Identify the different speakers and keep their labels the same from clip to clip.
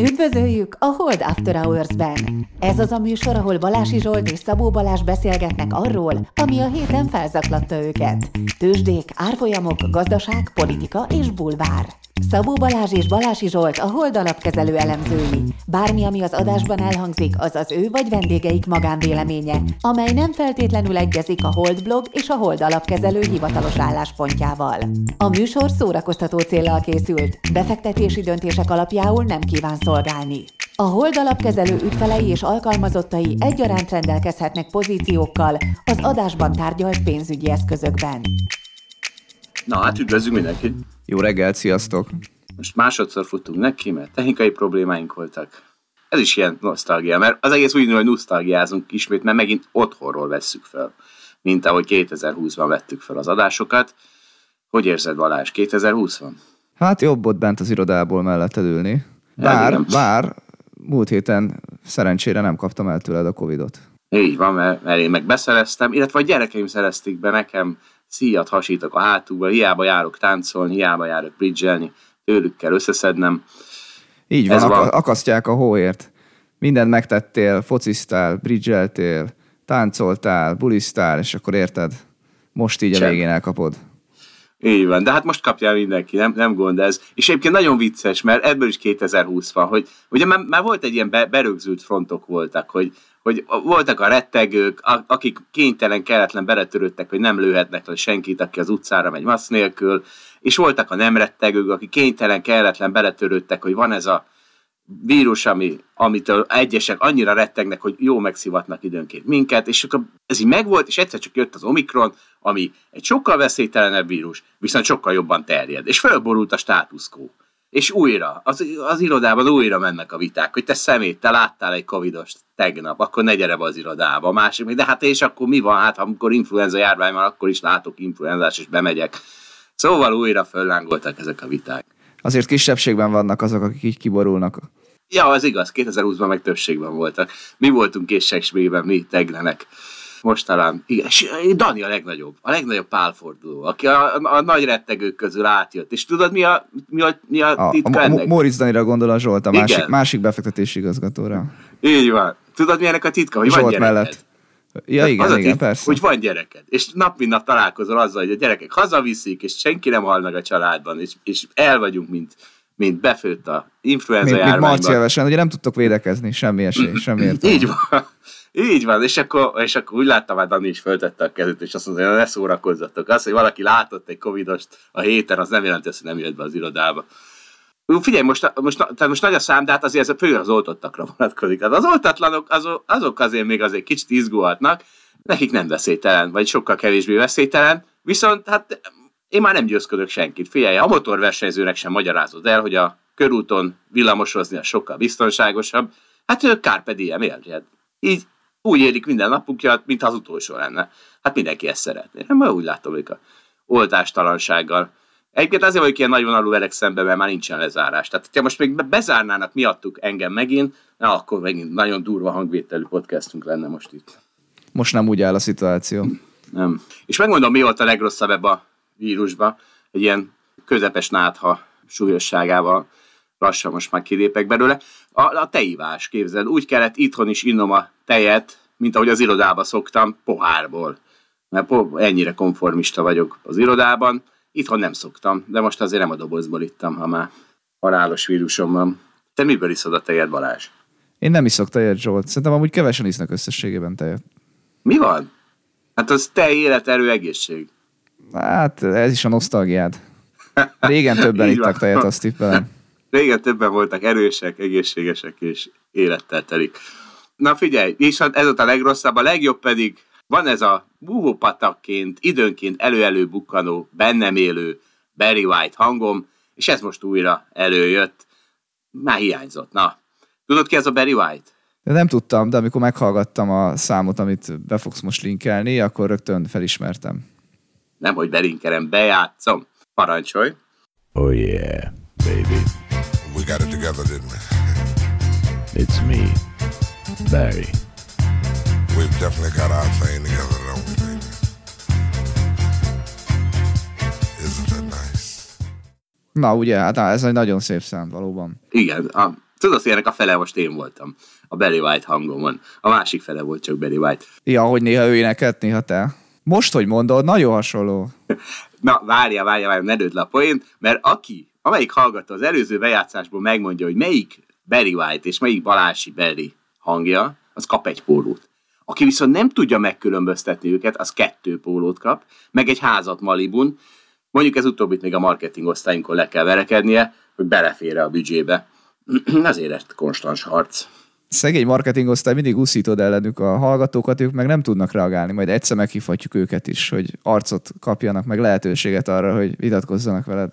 Speaker 1: Üdvözöljük a Hold After Hours-ben! Ez az a műsor, ahol Balási Zsolt és Szabó Balázs beszélgetnek arról, ami a héten felzaklatta őket. Tőzsdék, árfolyamok, gazdaság, politika és bulvár. Szabó Balázs és Balási Zsolt a Hold alapkezelő elemzői. Bármi, ami az adásban elhangzik, az az ő vagy vendégeik magánvéleménye, amely nem feltétlenül egyezik a Hold blog és a Hold alapkezelő hivatalos álláspontjával. A műsor szórakoztató célral készült, befektetési döntések alapjául nem kíván szolgálni. A Hold alapkezelő ügyfelei és alkalmazottai egyaránt rendelkezhetnek pozíciókkal az adásban tárgyalt pénzügyi eszközökben.
Speaker 2: Na hát üdvözlünk mindenkit!
Speaker 3: Jó reggelt, sziasztok!
Speaker 2: Most másodszor futtunk neki, mert technikai problémáink voltak. Ez is ilyen nosztalgia, mert az egész úgy hogy nosztalgiázunk ismét, mert megint otthonról vesszük fel, mint ahogy 2020-ban vettük fel az adásokat. Hogy érzed Balázs, 2020 van?
Speaker 3: Hát jobb ott bent az irodából mellett ülni. Bár, ja, bár múlt héten szerencsére nem kaptam el tőled a Covidot.
Speaker 2: Így van, mert, mert én meg beszereztem, illetve a gyerekeim szerezték be nekem szíjat hasítok a hátukba, hiába járok táncolni, hiába járok bridgelni, tőlük kell összeszednem.
Speaker 3: Így van, Ez van. akasztják a hóért. Mindent megtettél, fociztál, bridgeltél, táncoltál, bulisztál, és akkor érted? Most így Sem. a végén elkapod.
Speaker 2: Így van, de hát most kapja mindenki, nem, nem gond ez. És egyébként nagyon vicces, mert ebből is 2020 van, hogy ugye már, már volt egy ilyen be, berögzült frontok voltak, hogy, hogy voltak a rettegők, akik kénytelen, kelletlen beletörődtek, hogy nem lőhetnek le senkit, aki az utcára megy masz nélkül, és voltak a nem rettegők, akik kénytelen, kelletlen beletörődtek, hogy van ez a vírus, ami, amitől egyesek annyira rettegnek, hogy jó megszivatnak időnként minket, és akkor ez így megvolt, és egyszer csak jött az Omikron, ami egy sokkal veszélytelenebb vírus, viszont sokkal jobban terjed, és felborult a status quo. És újra, az, az irodában újra mennek a viták, hogy te szemét, te láttál egy covidost tegnap, akkor ne gyere be az irodába. A másik még, de hát és akkor mi van? Hát amikor influenza járvány van, akkor is látok influenzás, és bemegyek. Szóval újra föllángoltak ezek a viták.
Speaker 3: Azért kisebbségben vannak azok, akik így kiborulnak.
Speaker 2: Ja, az igaz, 2020-ban meg többségben voltak. Mi voltunk készségségben, mi teglenek most talán, igen, Dani a legnagyobb, a legnagyobb pálforduló, aki a, a, a nagy rettegők közül átjött. És tudod, mi a, mi a, mi a titka a, ennek?
Speaker 3: A, Móricz Danira gondol a Zsolt, a másik, másik befektetési igazgatóra.
Speaker 2: Így van. Tudod, mi ennek a titka? Hogy Zsolt van gyereked. mellett.
Speaker 3: Ja, igen, az igen, titka, persze.
Speaker 2: Hogy van gyereked. És nap mint nap találkozol azzal, hogy a gyerekek hazaviszik, és senki nem hal meg a családban, és, és el vagyunk, mint, mint befőtt a influenza mint.
Speaker 3: Mint marciavesen, ugye nem tudtok védekezni, semmi esély, semmi értelme.
Speaker 2: Így van. Így van, és akkor, és akkor úgy láttam, hogy Dani is föltette a kezét, és azt mondja, hogy ne szórakozzatok. Az, hogy valaki látott egy covidost a héten, az nem jelenti hogy nem jött be az irodába. Figyelj, most, most, tehát most nagy a szám, de hát azért ez fő az oltottakra vonatkozik. Hát az oltatlanok, azok, azok azért még azért kicsit izgulhatnak, nekik nem veszélytelen, vagy sokkal kevésbé veszélytelen, viszont hát én már nem győzködök senkit. Figyelj, a motorversenyzőnek sem magyarázod el, hogy a körúton villamosozni a sokkal biztonságosabb. Hát ők carpe diem, érted? Így úgy élik minden napukját, mint az utolsó lenne. Hát mindenki ezt szeretné. Nem, úgy látom a oltástalansággal. Egyébként azért vagyok ilyen nagyvonalú velek szemben, mert már nincsen lezárás. Tehát, ha most még bezárnának miattuk engem megint, na, akkor megint nagyon durva hangvételű podcastunk lenne most itt.
Speaker 3: Most nem úgy áll a szituáció.
Speaker 2: Nem. És megmondom, mi volt a legrosszabb ebbe a vírusba. Egy ilyen közepes nátha súlyosságával lassan most már kilépek belőle. A, a teivás, képzeld, úgy kellett itthon is innom a tejet, mint ahogy az irodába szoktam, pohárból. Mert ennyire konformista vagyok az irodában. Itthon nem szoktam, de most azért nem a dobozból ittam, ha már halálos vírusom van. Te miből iszod a tejet, Balázs?
Speaker 3: Én nem iszok tejet, Zsolt. Szerintem amúgy kevesen isznak összességében tejet.
Speaker 2: Mi van? Hát az te élet, erő, egészség.
Speaker 3: Hát ez is a nosztalgiád. Régen többen ittak tejet, azt tippelem.
Speaker 2: Régen többen voltak erősek, egészségesek és élettel telik. Na figyelj, és ez a legrosszabb, a legjobb pedig van ez a búvópatakként, időnként elő-elő bukkanó, bennem élő Barry White hangom, és ez most újra előjött. Már hiányzott, na. Tudod ki ez a Barry White?
Speaker 3: De nem tudtam, de amikor meghallgattam a számot, amit be fogsz most linkelni, akkor rögtön felismertem.
Speaker 2: Nem, hogy belinkerem, bejátszom. Parancsolj!
Speaker 4: Oh yeah, baby. We got it together, didn't we? It's me, Barry. We've definitely got our thing together, don't we, baby? Isn't that nice?
Speaker 3: Na ugye, hát ez egy nagyon szép szám valóban.
Speaker 2: Igen, a, Tudod, hogy ennek a fele most én voltam a Barry White hangomon. A másik fele volt csak Barry White.
Speaker 3: Ja, hogy néha ő énekelt, néha te. Most, hogy mondod, nagyon hasonló.
Speaker 2: Na, várja, várja, várja, ne le a poént, mert aki, amelyik hallgatta az előző bejátszásból megmondja, hogy melyik Barry White és melyik Balási Barry hangja, az kap egy pólót. Aki viszont nem tudja megkülönböztetni őket, az kettő pólót kap, meg egy házat Malibun. Mondjuk ez utóbbit még a marketing osztályunkon le kell verekednie, hogy belefér a büdzsébe. Azért lett konstans harc.
Speaker 3: Szegény marketing osztály mindig uszítod ellenük a hallgatókat, ők meg nem tudnak reagálni, majd egyszer meghívhatjuk őket is, hogy arcot kapjanak, meg lehetőséget arra, hogy vitatkozzanak veled.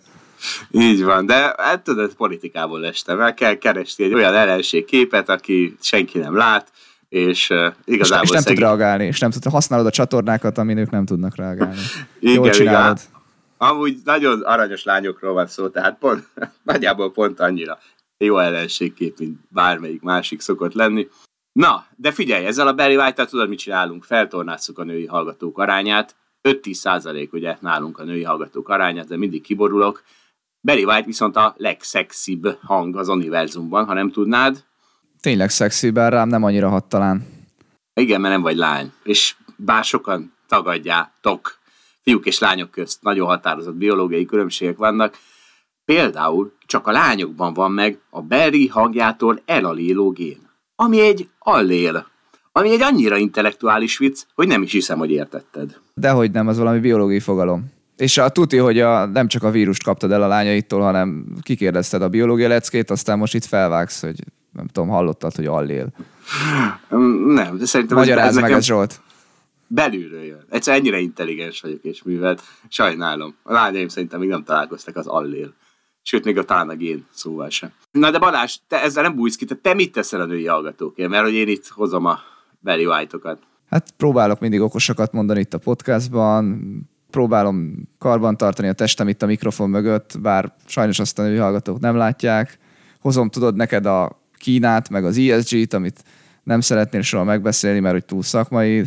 Speaker 2: Így van, de hát tudod, politikából estem el, kell keresni egy olyan ellenségképet, aki senki nem lát, és uh, igazából
Speaker 3: és, és nem
Speaker 2: szegény...
Speaker 3: tud reagálni, és nem tud, használod a csatornákat, amin ők nem tudnak reagálni. igen, Jól csinálod. Igen.
Speaker 2: Amúgy nagyon aranyos lányokról van szó, tehát pont, nagyjából pont annyira jó ellenségkép, mint bármelyik másik szokott lenni. Na, de figyelj, ezzel a Barry white tudod, mit csinálunk? Feltornázzuk a női hallgatók arányát. 5-10 százalék ugye nálunk a női hallgatók arányát, de mindig kiborulok. Barry White viszont a legszexibb hang az univerzumban, ha nem tudnád.
Speaker 3: Tényleg szexi, bár rám nem annyira hat talán.
Speaker 2: Igen, mert nem vagy lány. És bár sokan tagadjátok, fiúk és lányok közt nagyon határozott biológiai különbségek vannak, például csak a lányokban van meg a Barry hangjától elaléló gén, ami egy allél, ami egy annyira intellektuális vicc, hogy nem is hiszem, hogy értetted.
Speaker 3: Dehogy nem, az valami biológiai fogalom. És a tuti, hogy a, nem csak a vírust kaptad el a lányaitól, hanem kikérdezted a biológia leckét, aztán most itt felvágsz, hogy nem tudom, hallottad, hogy allél.
Speaker 2: Nem, de szerintem
Speaker 3: Magyarázd ez, meg ez, Zsolt.
Speaker 2: Belülről jön. Egyszer ennyire intelligens vagyok és művelt. Sajnálom. A lányaim szerintem még nem találkoztak az allél. Sőt, még a talán a gén szóval sem. Na de Balázs, te ezzel nem bújsz ki, te, te mit teszel a női hallgatókért? Mert hogy én itt hozom a Barry White-okat.
Speaker 3: Hát próbálok mindig okosakat mondani itt a podcastban, próbálom karban tartani a testem itt a mikrofon mögött, bár sajnos azt a női hallgatók nem látják. Hozom, tudod, neked a Kínát, meg az ESG-t, amit nem szeretnél soha megbeszélni, mert hogy túl szakmai.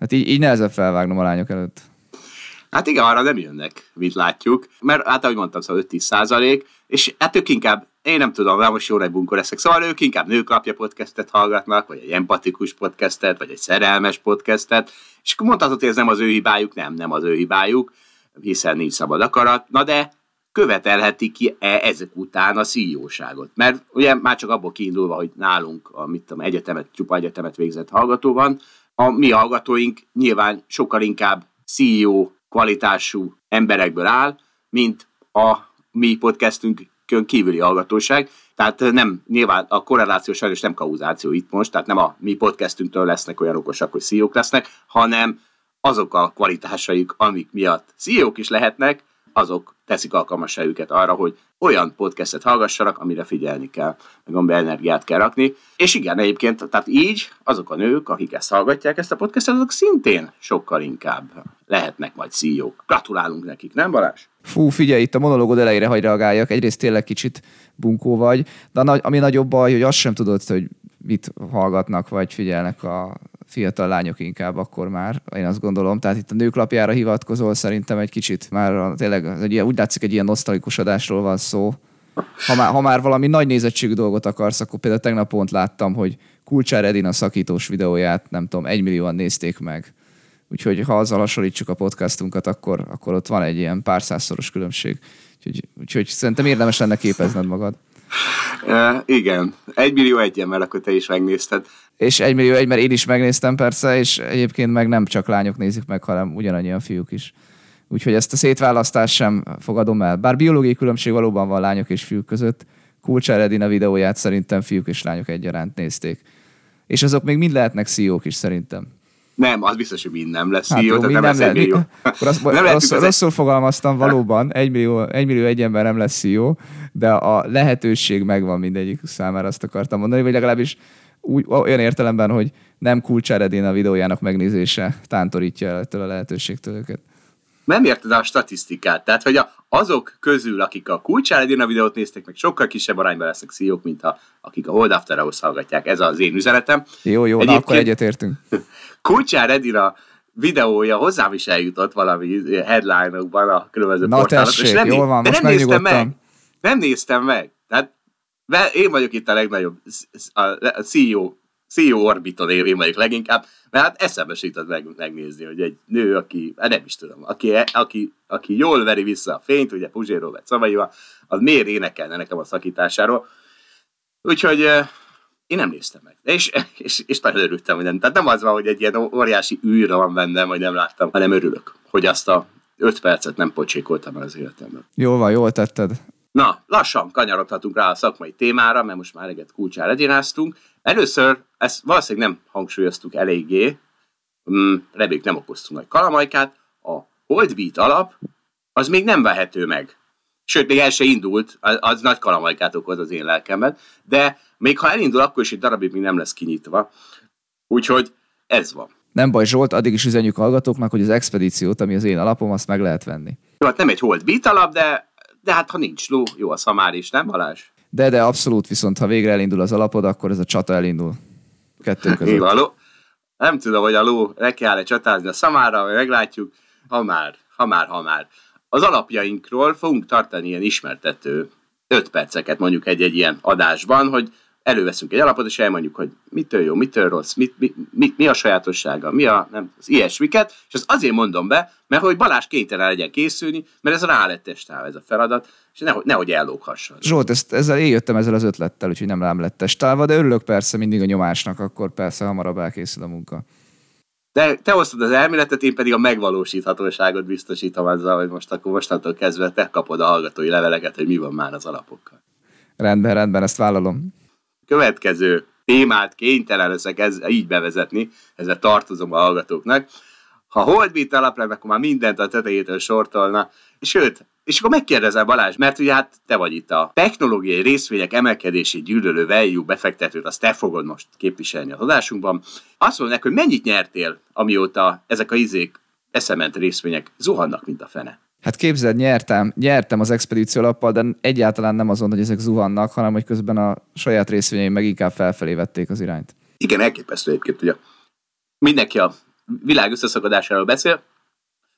Speaker 3: Hát így, így nehezebb felvágnom a lányok előtt.
Speaker 2: Hát igen, arra nem jönnek, mint látjuk, mert hát ahogy mondtam, szóval 5-10 százalék, és hát ők inkább, én nem tudom, de most jó egy bunkor leszek, szóval ők inkább nőklapja podcastet hallgatnak, vagy egy empatikus podcastet, vagy egy szerelmes podcastet, és akkor mondhatod, hogy ez nem az ő hibájuk, nem, nem az ő hibájuk, hiszen nincs szabad akarat, na de követelhetik ki -e ezek után a CEO-ságot. Mert ugye már csak abból kiindulva, hogy nálunk a mit tudom, egyetemet, csupa egyetemet végzett hallgató van, a mi hallgatóink nyilván sokkal inkább CEO kvalitású emberekből áll, mint a mi podcastünk kívüli hallgatóság. Tehát nem, nyilván a korreláció sajnos nem kauzáció itt most, tehát nem a mi podcastünktől lesznek olyan okosak, hogy CEO-k lesznek, hanem azok a kvalitásaik, amik miatt CEO-k is lehetnek, azok teszik alkalmassá őket arra, hogy olyan podcastet hallgassanak, amire figyelni kell, meg amiben energiát kell rakni. És igen, egyébként, tehát így azok a nők, akik ezt hallgatják, ezt a podcastet, azok szintén sokkal inkább lehetnek majd CEO-k. Gratulálunk nekik, nem Balázs?
Speaker 3: Fú, figyelj, itt a monológod elejére hagy reagáljak. Egyrészt tényleg kicsit bunkó vagy, de ami nagyobb baj, hogy azt sem tudod, hogy mit hallgatnak, vagy figyelnek a fiatal lányok inkább akkor már, én azt gondolom. Tehát itt a nőklapjára hivatkozol, szerintem egy kicsit már tényleg egy ilyen, úgy látszik, egy ilyen nosztalikus adásról van szó. Ha már, ha már valami nagy nézettségű dolgot akarsz, akkor például tegnap pont láttam, hogy Kulcsár Edina szakítós videóját, nem tudom, egymillióan nézték meg. Úgyhogy ha azzal hasonlítsuk a podcastunkat, akkor, akkor ott van egy ilyen pár százszoros különbség. Úgyhogy, úgyhogy szerintem érdemes lenne képezned magad.
Speaker 2: Uh, igen, egy millió egyen, mert akkor te is megnézted.
Speaker 3: És egy millió egy, mert én is megnéztem persze, és egyébként meg nem csak lányok nézik meg, hanem ugyanannyian fiúk is. Úgyhogy ezt a szétválasztást sem fogadom el. Bár biológiai különbség valóban van lányok és fiúk között, Kulcsár Edina videóját szerintem fiúk és lányok egyaránt nézték. És azok még mind lehetnek CEO-k is szerintem.
Speaker 2: Nem, az biztos, hogy mind nem lesz hát, jó, tehát nem lesz egy millió.
Speaker 3: Rossz, nem rossz, rosszul fogalmaztam, valóban, egy millió, egy millió egy ember nem lesz jó, de a lehetőség megvan mindegyik számára, azt akartam mondani, vagy legalábbis úgy, olyan értelemben, hogy nem kulcsáredén a videójának megnézése tántorítja el ettől a lehetőségtől őket.
Speaker 2: Nem érted a statisztikát. Tehát, hogy a, azok közül, akik a kulcsáredén a videót nézték, meg sokkal kisebb arányban lesznek CEO-k, mint a, akik a Hold After House hallgatják. Ez az én üzenetem.
Speaker 3: Jó, jó, na akkor egyetértünk.
Speaker 2: Kulcsár Edina videója hozzám is eljutott valami headline-okban a különböző
Speaker 3: Na tessék, és nem, jól van, most nem néztem meg.
Speaker 2: Nem néztem meg. Tehát én vagyok itt a legnagyobb, a CEO, CEO orbiton én vagyok leginkább, mert hát eszembe jutott meg, megnézni, hogy egy nő, aki, hát nem is tudom, aki, aki, aki jól veri vissza a fényt, ugye Puzsé Robert szavaival, az miért énekelne nekem a szakításáról. Úgyhogy én nem néztem meg. És, és, és nagyon örültem, hogy nem. Tehát nem az van, hogy egy ilyen óriási űrre van bennem, hogy nem láttam, hanem örülök, hogy azt a öt percet nem pocsékoltam el az életemben.
Speaker 3: Jól van, jól tetted.
Speaker 2: Na, lassan kanyarodhatunk rá a szakmai témára, mert most már eleget kulcsá legyináztunk. Először, ezt valószínűleg nem hangsúlyoztuk eléggé, mm, reméljük nem okoztunk nagy kalamajkát, a Holdbeat alap az még nem vehető meg. Sőt, még el se indult, az, nagy kalamajkát okoz az én lelkemben, de még ha elindul, akkor is egy darabig még nem lesz kinyitva. Úgyhogy ez van.
Speaker 3: Nem baj, Zsolt, addig is üzenjük hallgatóknak, hogy az expedíciót, ami az én alapom, azt meg lehet venni.
Speaker 2: Jó, hát nem egy hold beat alap, de, de hát ha nincs ló, jó a szamár is, nem Balázs?
Speaker 3: De, de abszolút, viszont ha végre elindul az alapod, akkor ez a csata elindul. Kettő között. Jó,
Speaker 2: a ló, nem tudom, hogy a ló le kell-e csatázni a szamára, vagy meglátjuk. Ha már, ha már, ha már. Az alapjainkról fogunk tartani ilyen ismertető öt perceket mondjuk egy-egy ilyen adásban, hogy előveszünk egy alapot, és elmondjuk, hogy mitől jó, mitől rossz, mit, mi, mi, mi a sajátossága, mi a, nem, az ilyesmiket, és azt azért mondom be, mert hogy Balázs kénytelen legyen készülni, mert ez rá lett testálva ez a feladat, és nehogy, nehogy ellóghasson.
Speaker 3: Zsolt, ezt, ezzel éljöttem ezzel az ötlettel, úgyhogy nem rám lett testálva, de örülök persze mindig a nyomásnak, akkor persze hamarabb elkészül a munka.
Speaker 2: De te hoztad az elméletet, én pedig a megvalósíthatóságot biztosítom azzal, hogy most akkor mostantól kezdve te kapod a hallgatói leveleket, hogy mi van már az alapokkal.
Speaker 3: Rendben, rendben, ezt vállalom
Speaker 2: következő témát kénytelen leszek ez, így bevezetni, ezzel tartozom a hallgatóknak. Ha Holdbeat alap lenne, akkor már mindent a tetejétől sortolna. Sőt, és akkor megkérdezel Balázs, mert ugye hát te vagy itt a technológiai részvények emelkedési gyűlölő value befektetőt, azt te fogod most képviselni az adásunkban. Azt mondják, hogy mennyit nyertél, amióta ezek a izék eszement részvények zuhannak, mint a fene.
Speaker 3: Hát képzeld, nyertem, nyertem az expedíció lappal, de egyáltalán nem azon, hogy ezek zuhannak, hanem hogy közben a saját részvényeim meg inkább felfelé vették az irányt.
Speaker 2: Igen, elképesztő egyébként, ugye mindenki a világ összeszakadásáról beszél,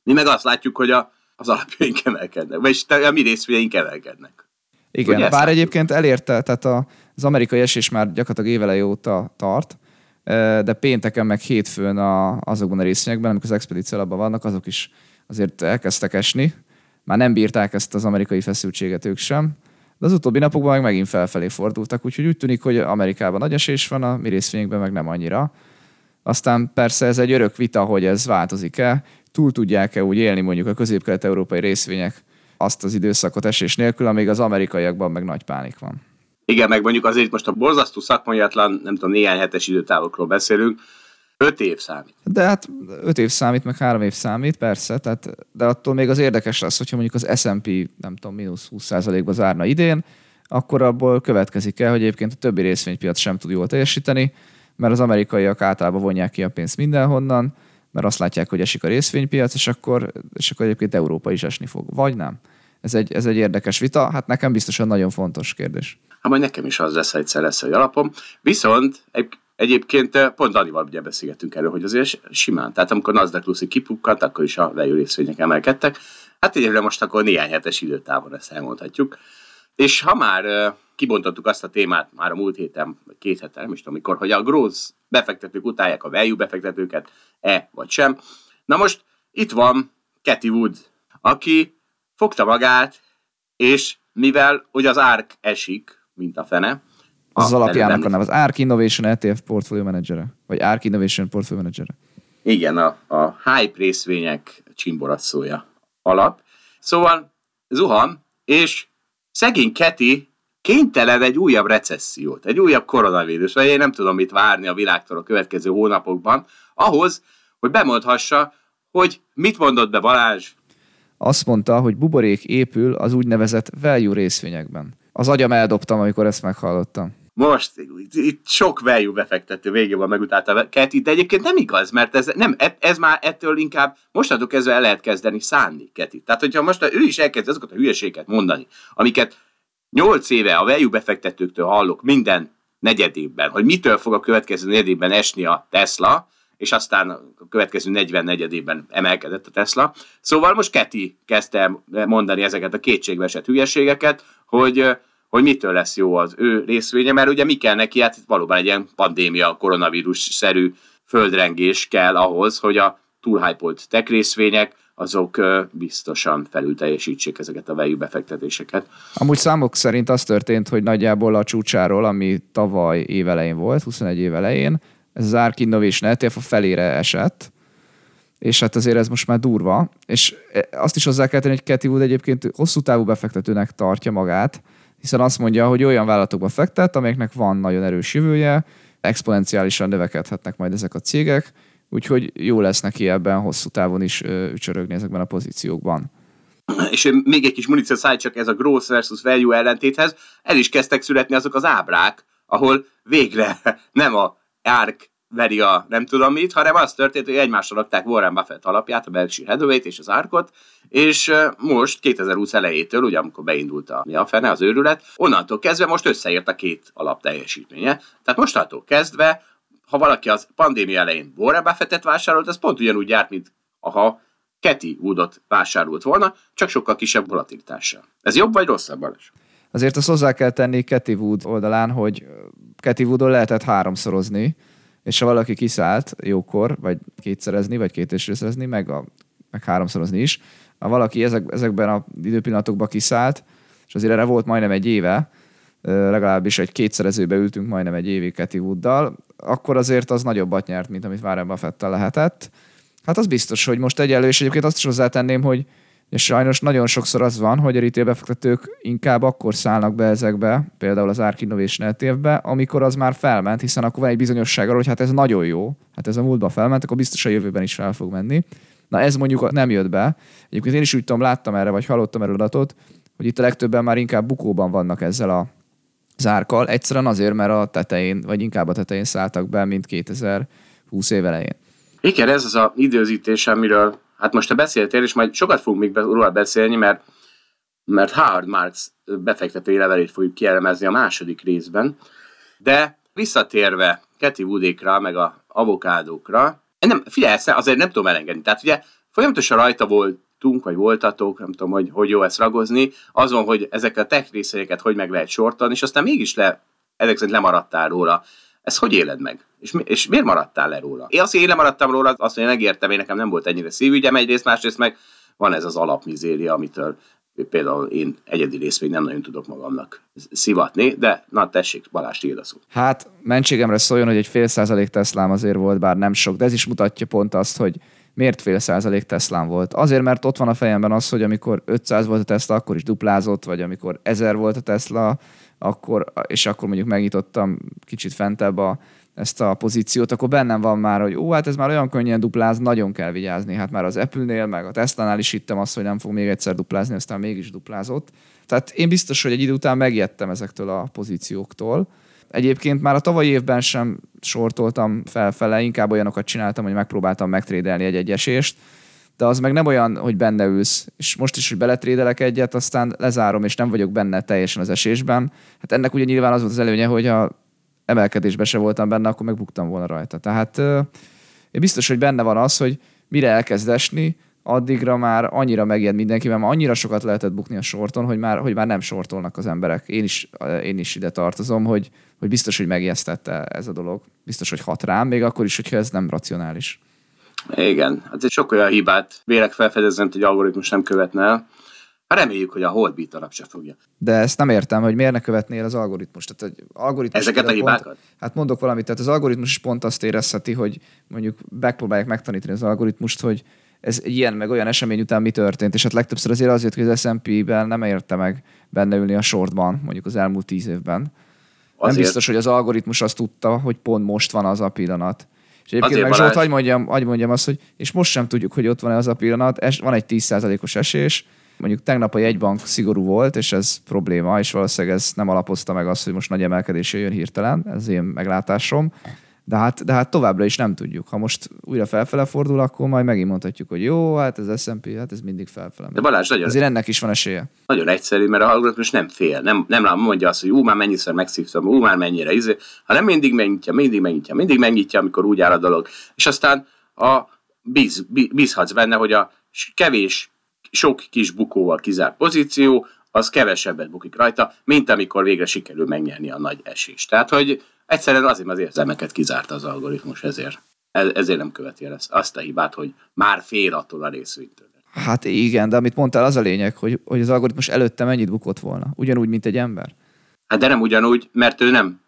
Speaker 2: mi meg azt látjuk, hogy a, az alapjaink emelkednek, vagyis a mi részvényeink emelkednek.
Speaker 3: Igen, Ugye bár egyébként elérte, tehát a, az amerikai esés már gyakorlatilag évele óta tart, de pénteken meg hétfőn a, azokban a részvényekben, amik az expedíció alapban vannak, azok is azért elkezdtek esni. Már nem bírták ezt az amerikai feszültséget ők sem. De az utóbbi napokban meg megint felfelé fordultak, úgyhogy úgy tűnik, hogy Amerikában nagy esés van, a mi részvényekben meg nem annyira. Aztán persze ez egy örök vita, hogy ez változik-e, túl tudják-e úgy élni mondjuk a közép-kelet-európai részvények azt az időszakot esés nélkül, amíg az amerikaiakban meg nagy pánik van.
Speaker 2: Igen, meg mondjuk azért most a borzasztó szakmaiatlan, nem tudom, néhány hetes időtávokról beszélünk, Öt év számít.
Speaker 3: De hát öt év számít, meg három év számít, persze, tehát, de attól még az érdekes lesz, hogyha mondjuk az S&P, nem tudom, mínusz 20%-ba zárna idén, akkor abból következik el, hogy egyébként a többi részvénypiac sem tud jól teljesíteni, mert az amerikaiak általában vonják ki a pénzt mindenhonnan, mert azt látják, hogy esik a részvénypiac, és akkor, és akkor egyébként Európa is esni fog. Vagy nem? Ez egy, ez egy érdekes vita, hát nekem biztosan nagyon fontos kérdés.
Speaker 2: Hát majd nekem is az lesz egyszer lesz a alapom. Viszont egy Egyébként eh, pont Danival ugye beszélgettünk erről, hogy azért simán. Tehát amikor Nasdaq Lucy kipukkant, akkor is a value részvények emelkedtek. Hát egyébként most akkor néhány hetes időtávon ezt elmondhatjuk. És ha már eh, kibontottuk azt a témát már a múlt héten, vagy két héten, nem is tudom mikor, hogy a growth befektetők utálják a value befektetőket, e vagy sem. Na most itt van Cathy Wood, aki fogta magát, és mivel hogy az árk esik, mint a fene,
Speaker 3: az, az alapjának a neve, az ARK Innovation ETF Portfolio Manager, vagy ARK Innovation Portfolio Manager.
Speaker 2: Igen, a, a hype részvények csimboraszója alap. Szóval zuhan, és szegény Keti kénytelen egy újabb recessziót, egy újabb koronavírus, vagy én nem tudom mit várni a világtól a következő hónapokban, ahhoz, hogy bemondhassa, hogy mit mondott be Balázs.
Speaker 3: Azt mondta, hogy buborék épül az úgynevezett value részvényekben. Az agyam eldobtam, amikor ezt meghallottam
Speaker 2: most itt sok value befektető végig van megutálta Keti, de egyébként nem igaz, mert ez, nem, e, ez már ettől inkább mostantól kezdve el lehet kezdeni szánni Keti. Tehát, hogyha most ő is elkezd azokat a hülyeséget mondani, amiket nyolc éve a value befektetőktől hallok minden negyedében, hogy mitől fog a következő negyedében esni a Tesla, és aztán a következő 40 negyedében emelkedett a Tesla. Szóval most Keti kezdte mondani ezeket a kétségbeesett hülyeségeket, hogy hogy mitől lesz jó az ő részvénye, mert ugye mi kell neki, hát valóban egy ilyen pandémia, koronavírus-szerű földrengés kell ahhoz, hogy a túlhypolt tech részvények azok biztosan felül teljesítsék ezeket a value befektetéseket.
Speaker 3: Amúgy számok szerint az történt, hogy nagyjából a csúcsáról, ami tavaly évelején volt, 21 évelején, ez az ARK Innovation a felére esett, és hát azért ez most már durva, és azt is hozzá kell tenni, hogy Cathy Wood egyébként hosszú távú befektetőnek tartja magát, hiszen azt mondja, hogy olyan vállalatokba fektet, amelyeknek van nagyon erős jövője, exponenciálisan növekedhetnek majd ezek a cégek, úgyhogy jó lesz neki ebben hosszú távon is ücsörögni ezekben a pozíciókban.
Speaker 2: És még egy kis muníció száll csak ez a growth versus value ellentéthez, el is kezdtek születni azok az ábrák, ahol végre nem a ARK veri a nem tudom mit, hanem az történt, hogy egymásra rakták Warren Buffett alapját, a Berkshire Hathaway-t és az Arkot, és most 2020 elejétől, ugye amikor beindult a, a fene, az őrület, onnantól kezdve most összeért a két alap teljesítménye. Tehát mostantól kezdve, ha valaki az pandémia elején Warren Buffettet vásárolt, az pont ugyanúgy járt, mint ha Keti Woodot vásárolt volna, csak sokkal kisebb volatilitással. Ez jobb vagy rosszabb, Balázs?
Speaker 3: Azért azt hozzá kell tenni Keti Wood oldalán, hogy Keti Woodon lehetett háromszorozni, és ha valaki kiszállt jókor, vagy kétszerezni, vagy kétésrészerezni, meg, a, meg háromszorozni is, ha valaki ezek, ezekben a időpillanatokban kiszállt, és azért erre volt majdnem egy éve, legalábbis egy kétszerezőbe ültünk majdnem egy évig Cathy Wooddal, akkor azért az nagyobbat nyert, mint amit Warren Buffett lehetett. Hát az biztos, hogy most egyelő, és egyébként azt is hozzátenném, hogy és sajnos nagyon sokszor az van, hogy a retail befektetők inkább akkor szállnak be ezekbe, például az Ark Innovation ETF-be, amikor az már felment, hiszen akkor van egy bizonyosság arról, hogy hát ez nagyon jó, hát ez a múltba felment, akkor biztos a jövőben is fel fog menni. Na ez mondjuk nem jött be. Egyébként én is úgy tudom, láttam erre, vagy hallottam erről adatot, hogy itt a legtöbben már inkább bukóban vannak ezzel a zárkal, egyszerűen azért, mert a tetején, vagy inkább a tetején szálltak be, mint 2020 év elején.
Speaker 2: Igen, ez az a időzítés, amiről Hát most te beszéltél, és majd sokat fogunk még róla beszélni, mert, mert Howard Marks befektetői levelét fogjuk kielemezni a második részben. De visszatérve Keti Woodékra, meg a avokádókra, nem, figyelj, azért nem tudom elengedni. Tehát ugye folyamatosan rajta voltunk, vagy voltatok, nem tudom, hogy, hogy jó ezt ragozni, azon, hogy ezeket a tech részeket hogy meg lehet sortani, és aztán mégis le, ezek szerint lemaradtál róla. Ezt hogy éled meg? És, mi, és miért maradtál le róla? Én azt, hogy én lemaradtam róla, azt, hogy megértem, én nekem nem volt ennyire szívügyem egyrészt, másrészt meg van ez az alapmizéria, amitől például én egyedi részvény nem nagyon tudok magamnak szivatni, de na tessék, Balázs, tiéd a szó.
Speaker 3: Hát mentségemre szóljon, hogy egy fél százalék Teslám azért volt, bár nem sok, de ez is mutatja pont azt, hogy miért fél százalék Teslám volt. Azért, mert ott van a fejemben az, hogy amikor 500 volt a Tesla, akkor is duplázott, vagy amikor 1000 volt a Tesla, akkor, és akkor mondjuk megnyitottam kicsit fentebb a, ezt a pozíciót, akkor bennem van már, hogy ó, hát ez már olyan könnyen dupláz, nagyon kell vigyázni. Hát már az Apple-nél, meg a Tesla-nál is hittem azt, hogy nem fog még egyszer duplázni, aztán mégis duplázott. Tehát én biztos, hogy egy idő után megijedtem ezektől a pozícióktól. Egyébként már a tavalyi évben sem sortoltam felfele, inkább olyanokat csináltam, hogy megpróbáltam megtrédelni egy egyesést, de az meg nem olyan, hogy benne ülsz, és most is, hogy beletrédelek egyet, aztán lezárom, és nem vagyok benne teljesen az esésben. Hát ennek ugye nyilván az volt az előnye, hogy a emelkedésben se voltam benne, akkor megbuktam volna rajta. Tehát én biztos, hogy benne van az, hogy mire elkezd esni, addigra már annyira megijed mindenki, mert annyira sokat lehetett bukni a sorton, hogy már, hogy már nem sortolnak az emberek. Én is, én is ide tartozom, hogy, hogy biztos, hogy megijesztette ez a dolog. Biztos, hogy hat rám, még akkor is, hogyha ez nem racionális.
Speaker 2: Igen, hát egy sok olyan hibát vélek felfedezni, hogy algoritmus nem követne el. Hát reméljük, hogy a Holdbeat alap se fogja.
Speaker 3: De ezt nem értem, hogy miért ne követnél az algoritmus. Tehát, hogy algoritmus
Speaker 2: Ezeket a hibákat? Pont,
Speaker 3: hát mondok valamit, tehát az algoritmus is pont azt érezheti, hogy mondjuk megpróbálják megtanítani az algoritmust, hogy ez ilyen meg olyan esemény után mi történt, és hát legtöbbször azért azért, hogy az S&P-ben nem érte meg benne ülni a sortban, mondjuk az elmúlt tíz évben. Azért. Nem biztos, hogy az algoritmus azt tudta, hogy pont most van az a pillanat. És egyébként Azért meg Zsolt, hogy mondjam, hogy mondjam azt, hogy és most sem tudjuk, hogy ott van-e az a pillanat, es, van egy 10%-os esés, mondjuk tegnap a jegybank szigorú volt, és ez probléma, és valószínűleg ez nem alapozta meg azt, hogy most nagy emelkedés jön hirtelen, ez én meglátásom. De hát, de hát továbbra is nem tudjuk. Ha most újra felfele fordul, akkor majd megint mondhatjuk, hogy jó, hát ez S&P, hát ez mindig felfele.
Speaker 2: De Balázs, nagyon
Speaker 3: Azért ennek is van esélye.
Speaker 2: Nagyon egyszerű, mert a algoritmus nem fél. Nem, nem mondja azt, hogy ú, már mennyiszer megszívtam, ú, már mennyire izé, hanem mindig megnyitja, mindig megnyitja, mindig megnyitja, amikor úgy áll a dolog. És aztán a bíz, bízhatsz benne, hogy a kevés, sok kis bukóval kizárt pozíció, az kevesebbet bukik rajta, mint amikor végre sikerül megnyerni a nagy esést. Tehát, hogy egyszerűen azért az érzelmeket kizárta az algoritmus ezért. Ezért nem követi el ezt, azt a hibát, hogy már fél attól a részvénytől.
Speaker 3: Hát igen, de amit mondtál, az a lényeg, hogy, hogy az algoritmus előtte mennyit bukott volna. Ugyanúgy, mint egy ember.
Speaker 2: Hát de nem ugyanúgy, mert ő nem.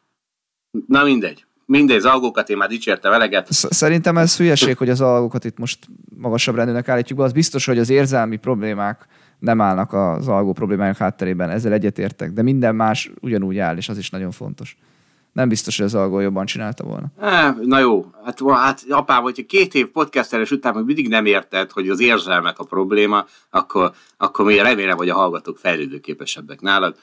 Speaker 2: Na mindegy. Mindegy, az algókat én már dicsértem eleget.
Speaker 3: Szerintem ez hülyeség, hogy az algókat itt most magasabb rendűnek állítjuk be. Az biztos, hogy az érzelmi problémák nem állnak az algó problémájuk hátterében, ezzel egyetértek, de minden más ugyanúgy áll, és az is nagyon fontos. Nem biztos, hogy az algó jobban csinálta volna.
Speaker 2: Na jó, hát, hát apám, hogyha két év podcasteres után még mindig nem érted, hogy az érzelmek a probléma, akkor, akkor még remélem, hogy a hallgatók fejlődőképesebbek nálad.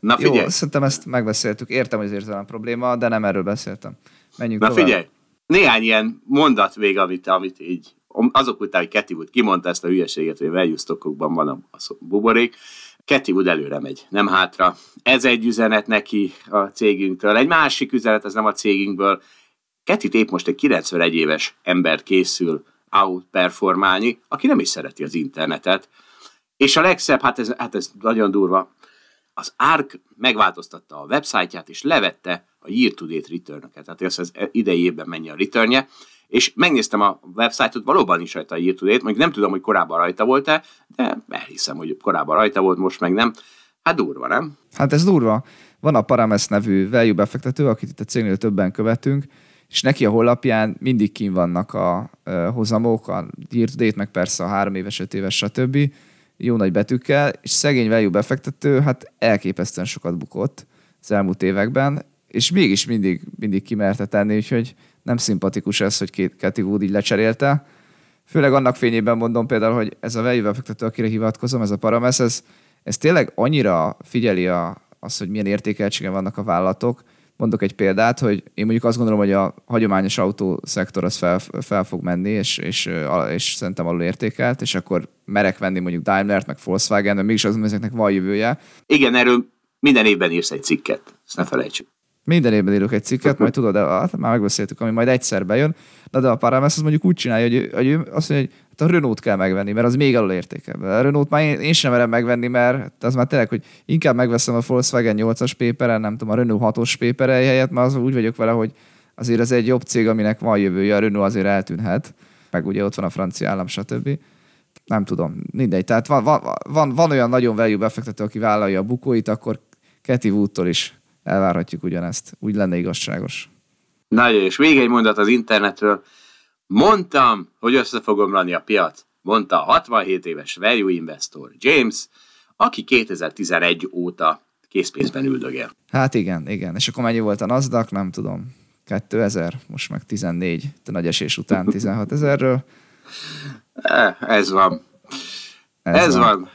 Speaker 3: Na figyelj. Jó, szerintem ezt megbeszéltük. Értem, hogy az érzelem probléma, de nem erről beszéltem. Menjünk
Speaker 2: Na
Speaker 3: tovább.
Speaker 2: figyelj, néhány ilyen mondat még, amit, amit így azok után, hogy Cathy Wood kimondta ezt a hülyeséget, hogy a value stockokban van a, a buborék, Cathy Wood előre megy, nem hátra. Ez egy üzenet neki a cégünktől. Egy másik üzenet, az nem a cégünkből. Cathy épp most egy 91 éves ember készül outperformálni, aki nem is szereti az internetet. És a legszebb, hát ez, hát ez nagyon durva, az ARK megváltoztatta a websájtját, és levette a year to date return tehát az idejében mennyi a returnje, és megnéztem a websájtot, valóban is rajta to date, mondjuk nem tudom, hogy korábban rajta volt-e, de elhiszem, hogy korábban rajta volt, most meg nem. Hát durva, nem?
Speaker 3: Hát ez durva. Van a Parames nevű value befektető, akit itt a cégnél többen követünk, és neki a honlapján mindig kín vannak a hozamok, a date, meg persze a három éves, öt éves, stb jó nagy betűkkel, és szegény value befektető, hát elképesztően sokat bukott az elmúlt években, és mégis mindig, mindig kimerte tenni, úgyhogy nem szimpatikus ez, hogy két Cathy Wood így lecserélte. Főleg annak fényében mondom például, hogy ez a value befektető, akire hivatkozom, ez a Parames, ez, ez tényleg annyira figyeli a, az, hogy milyen értékeltségen vannak a vállalatok, Mondok egy példát, hogy én mondjuk azt gondolom, hogy a hagyományos autószektor az fel, fel fog menni, és, és, és szerintem alul értékelt, és akkor merek venni mondjuk Daimler-t, meg Volkswagen, de mégis azon ezeknek van jövője.
Speaker 2: Igen, erről minden évben írsz egy cikket, ezt ne felejtsük.
Speaker 3: Minden évben írok egy cikket, majd tudod, de hát már megbeszéltük, ami majd egyszer bejön. Na de a Parames az mondjuk úgy csinálja, hogy, hogy ő azt mondja, hogy hát a Renault kell megvenni, mert az még alul értékebb. A Renault már én, én sem merem megvenni, mert az már tényleg, hogy inkább megveszem a Volkswagen 8-as péperen, nem tudom, a Renault 6-os péperen helyett, mert az úgy vagyok vele, hogy azért ez egy jobb cég, aminek van jövője, a Renault azért eltűnhet, meg ugye ott van a francia állam, stb. Nem tudom, mindegy. Tehát van, van, van, van olyan nagyon value befektető, aki vállalja a bukóit, akkor Keti Woodtól is elvárhatjuk ugyanezt. Úgy lenne igazságos.
Speaker 2: Nagyon, és még egy mondat az internetről. Mondtam, hogy össze fog omlani a piac, mondta a 67 éves value investor James, aki 2011 óta készpénzben üldögél.
Speaker 3: Hát igen, igen. És akkor mennyi volt a Nasdaq? Nem tudom. 2000, most meg 14, de nagy esés után 16 ezerről.
Speaker 2: Eh, ez van. Ez, Ez van. van.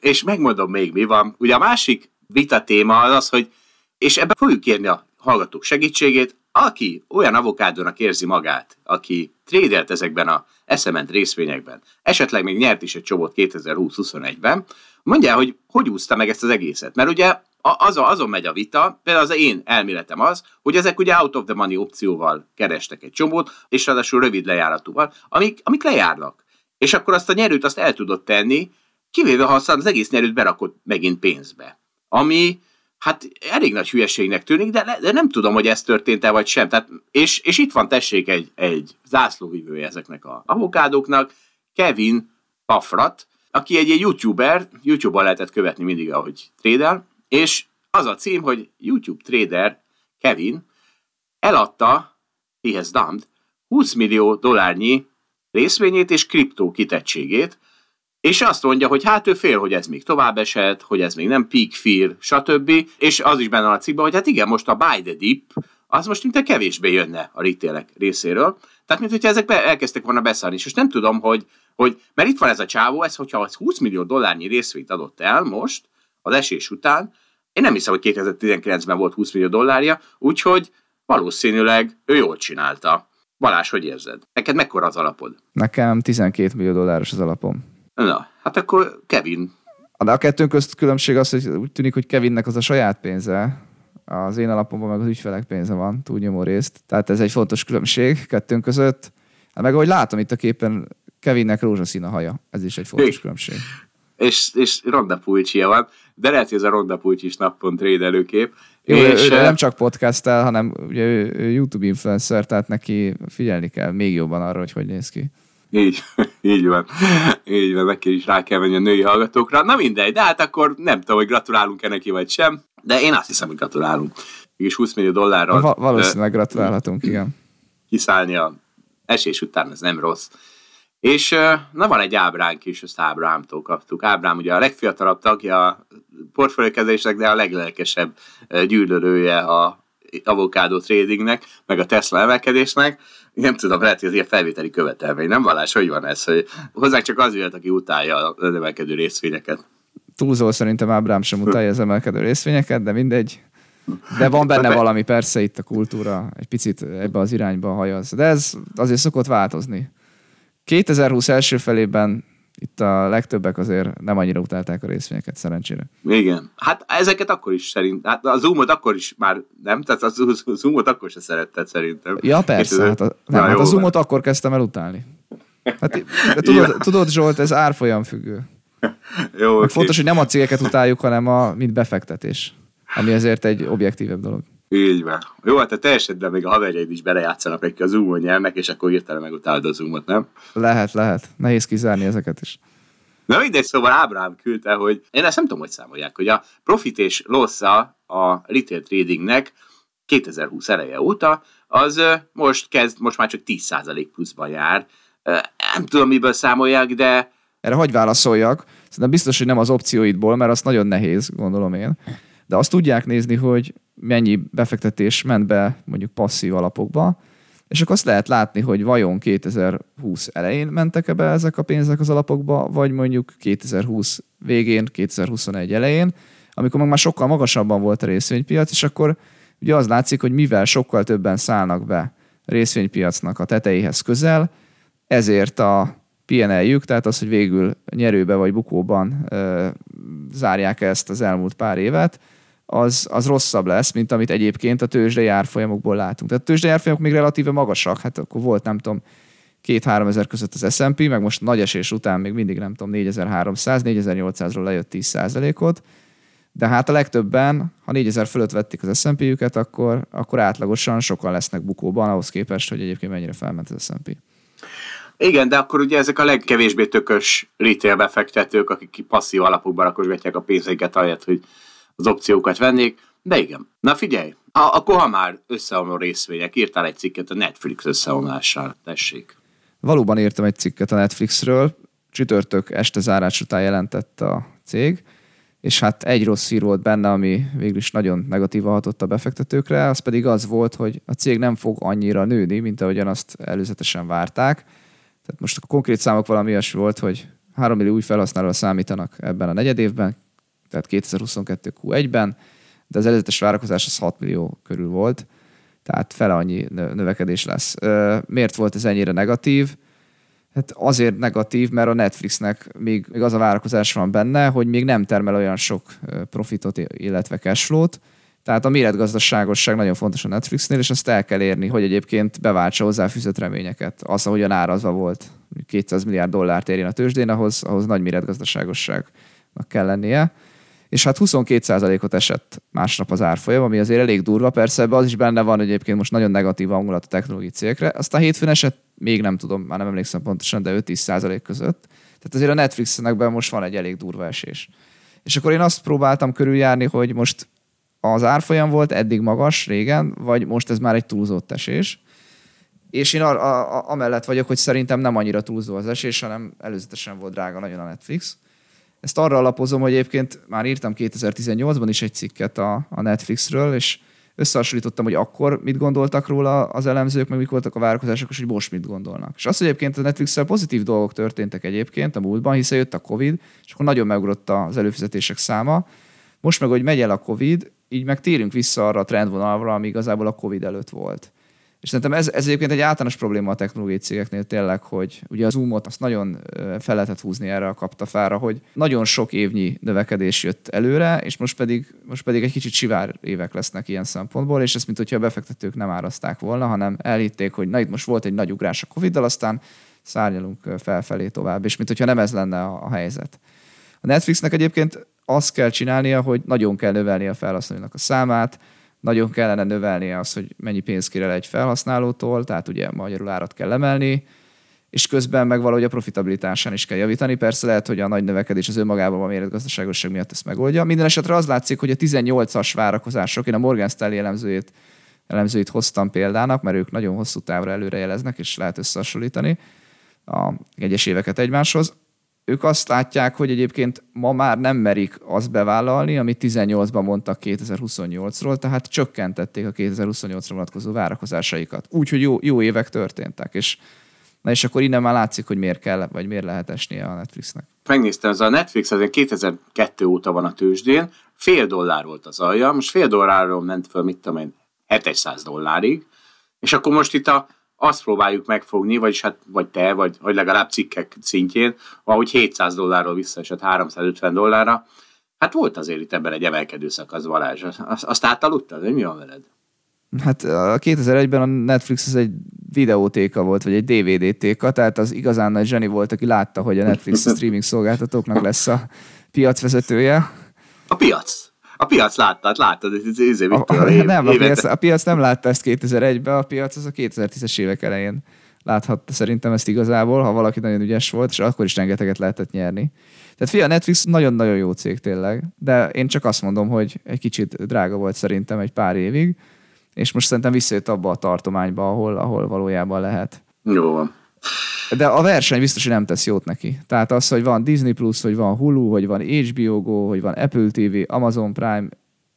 Speaker 2: És megmondom még mi van. Ugye a másik vita téma az az, hogy és ebben fogjuk kérni a hallgatók segítségét, aki olyan avokádónak érzi magát, aki trédelt ezekben a eszement részvényekben, esetleg még nyert is egy csobot 2020-21-ben, mondja, hogy hogy úszta meg ezt az egészet. Mert ugye az, azon megy a vita, például az én elméletem az, hogy ezek ugye out of the money opcióval kerestek egy csomót, és ráadásul rövid lejáratúval, amik, amik lejárnak. És akkor azt a nyerőt azt el tudott tenni, kivéve ha az egész nyerőt berakott megint pénzbe. Ami, hát elég nagy hülyeségnek tűnik, de, de nem tudom, hogy ez történt-e vagy sem. Tehát, és, és itt van tessék egy, egy zászlóvivője ezeknek a avokádoknak, Kevin Pafrat, aki egy, egy youtuber, YouTube-on lehetett követni mindig, ahogy trédel, és az a cím, hogy YouTube trader Kevin eladta, he has dumped, 20 millió dollárnyi részvényét és kriptó kitettségét, és azt mondja, hogy hát ő fél, hogy ez még tovább esett, hogy ez még nem peak fear, stb. És az is benne a cikkben, hogy hát igen, most a buy the dip, az most mint a kevésbé jönne a rítélek részéről. Tehát, mint hogyha ezek be, elkezdtek volna beszállni, és most nem tudom, hogy, hogy, mert itt van ez a csávó, ez, hogyha az 20 millió dollárnyi részvényt adott el most, az esés után, én nem hiszem, hogy 2019-ben volt 20 millió dollárja, úgyhogy valószínűleg ő jól csinálta. Balázs, hogy érzed? Neked mekkora az alapod?
Speaker 3: Nekem 12 millió dolláros az alapom.
Speaker 2: Na, hát akkor Kevin.
Speaker 3: De a kettőnk közt különbség az, hogy úgy tűnik, hogy Kevinnek az a saját pénze, az én alapomban meg az ügyfelek pénze van, túlnyomó részt. Tehát ez egy fontos különbség kettőnk között. Hát meg ahogy látom itt a képen, Kevinnek rózsaszín a haja. Ez is egy fontos különbség.
Speaker 2: és, és Ronda Pulcsia van, de lehet, hogy ez a Ronda is nappont trédelőkép.
Speaker 3: Jó, és, ő, ő nem csak podcastel, hanem ugye ő, ő YouTube influencer, tehát neki figyelni kell még jobban arra, hogy hogy néz ki.
Speaker 2: Így, így van. Így van, neki is rá kell menni a női hallgatókra. Na mindegy, de hát akkor nem tudom, hogy gratulálunk-e neki vagy sem, de én azt hiszem, hogy gratulálunk. Mégis 20 millió dollárral.
Speaker 3: Va- valószínűleg gratulálhatunk, igen.
Speaker 2: Kiszállni a esés után, ez nem rossz. És na van egy ábránk is, ezt Ábrámtól kaptuk. Ábrám ugye a legfiatalabb tagja a portfóliókezésnek, de a leglelkesebb gyűlölője a avokádó tradingnek, meg a Tesla emelkedésnek. Nem tudom, lehet, hogy ez ilyen felvételi követelmény. Nem vallás, hogy van ez, hogy hozzánk csak az jött, aki utálja a emelkedő részvényeket.
Speaker 3: Túlzó szerintem Ábrám sem utálja az emelkedő részvényeket, de mindegy. De van benne valami, persze itt a kultúra egy picit ebbe az irányba hajaz. De ez azért szokott változni. 2020 első felében itt a legtöbbek azért nem annyira utálták a részvényeket, szerencsére.
Speaker 2: Igen. Hát ezeket akkor is szerint, hát a Zoomot akkor is már nem, tehát a Zoomot akkor se szeretted szerintem.
Speaker 3: Ja, persze. Hát a, nem, hát a Zoomot van. akkor kezdtem el utálni. Hát, de tudod, tudod, Zsolt, ez árfolyam függő. Jó, okay. Fontos, hogy nem a cégeket utáljuk, hanem a mint befektetés, ami azért egy objektívebb dolog.
Speaker 2: Így van. Jó, hát a te esetben még a haverjaid is belejátszanak, akik a Zoomon nyernek, és akkor hirtelen megutálod a Zoomot, nem?
Speaker 3: Lehet, lehet. Nehéz kizárni ezeket is.
Speaker 2: Na mindegy, szóval Ábrám küldte, hogy én ezt nem tudom, hogy számolják, hogy a profit és loss a retail tradingnek 2020 eleje óta, az most kezd, most már csak 10% pluszban jár. Nem tudom, miből számolják, de...
Speaker 3: Erre hogy válaszoljak? Szerintem biztos, hogy nem az opcióidból, mert az nagyon nehéz, gondolom én. De azt tudják nézni, hogy mennyi befektetés ment be mondjuk passzív alapokba, és akkor azt lehet látni, hogy vajon 2020 elején mentek-e be ezek a pénzek az alapokba, vagy mondjuk 2020 végén, 2021 elején, amikor meg már sokkal magasabban volt a részvénypiac, és akkor ugye az látszik, hogy mivel sokkal többen szállnak be részvénypiacnak a tetejéhez közel, ezért a PNL-jük, tehát az, hogy végül nyerőbe vagy bukóban ö, zárják ezt az elmúlt pár évet, az, az rosszabb lesz, mint amit egyébként a tőzsdei árfolyamokból látunk. Tehát a tőzsdei árfolyamok még relatíve magasak, hát akkor volt nem tudom, két-három ezer között az S&P, meg most nagy esés után még mindig nem tudom, 4300, 4800-ról lejött 10 ot de hát a legtöbben, ha 4000 fölött vették az S&P-jüket, akkor, akkor átlagosan sokan lesznek bukóban, ahhoz képest, hogy egyébként mennyire felment az S&P.
Speaker 2: Igen, de akkor ugye ezek a legkevésbé tökös retail befektetők, akik passzív alapokban rakosgatják a pénzeiket, ahelyett, hogy az opciókat vennék, de igen. Na figyelj, a, akkor ha már összeomló részvények, írtál egy cikket a Netflix összeomlással, tessék.
Speaker 3: Valóban írtam egy cikket a Netflixről, csütörtök este zárás után jelentett a cég, és hát egy rossz hír volt benne, ami végül is nagyon negatívan hatott a befektetőkre, az pedig az volt, hogy a cég nem fog annyira nőni, mint ahogyan azt előzetesen várták. Tehát most a konkrét számok valami olyasmi volt, hogy 3 millió új felhasználóra számítanak ebben a negyedévben, tehát 2022 Q1-ben, de az előzetes várakozás az 6 millió körül volt, tehát fele annyi növekedés lesz. Miért volt ez ennyire negatív? Hát azért negatív, mert a Netflixnek még, még az a várakozás van benne, hogy még nem termel olyan sok profitot, illetve cashflow-t, tehát a méretgazdaságosság nagyon fontos a Netflixnél, és azt el kell érni, hogy egyébként beváltsa hozzá fűzött reményeket. Az, ahogyan árazva volt 200 milliárd dollárt érjen a tőzsdén, ahhoz, ahhoz nagy méretgazdaságosságnak kell lennie és hát 22%-ot esett másnap az árfolyam, ami azért elég durva, persze ebbe az is benne van, hogy egyébként most nagyon negatív hangulat a technológiai cégekre. Aztán hétfőn esett, még nem tudom, már nem emlékszem pontosan, de 5-10% között. Tehát azért a Netflixnek most van egy elég durva esés. És akkor én azt próbáltam körüljárni, hogy most az árfolyam volt eddig magas régen, vagy most ez már egy túlzott esés. És én a, a, a, amellett vagyok, hogy szerintem nem annyira túlzó az esés, hanem előzetesen volt drága nagyon a Netflix. Ezt arra alapozom, hogy egyébként már írtam 2018-ban is egy cikket a, a Netflixről, és összehasonlítottam, hogy akkor mit gondoltak róla az elemzők, meg mik voltak a várakozások, és hogy most mit gondolnak. És az, hogy egyébként a netflix pozitív dolgok történtek egyébként a múltban, hiszen jött a Covid, és akkor nagyon megugrott az előfizetések száma. Most meg, hogy megy el a Covid, így meg térünk vissza arra a trendvonalra, ami igazából a Covid előtt volt. És szerintem ez, ez egyébként egy általános probléma a technológiai cégeknél tényleg, hogy ugye az Zoomot azt nagyon fel lehetett húzni erre a kaptafára, hogy nagyon sok évnyi növekedés jött előre, és most pedig, most pedig egy kicsit sivár évek lesznek ilyen szempontból, és ezt mint hogyha a befektetők nem árazták volna, hanem elhitték, hogy na itt most volt egy nagy ugrás a Covid-dal, aztán szárnyalunk felfelé tovább, és mint hogyha nem ez lenne a, a helyzet. A Netflixnek egyébként azt kell csinálnia, hogy nagyon kell növelni a felhasználónak a számát, nagyon kellene növelnie az, hogy mennyi pénzt kér el egy felhasználótól, tehát ugye magyarul árat kell emelni, és közben meg valahogy a profitabilitásán is kell javítani. Persze lehet, hogy a nagy növekedés az önmagában a méretgazdaságosság miatt ezt megoldja. Minden esetre az látszik, hogy a 18-as várakozások, én a Morgan Stanley elemzőjét, elemzőit hoztam példának, mert ők nagyon hosszú távra előrejeleznek, és lehet összehasonlítani a egyes éveket egymáshoz. Ők azt látják, hogy egyébként ma már nem merik azt bevállalni, amit 18-ban mondtak 2028-ról, tehát csökkentették a 2028-ra vonatkozó várakozásaikat. Úgyhogy jó, jó évek történtek, és Na és akkor innen már látszik, hogy miért kell, vagy miért lehet esnie a Netflixnek.
Speaker 2: Megnéztem, ez a Netflix azért 2002 óta van a tőzsdén, fél dollár volt az alja, most fél dollárról ment föl, mit tudom én, 700 dollárig, és akkor most itt a, azt próbáljuk megfogni, vagyis hát, vagy te, vagy, vagy legalább cikkek szintjén, ahogy 700 dollárról visszaesett 350 dollárra, hát volt azért itt ebben egy emelkedő szakasz, Balázs. Azt, azt átaludtad, hogy mi van veled?
Speaker 3: Hát a 2001-ben a Netflix az egy videótéka volt, vagy egy DVD-téka, tehát az igazán nagy zseni volt, aki látta, hogy a Netflix a streaming szolgáltatóknak lesz a piacvezetője.
Speaker 2: A piac. A piac látta, láttad, ez, ez, ez, a,
Speaker 3: a, nem, a piac, a piac nem látta ezt 2001-ben, a piac az a 2010-es évek elején láthatta szerintem ezt igazából, ha valaki nagyon ügyes volt, és akkor is rengeteget lehetett nyerni. Tehát fia, Netflix nagyon-nagyon jó cég tényleg, de én csak azt mondom, hogy egy kicsit drága volt szerintem egy pár évig, és most szerintem visszajött abba a tartományba, ahol, ahol valójában lehet.
Speaker 2: Jó van.
Speaker 3: De a verseny biztos, hogy nem tesz jót neki. Tehát az, hogy van Disney Plus, hogy van Hulu, hogy van HBO Go, hogy van Apple TV, Amazon Prime,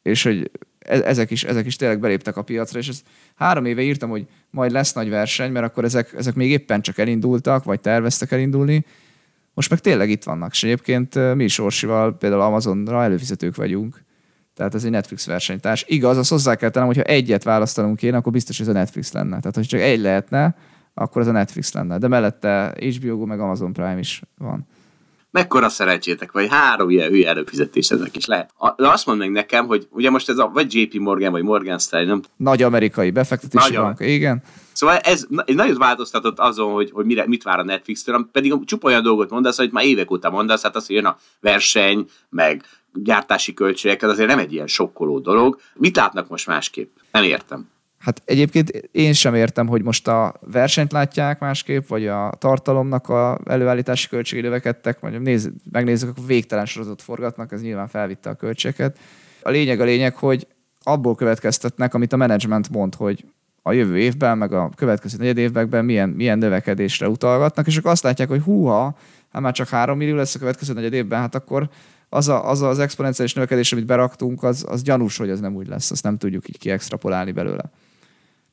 Speaker 3: és hogy e- ezek is, ezek is tényleg beléptek a piacra, és ezt három éve írtam, hogy majd lesz nagy verseny, mert akkor ezek, ezek még éppen csak elindultak, vagy terveztek elindulni. Most meg tényleg itt vannak, és egyébként mi is Orsival például Amazonra előfizetők vagyunk, tehát ez egy Netflix versenytárs. Igaz, azt hozzá kell tennem, hogyha egyet választanunk kéne, akkor biztos, ez a Netflix lenne. Tehát, hogy csak egy lehetne, akkor ez a Netflix lenne. De mellette HBO Go meg Amazon Prime is van.
Speaker 2: Mekkora szerencsétek, vagy három ilyen hülye előfizetéseznek is lehet. De azt mondd meg nekem, hogy ugye most ez a, vagy JP Morgan, vagy Morgan Stanley, nem?
Speaker 3: Nagy amerikai befektetési Nagyon. bank, igen.
Speaker 2: Szóval ez, ez nagyon változtatott azon, hogy, hogy mire, mit vár a Netflix-től, pedig csupa olyan dolgot mondasz, hogy már évek óta mondasz, hát az, hogy jön a verseny, meg gyártási költségek, ez azért nem egy ilyen sokkoló dolog. Mit látnak most másképp? Nem értem.
Speaker 3: Hát egyébként én sem értem, hogy most a versenyt látják másképp, vagy a tartalomnak a előállítási költségei növekedtek, vagy néz, megnézzük, akkor végtelen sorozatot forgatnak, ez nyilván felvitte a költségeket. A lényeg a lényeg, hogy abból következtetnek, amit a menedzsment mond, hogy a jövő évben, meg a következő negyed években milyen, milyen növekedésre utalgatnak, és akkor azt látják, hogy húha, hát már csak 3 millió lesz a következő negyed évben, hát akkor az, a, az az exponenciális növekedés, amit beraktunk, az, az gyanús, hogy ez nem úgy lesz, azt nem tudjuk így kiextrapolálni belőle.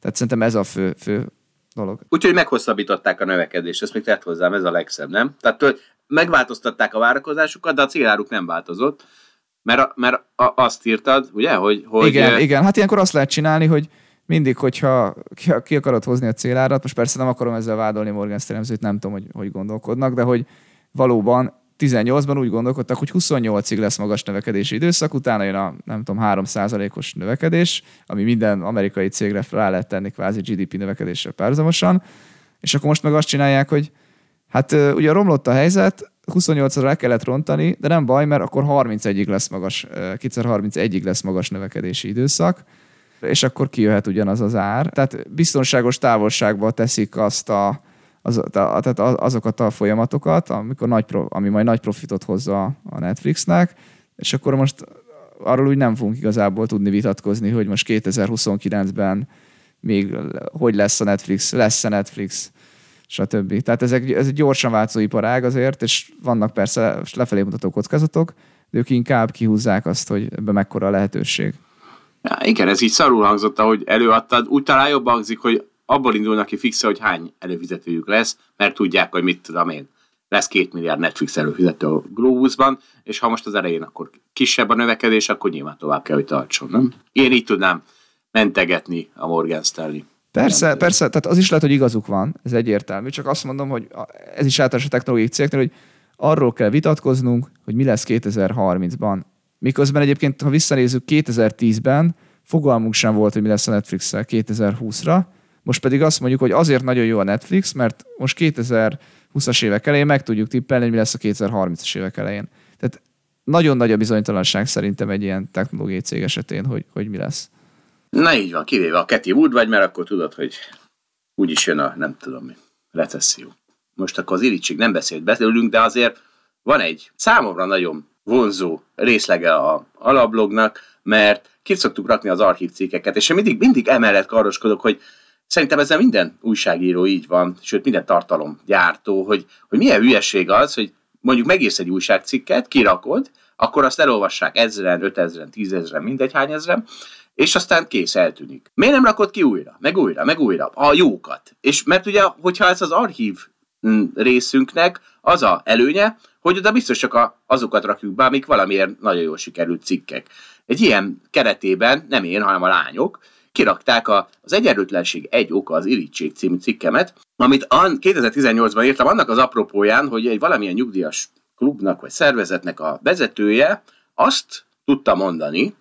Speaker 3: Tehát szerintem ez a fő, fő dolog.
Speaker 2: Úgyhogy meghosszabbították a növekedést, ezt még tett hozzám, ez a legszebb, nem? Tehát megváltoztatták a várakozásukat, de a céláruk nem változott, mert, mert azt írtad, ugye, hogy... hogy
Speaker 3: igen, igen, hát ilyenkor azt lehet csinálni, hogy mindig, hogyha ki, ki akarod hozni a célárat, most persze nem akarom ezzel vádolni Morgan stanley nem tudom, hogy, hogy gondolkodnak, de hogy valóban 18-ban úgy gondolkodtak, hogy 28-ig lesz magas növekedési időszak, utána jön a nem tudom, 3%-os növekedés, ami minden amerikai cégre rá lehet tenni kvázi GDP növekedésre párhuzamosan, és akkor most meg azt csinálják, hogy hát ugye romlott a helyzet, 28-ra le kellett rontani, de nem baj, mert akkor 31-ig lesz magas, 2031-ig lesz magas növekedési időszak, és akkor kijöhet ugyanaz az ár. Tehát biztonságos távolságba teszik azt a az, tehát azokat a folyamatokat, amikor nagy, ami majd nagy profitot hozza a Netflixnek, és akkor most arról úgy nem fogunk igazából tudni vitatkozni, hogy most 2029-ben még hogy lesz a Netflix, lesz a Netflix, stb. Tehát ez egy, ez egy gyorsan változó iparág azért, és vannak persze lefelé mutató kockázatok, de ők inkább kihúzzák azt, hogy ebben mekkora a lehetőség.
Speaker 2: Ja, igen, ez így szarul hangzott, ahogy előadtad. Úgy talán jobban hangzik, hogy abból indulnak ki fixe, hogy hány előfizetőjük lesz, mert tudják, hogy mit tudom én, lesz két milliárd Netflix előfizető a Globusban, és ha most az elején akkor kisebb a növekedés, akkor nyilván tovább kell, hogy tartson, nem? Én így tudnám mentegetni a Morgan Stanley.
Speaker 3: Persze, nem persze, tehát az is lehet, hogy igazuk van, ez egyértelmű, csak azt mondom, hogy ez is általános a technológiai cégnél, hogy arról kell vitatkoznunk, hogy mi lesz 2030-ban. Miközben egyébként, ha visszanézzük 2010-ben, fogalmunk sem volt, hogy mi lesz a Netflix-szel 2020-ra, most pedig azt mondjuk, hogy azért nagyon jó a Netflix, mert most 2020-as évek elején meg tudjuk tippelni, hogy mi lesz a 2030-as évek elején. Tehát nagyon nagy a bizonytalanság szerintem egy ilyen technológiai cég esetén, hogy, hogy mi lesz.
Speaker 2: Na így van, kivéve a Keti Wood vagy, mert akkor tudod, hogy úgyis jön a nem tudom mi, recesszió. Most akkor az irítség nem beszélt belőlünk, de azért van egy számomra nagyon vonzó részlege a alablognak, mert ki szoktuk rakni az archív cikkeket, és én mindig, mindig emellett karoskodok, hogy szerintem ezzel minden újságíró így van, sőt minden tartalomgyártó, hogy, hogy milyen hülyeség az, hogy mondjuk megírsz egy újságcikket, kirakod, akkor azt elolvassák ezeren, ötezren, tízezren, mindegy hány ezren, és aztán kész, eltűnik. Miért nem rakod ki újra, meg újra, meg újra a jókat? És mert ugye, hogyha ez az archív mm, részünknek az a előnye, hogy oda biztos csak azokat rakjuk be, amik valamiért nagyon jól sikerült cikkek. Egy ilyen keretében, nem én, hanem a lányok, kirakták a, az Egyenlőtlenség egy oka az irítség című cikkemet, amit 2018-ban írtam annak az apropóján, hogy egy valamilyen nyugdíjas klubnak vagy szervezetnek a vezetője azt tudta mondani,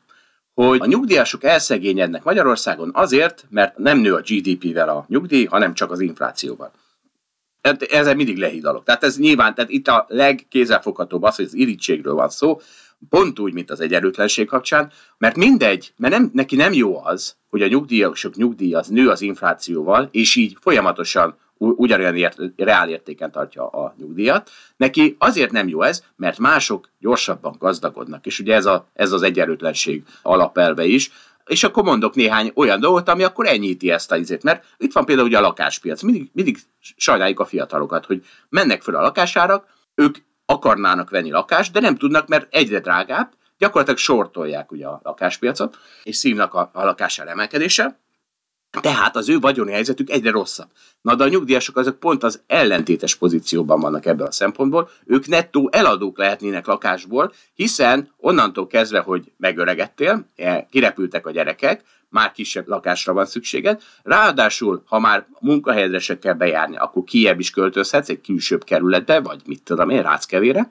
Speaker 2: hogy a nyugdíjasok elszegényednek Magyarországon azért, mert nem nő a GDP-vel a nyugdíj, hanem csak az inflációval. Ezzel mindig lehidalok. Tehát ez nyilván, tehát itt a legkézzelfoghatóbb az, hogy az irítségről van szó, pont úgy, mint az egyenlőtlenség kapcsán, mert mindegy, mert nem, neki nem jó az, hogy a nyugdíjasok nyugdíj az nő az inflációval, és így folyamatosan ugyanolyan ért, reál tartja a nyugdíjat. Neki azért nem jó ez, mert mások gyorsabban gazdagodnak, és ugye ez, a, ez az egyenlőtlenség alapelve is. És akkor mondok néhány olyan dolgot, ami akkor enyhíti ezt a izét. Mert itt van például ugye a lakáspiac. Mindig, mindig sajnáljuk a fiatalokat, hogy mennek föl a lakásárak, ők akarnának venni lakást, de nem tudnak, mert egyre drágább, gyakorlatilag sortolják ugye a lakáspiacot, és szívnak a, a lakásár emelkedése, tehát az ő vagyoni helyzetük egyre rosszabb. Na de a nyugdíjasok azok pont az ellentétes pozícióban vannak ebből a szempontból. Ők nettó eladók lehetnének lakásból, hiszen onnantól kezdve, hogy megöregedtél, e, kirepültek a gyerekek, már kisebb lakásra van szükséged. Ráadásul, ha már munkahelyedre se kell bejárni, akkor kiebb is költözhetsz egy külsőbb kerületbe, vagy mit tudom én, ráckevére,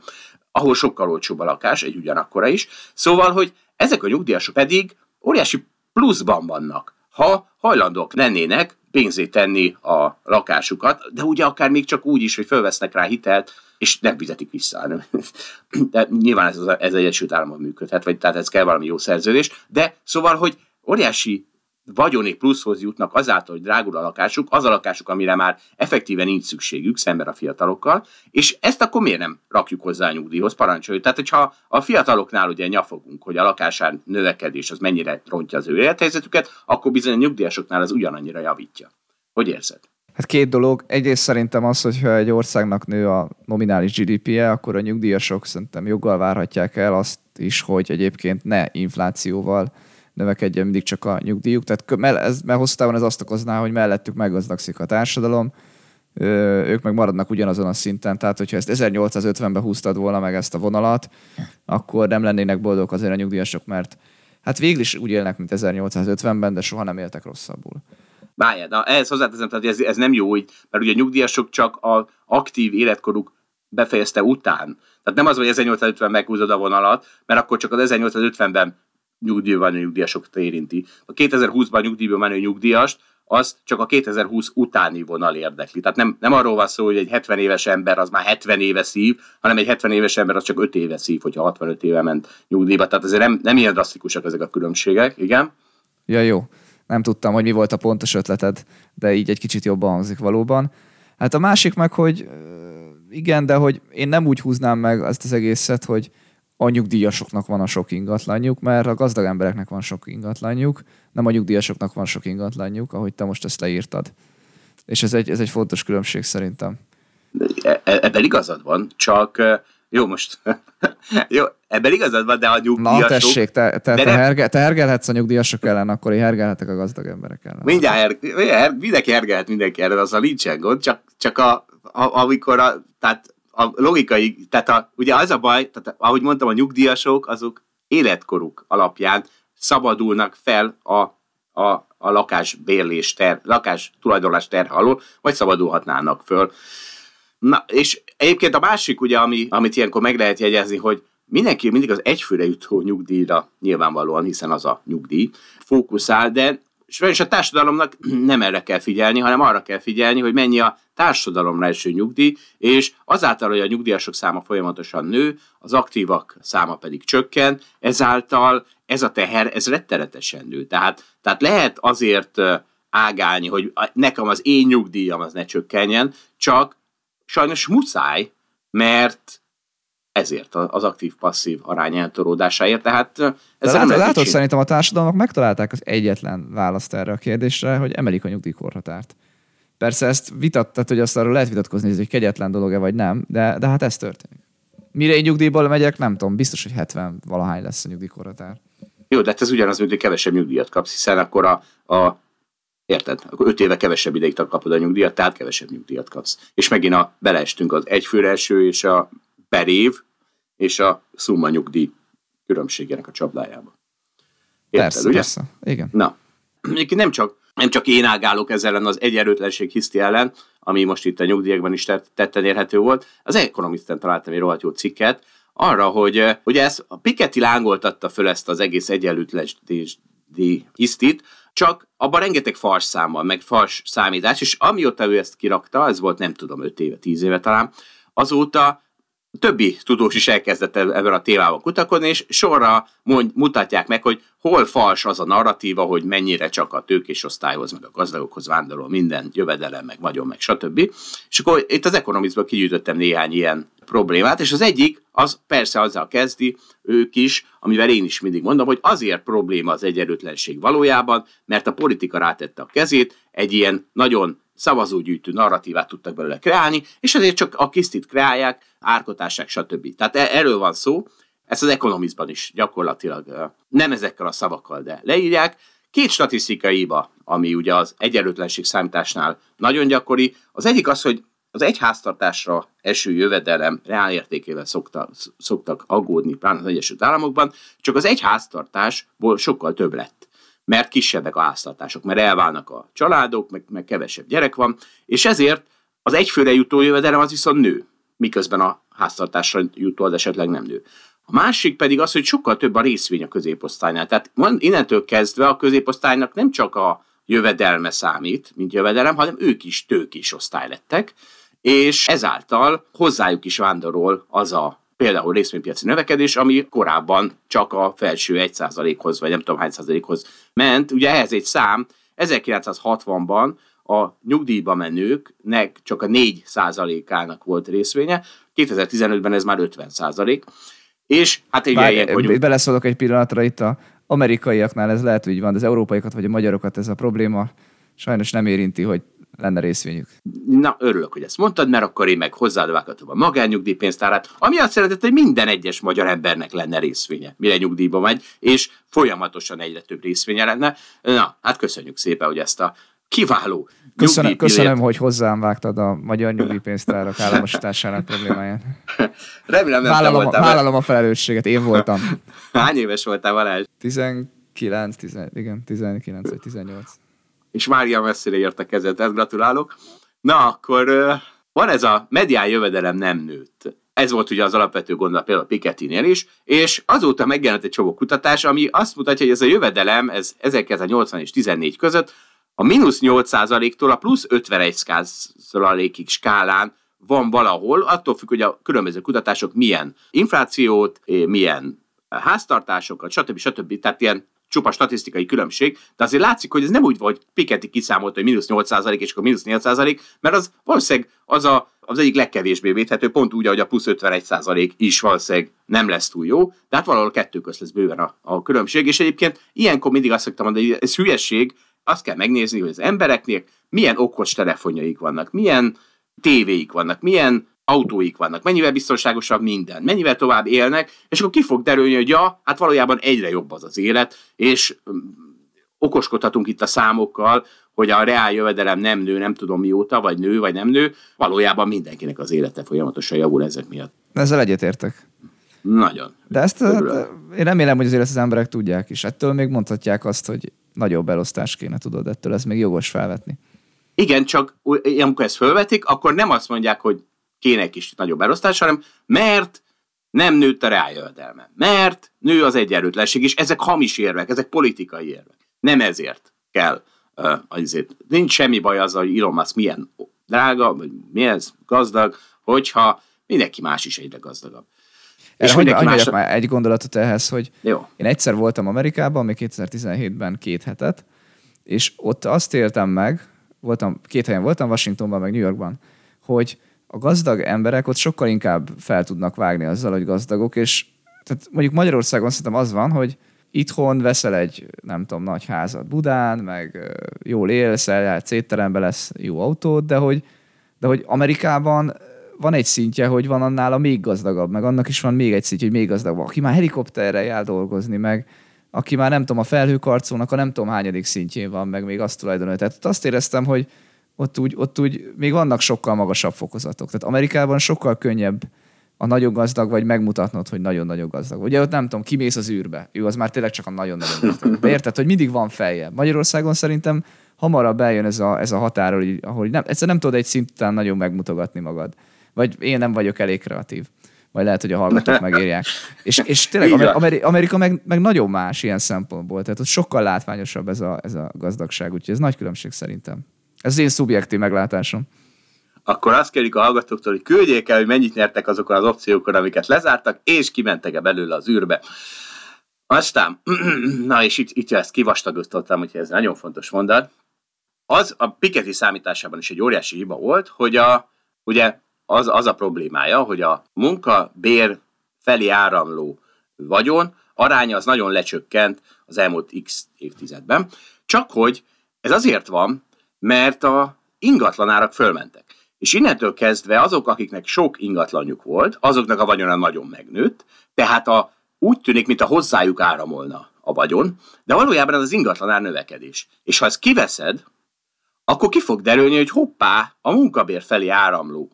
Speaker 2: ahol sokkal olcsóbb a lakás, egy ugyanakkora is. Szóval, hogy ezek a nyugdíjasok pedig óriási pluszban vannak ha hajlandók lennének pénzét tenni a lakásukat, de ugye akár még csak úgy is, hogy fölvesznek rá hitelt, és nem fizetik vissza. De nyilván ez, az, ez Egyesült Államon működhet, vagy tehát ez kell valami jó szerződés, de szóval, hogy óriási vagyoni pluszhoz jutnak azáltal, hogy drágul a lakásuk, az a lakásuk, amire már effektíven nincs szükségük szemben a fiatalokkal, és ezt akkor miért nem rakjuk hozzá a nyugdíjhoz, parancsoljuk. Tehát, hogyha a fiataloknál ugye nyafogunk, hogy a lakásán növekedés az mennyire rontja az ő élethelyzetüket, akkor bizony a nyugdíjasoknál az ugyanannyira javítja. Hogy érzed?
Speaker 3: Hát két dolog. Egyrészt szerintem az, hogyha egy országnak nő a nominális GDP-je, akkor a nyugdíjasok szerintem joggal várhatják el azt is, hogy egyébként ne inflációval növekedjen mindig csak a nyugdíjuk. Tehát ez, mert hosszú távon ez azt okozná, hogy mellettük meggazdagszik a társadalom, ők meg maradnak ugyanazon a szinten, tehát hogyha ezt 1850-ben húztad volna meg ezt a vonalat, akkor nem lennének boldog azért a nyugdíjasok, mert hát végül is úgy élnek, mint 1850-ben, de soha nem éltek rosszabbul.
Speaker 2: Várjál, na ehhez hozzáteszem, tehát ez, ez nem jó hogy mert ugye a nyugdíjasok csak a aktív életkoruk befejezte után. Tehát nem az, hogy 1850 meghúzod a vonalat, mert akkor csak az 1850-ben nyugdíjban nyugdíjasokat érinti. A 2020-ban nyugdíjban menő nyugdíjast, azt csak a 2020 utáni vonal érdekli. Tehát nem, nem arról van szó, hogy egy 70 éves ember az már 70 éve szív, hanem egy 70 éves ember az csak 5 éve szív, hogyha 65 éve ment nyugdíjba. Tehát azért nem, nem ilyen drasztikusak ezek a különbségek, igen?
Speaker 3: Ja, jó. Nem tudtam, hogy mi volt a pontos ötleted, de így egy kicsit jobban hangzik valóban. Hát a másik meg, hogy igen, de hogy én nem úgy húznám meg azt az egészet, hogy a nyugdíjasoknak van a sok ingatlanjuk, mert a gazdag embereknek van sok ingatlanjuk, nem a nyugdíjasoknak van sok ingatlanjuk, ahogy te most ezt leírtad. És ez egy, ez egy fontos különbség szerintem.
Speaker 2: E, e, ebben igazad van, csak jó, most jó, ebben igazad van, de a nyugdíjasok...
Speaker 3: Na tessék, te, te, te, nem... herge, te hergelhetsz a nyugdíjasok ellen, akkor én hergelhetek a gazdag emberek ellen.
Speaker 2: Mindjárt, her, her, mindenki hergelhet mindenki ellen, az a nincsen gond, csak, csak a, a, amikor a, tehát a logikai, tehát a, ugye az a baj, tehát ahogy mondtam, a nyugdíjasok azok életkoruk alapján szabadulnak fel a, a, a lakásbérlés ter, lakás tulajdonlás terhe alól, vagy szabadulhatnának föl. Na, és egyébként a másik, ugye, ami, amit ilyenkor meg lehet jegyezni, hogy mindenki mindig az egyfőre jutó nyugdíjra nyilvánvalóan, hiszen az a nyugdíj, fókuszál, de és a társadalomnak nem erre kell figyelni, hanem arra kell figyelni, hogy mennyi a társadalomra eső nyugdíj, és azáltal, hogy a nyugdíjasok száma folyamatosan nő, az aktívak száma pedig csökken, ezáltal ez a teher, ez rettenetesen nő. Tehát, tehát lehet azért ágálni, hogy nekem az én nyugdíjam az ne csökkenjen, csak sajnos muszáj, mert ezért az aktív-passzív arány eltoródásáért. Tehát
Speaker 3: ez De látod, látod szerintem a társadalmak megtalálták az egyetlen választ erre a kérdésre, hogy emelik a nyugdíjkorhatárt. Persze ezt vitattad, hogy azt arról lehet vitatkozni, hogy ez egy kegyetlen dolog-e vagy nem, de, de hát ez történik. Mire egy nyugdíjból megyek, nem tudom, biztos, hogy 70 valahány lesz a nyugdíjkorhatár.
Speaker 2: Jó, de hát ez ugyanaz, mint hogy kevesebb nyugdíjat kapsz, hiszen akkor a, a Érted? Akkor öt éve kevesebb ideig kapod a nyugdíjat, tehát kevesebb nyugdíjat kapsz. És megint a, beleestünk az egyfőre első és a per év és a szumma nyugdíj különbségének a csapdájába.
Speaker 3: Érted, persze, ugye? persze. Igen.
Speaker 2: Na, nem csak, nem csak én ágálok ezzel ellen az egyenlőtlenség hiszti ellen, ami most itt a nyugdíjakban is tetten érhető volt. Az Economisten találtam egy rohadt jó cikket, arra, hogy hogy ez a Piketty lángoltatta föl ezt az egész egyenlőtlenség hisztit, csak abban rengeteg fals számmal, meg fals számítás, és amióta ő ezt kirakta, ez volt nem tudom, 5 éve, 10 éve talán, azóta többi tudós is elkezdett ebben a témában kutakodni, és sorra mond, mutatják meg, hogy hol fals az a narratíva, hogy mennyire csak a tőkés osztályhoz, meg a gazdagokhoz vándorol minden jövedelem, meg vagyon, meg stb. És akkor itt az ekonomizmból kigyűjtöttem néhány ilyen problémát, és az egyik, az persze azzal kezdi, ők is, amivel én is mindig mondom, hogy azért probléma az egyenlőtlenség valójában, mert a politika rátette a kezét, egy ilyen nagyon szavazógyűjtő narratívát tudtak belőle kreálni, és ezért csak a kisztit kreálják, árkotássák, stb. Tehát e- erről van szó, ezt az ekonomizban is gyakorlatilag nem ezekkel a szavakkal, de leírják. Két statisztikaiba, ami ugye az egyenlőtlenség számításnál nagyon gyakori, az egyik az, hogy az egy háztartásra eső jövedelem reálértékével szokta, szoktak aggódni, pláne az Egyesült Államokban, csak az egy háztartásból sokkal több lett mert kisebbek a háztartások, mert elválnak a családok, meg, meg kevesebb gyerek van, és ezért az egyfőre jutó jövedelem az viszont nő, miközben a háztartásra jutó az esetleg nem nő. A másik pedig az, hogy sokkal több a részvény a középosztálynál. Tehát innentől kezdve a középosztálynak nem csak a jövedelme számít, mint jövedelem, hanem ők is tőkés osztály lettek, és ezáltal hozzájuk is vándorol az a például részvénypiaci növekedés, ami korábban csak a felső 1%-hoz, vagy nem tudom hány százalékhoz ment. Ugye ehhez egy szám, 1960-ban a nyugdíjba menőknek csak a 4 százalékának volt részvénye, 2015-ben ez már 50 százalék. És hát egy ilyen,
Speaker 3: hogy... Beleszólok egy pillanatra itt a amerikaiaknál ez lehet, hogy van, de az európaiakat vagy a magyarokat ez a probléma sajnos nem érinti, hogy lenne részvényük.
Speaker 2: Na, örülök, hogy ezt mondtad, mert akkor én meg hozzád vághatom a magánnyugdíjpénztárát, ami azt szeretett, hogy minden egyes magyar embernek lenne részvénye, mire nyugdíjba megy, és folyamatosan egyre több részvénye lenne. Na, hát köszönjük szépen, hogy ezt a kiváló
Speaker 3: Köszönöm, köszönöm hogy hozzám vágtad a magyar nyugdíjpénztárak államosításának problémáját.
Speaker 2: Remélem nem
Speaker 3: vállalom, voltál, vállalom a felelősséget, én voltam.
Speaker 2: Hány éves voltál, Balázs?
Speaker 3: 19, 10, igen, 19 vagy 18
Speaker 2: és Mária messzire érte kezet, ezt gratulálok. Na, akkor van ez a medián jövedelem nem nőtt. Ez volt ugye az alapvető gondolat például Pikettynél is, és azóta megjelent egy csomó kutatás, ami azt mutatja, hogy ez a jövedelem, ez 1980 és 14 között a mínusz 8%-tól a plusz 51%-ig skálán van valahol, attól függ, hogy a különböző kutatások milyen inflációt, milyen háztartásokat, stb. stb. Tehát ilyen csupa statisztikai különbség, de azért látszik, hogy ez nem úgy volt, Piketty kiszámolt, hogy mínusz 8% és akkor mínusz 8%, mert az valószínűleg az a, az egyik legkevésbé védhető, pont úgy, ahogy a plusz 51% is valószínűleg nem lesz túl jó, de hát valahol kettő közt lesz bőven a, a különbség, és egyébként ilyenkor mindig azt szoktam mondani, hogy ez hülyeség, azt kell megnézni, hogy az embereknél milyen okos telefonjaik vannak, milyen tévéik vannak, milyen autóik vannak, mennyivel biztonságosabb minden, mennyivel tovább élnek, és akkor ki fog derülni, hogy ja, hát valójában egyre jobb az az élet, és mm, okoskodhatunk itt a számokkal, hogy a reál jövedelem nem nő, nem tudom mióta, vagy nő, vagy nem nő, valójában mindenkinek az élete folyamatosan javul ezek miatt.
Speaker 3: Ezzel egyetértek.
Speaker 2: Nagyon.
Speaker 3: De ezt hát, én remélem, hogy azért ezt az emberek tudják is. Ettől még mondhatják azt, hogy nagyobb elosztás kéne, tudod, ettől ez még jogos felvetni.
Speaker 2: Igen, csak amikor ezt felvetik, akkor nem azt mondják, hogy kéne egy kis nagyobb elosztás, hanem mert nem nőtt a rájövedelme. Mert nő az egyenlőtlenség, és ezek hamis érvek, ezek politikai érvek. Nem ezért. kell. Azért nincs semmi baj azzal, hogy Elon Musk milyen drága, vagy milyen gazdag, hogyha mindenki más is egyre gazdagabb.
Speaker 3: És hogy más... már egy gondolatot ehhez, hogy Jó. én egyszer voltam Amerikában, még 2017-ben két hetet, és ott azt éltem meg, voltam, két helyen voltam, Washingtonban, meg New Yorkban, hogy a gazdag emberek ott sokkal inkább fel tudnak vágni azzal, hogy gazdagok, és tehát mondjuk Magyarországon szerintem az van, hogy itthon veszel egy, nem tudom, nagy házat Budán, meg jól élsz, eljársz étterembe lesz jó autód, de hogy, de hogy Amerikában van egy szintje, hogy van annál a még gazdagabb, meg annak is van még egy szintje, hogy még gazdagabb. Aki már helikopterrel jár dolgozni, meg aki már nem tudom, a felhőkarcónak a nem tudom hányadik szintjén van, meg még azt tulajdonolja. Tehát azt éreztem, hogy ott úgy, ott úgy még vannak sokkal magasabb fokozatok. Tehát Amerikában sokkal könnyebb a nagyon gazdag vagy megmutatnod, hogy nagyon-nagyon gazdag. Ugye ott nem tudom, kimész az űrbe. Jó, az már tényleg csak a nagyon-nagyon gazdag. De érted, hogy mindig van feje. Magyarországon szerintem hamarabb eljön ez a, ez a határ, hogy, ahol nem, egyszer nem tudod egy szint után nagyon megmutogatni magad. Vagy én nem vagyok elég kreatív. Vagy lehet, hogy a hallgatók megírják. És, és tényleg Amerika, Amerika meg, meg nagyon más ilyen szempontból. Tehát ott sokkal látványosabb ez a, ez a gazdagság. Úgyhogy ez nagy különbség szerintem. Ez az én szubjektív meglátásom.
Speaker 2: Akkor azt kérjük a hallgatóktól, hogy küldjék el, hogy mennyit nyertek azokon az opciókon, amiket lezártak, és kimentek-e belőle az űrbe. Aztán, na és itt, itt ezt kivastagoztattam, hogy ez nagyon fontos mondat. Az a Piketty számításában is egy óriási hiba volt, hogy a, ugye az, az a problémája, hogy a munka bér felé áramló vagyon aránya az nagyon lecsökkent az elmúlt x évtizedben, csak hogy ez azért van, mert a ingatlanárak fölmentek. És innentől kezdve azok, akiknek sok ingatlanjuk volt, azoknak a vagyona nagyon megnőtt, tehát a, úgy tűnik, mint a hozzájuk áramolna a vagyon, de valójában ez az ingatlanár növekedés. És ha ezt kiveszed, akkor ki fog derülni, hogy hoppá, a munkabér felé áramló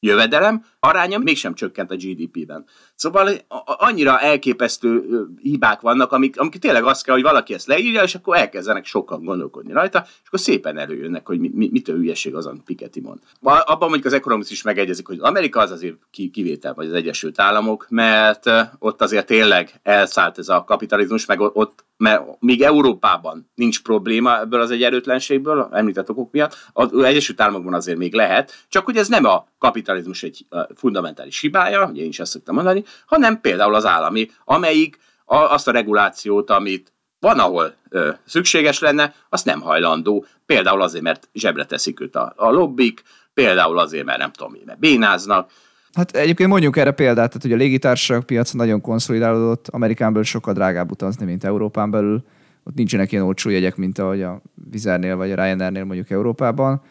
Speaker 2: jövedelem aránya mégsem csökkent a GDP-ben. Szóval annyira elképesztő hibák vannak, amik, amik tényleg azt kell, hogy valaki ezt leírja, és akkor elkezdenek sokan gondolkodni rajta, és akkor szépen előjönnek, hogy mi, mi, mitől hülyeség az, amit Piketty mond. Abban mondjuk az Economist is megegyezik, hogy Amerika az azért kivétel, vagy az Egyesült Államok, mert ott azért tényleg elszállt ez a kapitalizmus, meg ott mert míg Európában nincs probléma ebből az egyenlőtlenségből, említett okok miatt, az Egyesült Államokban azért még lehet, csak hogy ez nem a kapitalizmus egy fundamentális hibája, ugye én is ezt szoktam mondani, hanem például az állami, amelyik a, azt a regulációt, amit van, ahol ö, szükséges lenne, azt nem hajlandó. Például azért, mert zsebre teszik őt a, a lobbik, például azért, mert nem tudom, mert bénáznak,
Speaker 3: Hát egyébként mondjuk erre példát, tehát hogy a légitársaság piac nagyon konszolidálódott, Amerikán sokkal drágább utazni, mint Európán belül. Ott nincsenek ilyen olcsó jegyek, mint ahogy a Vizernél vagy a Ryanairnél mondjuk Európában.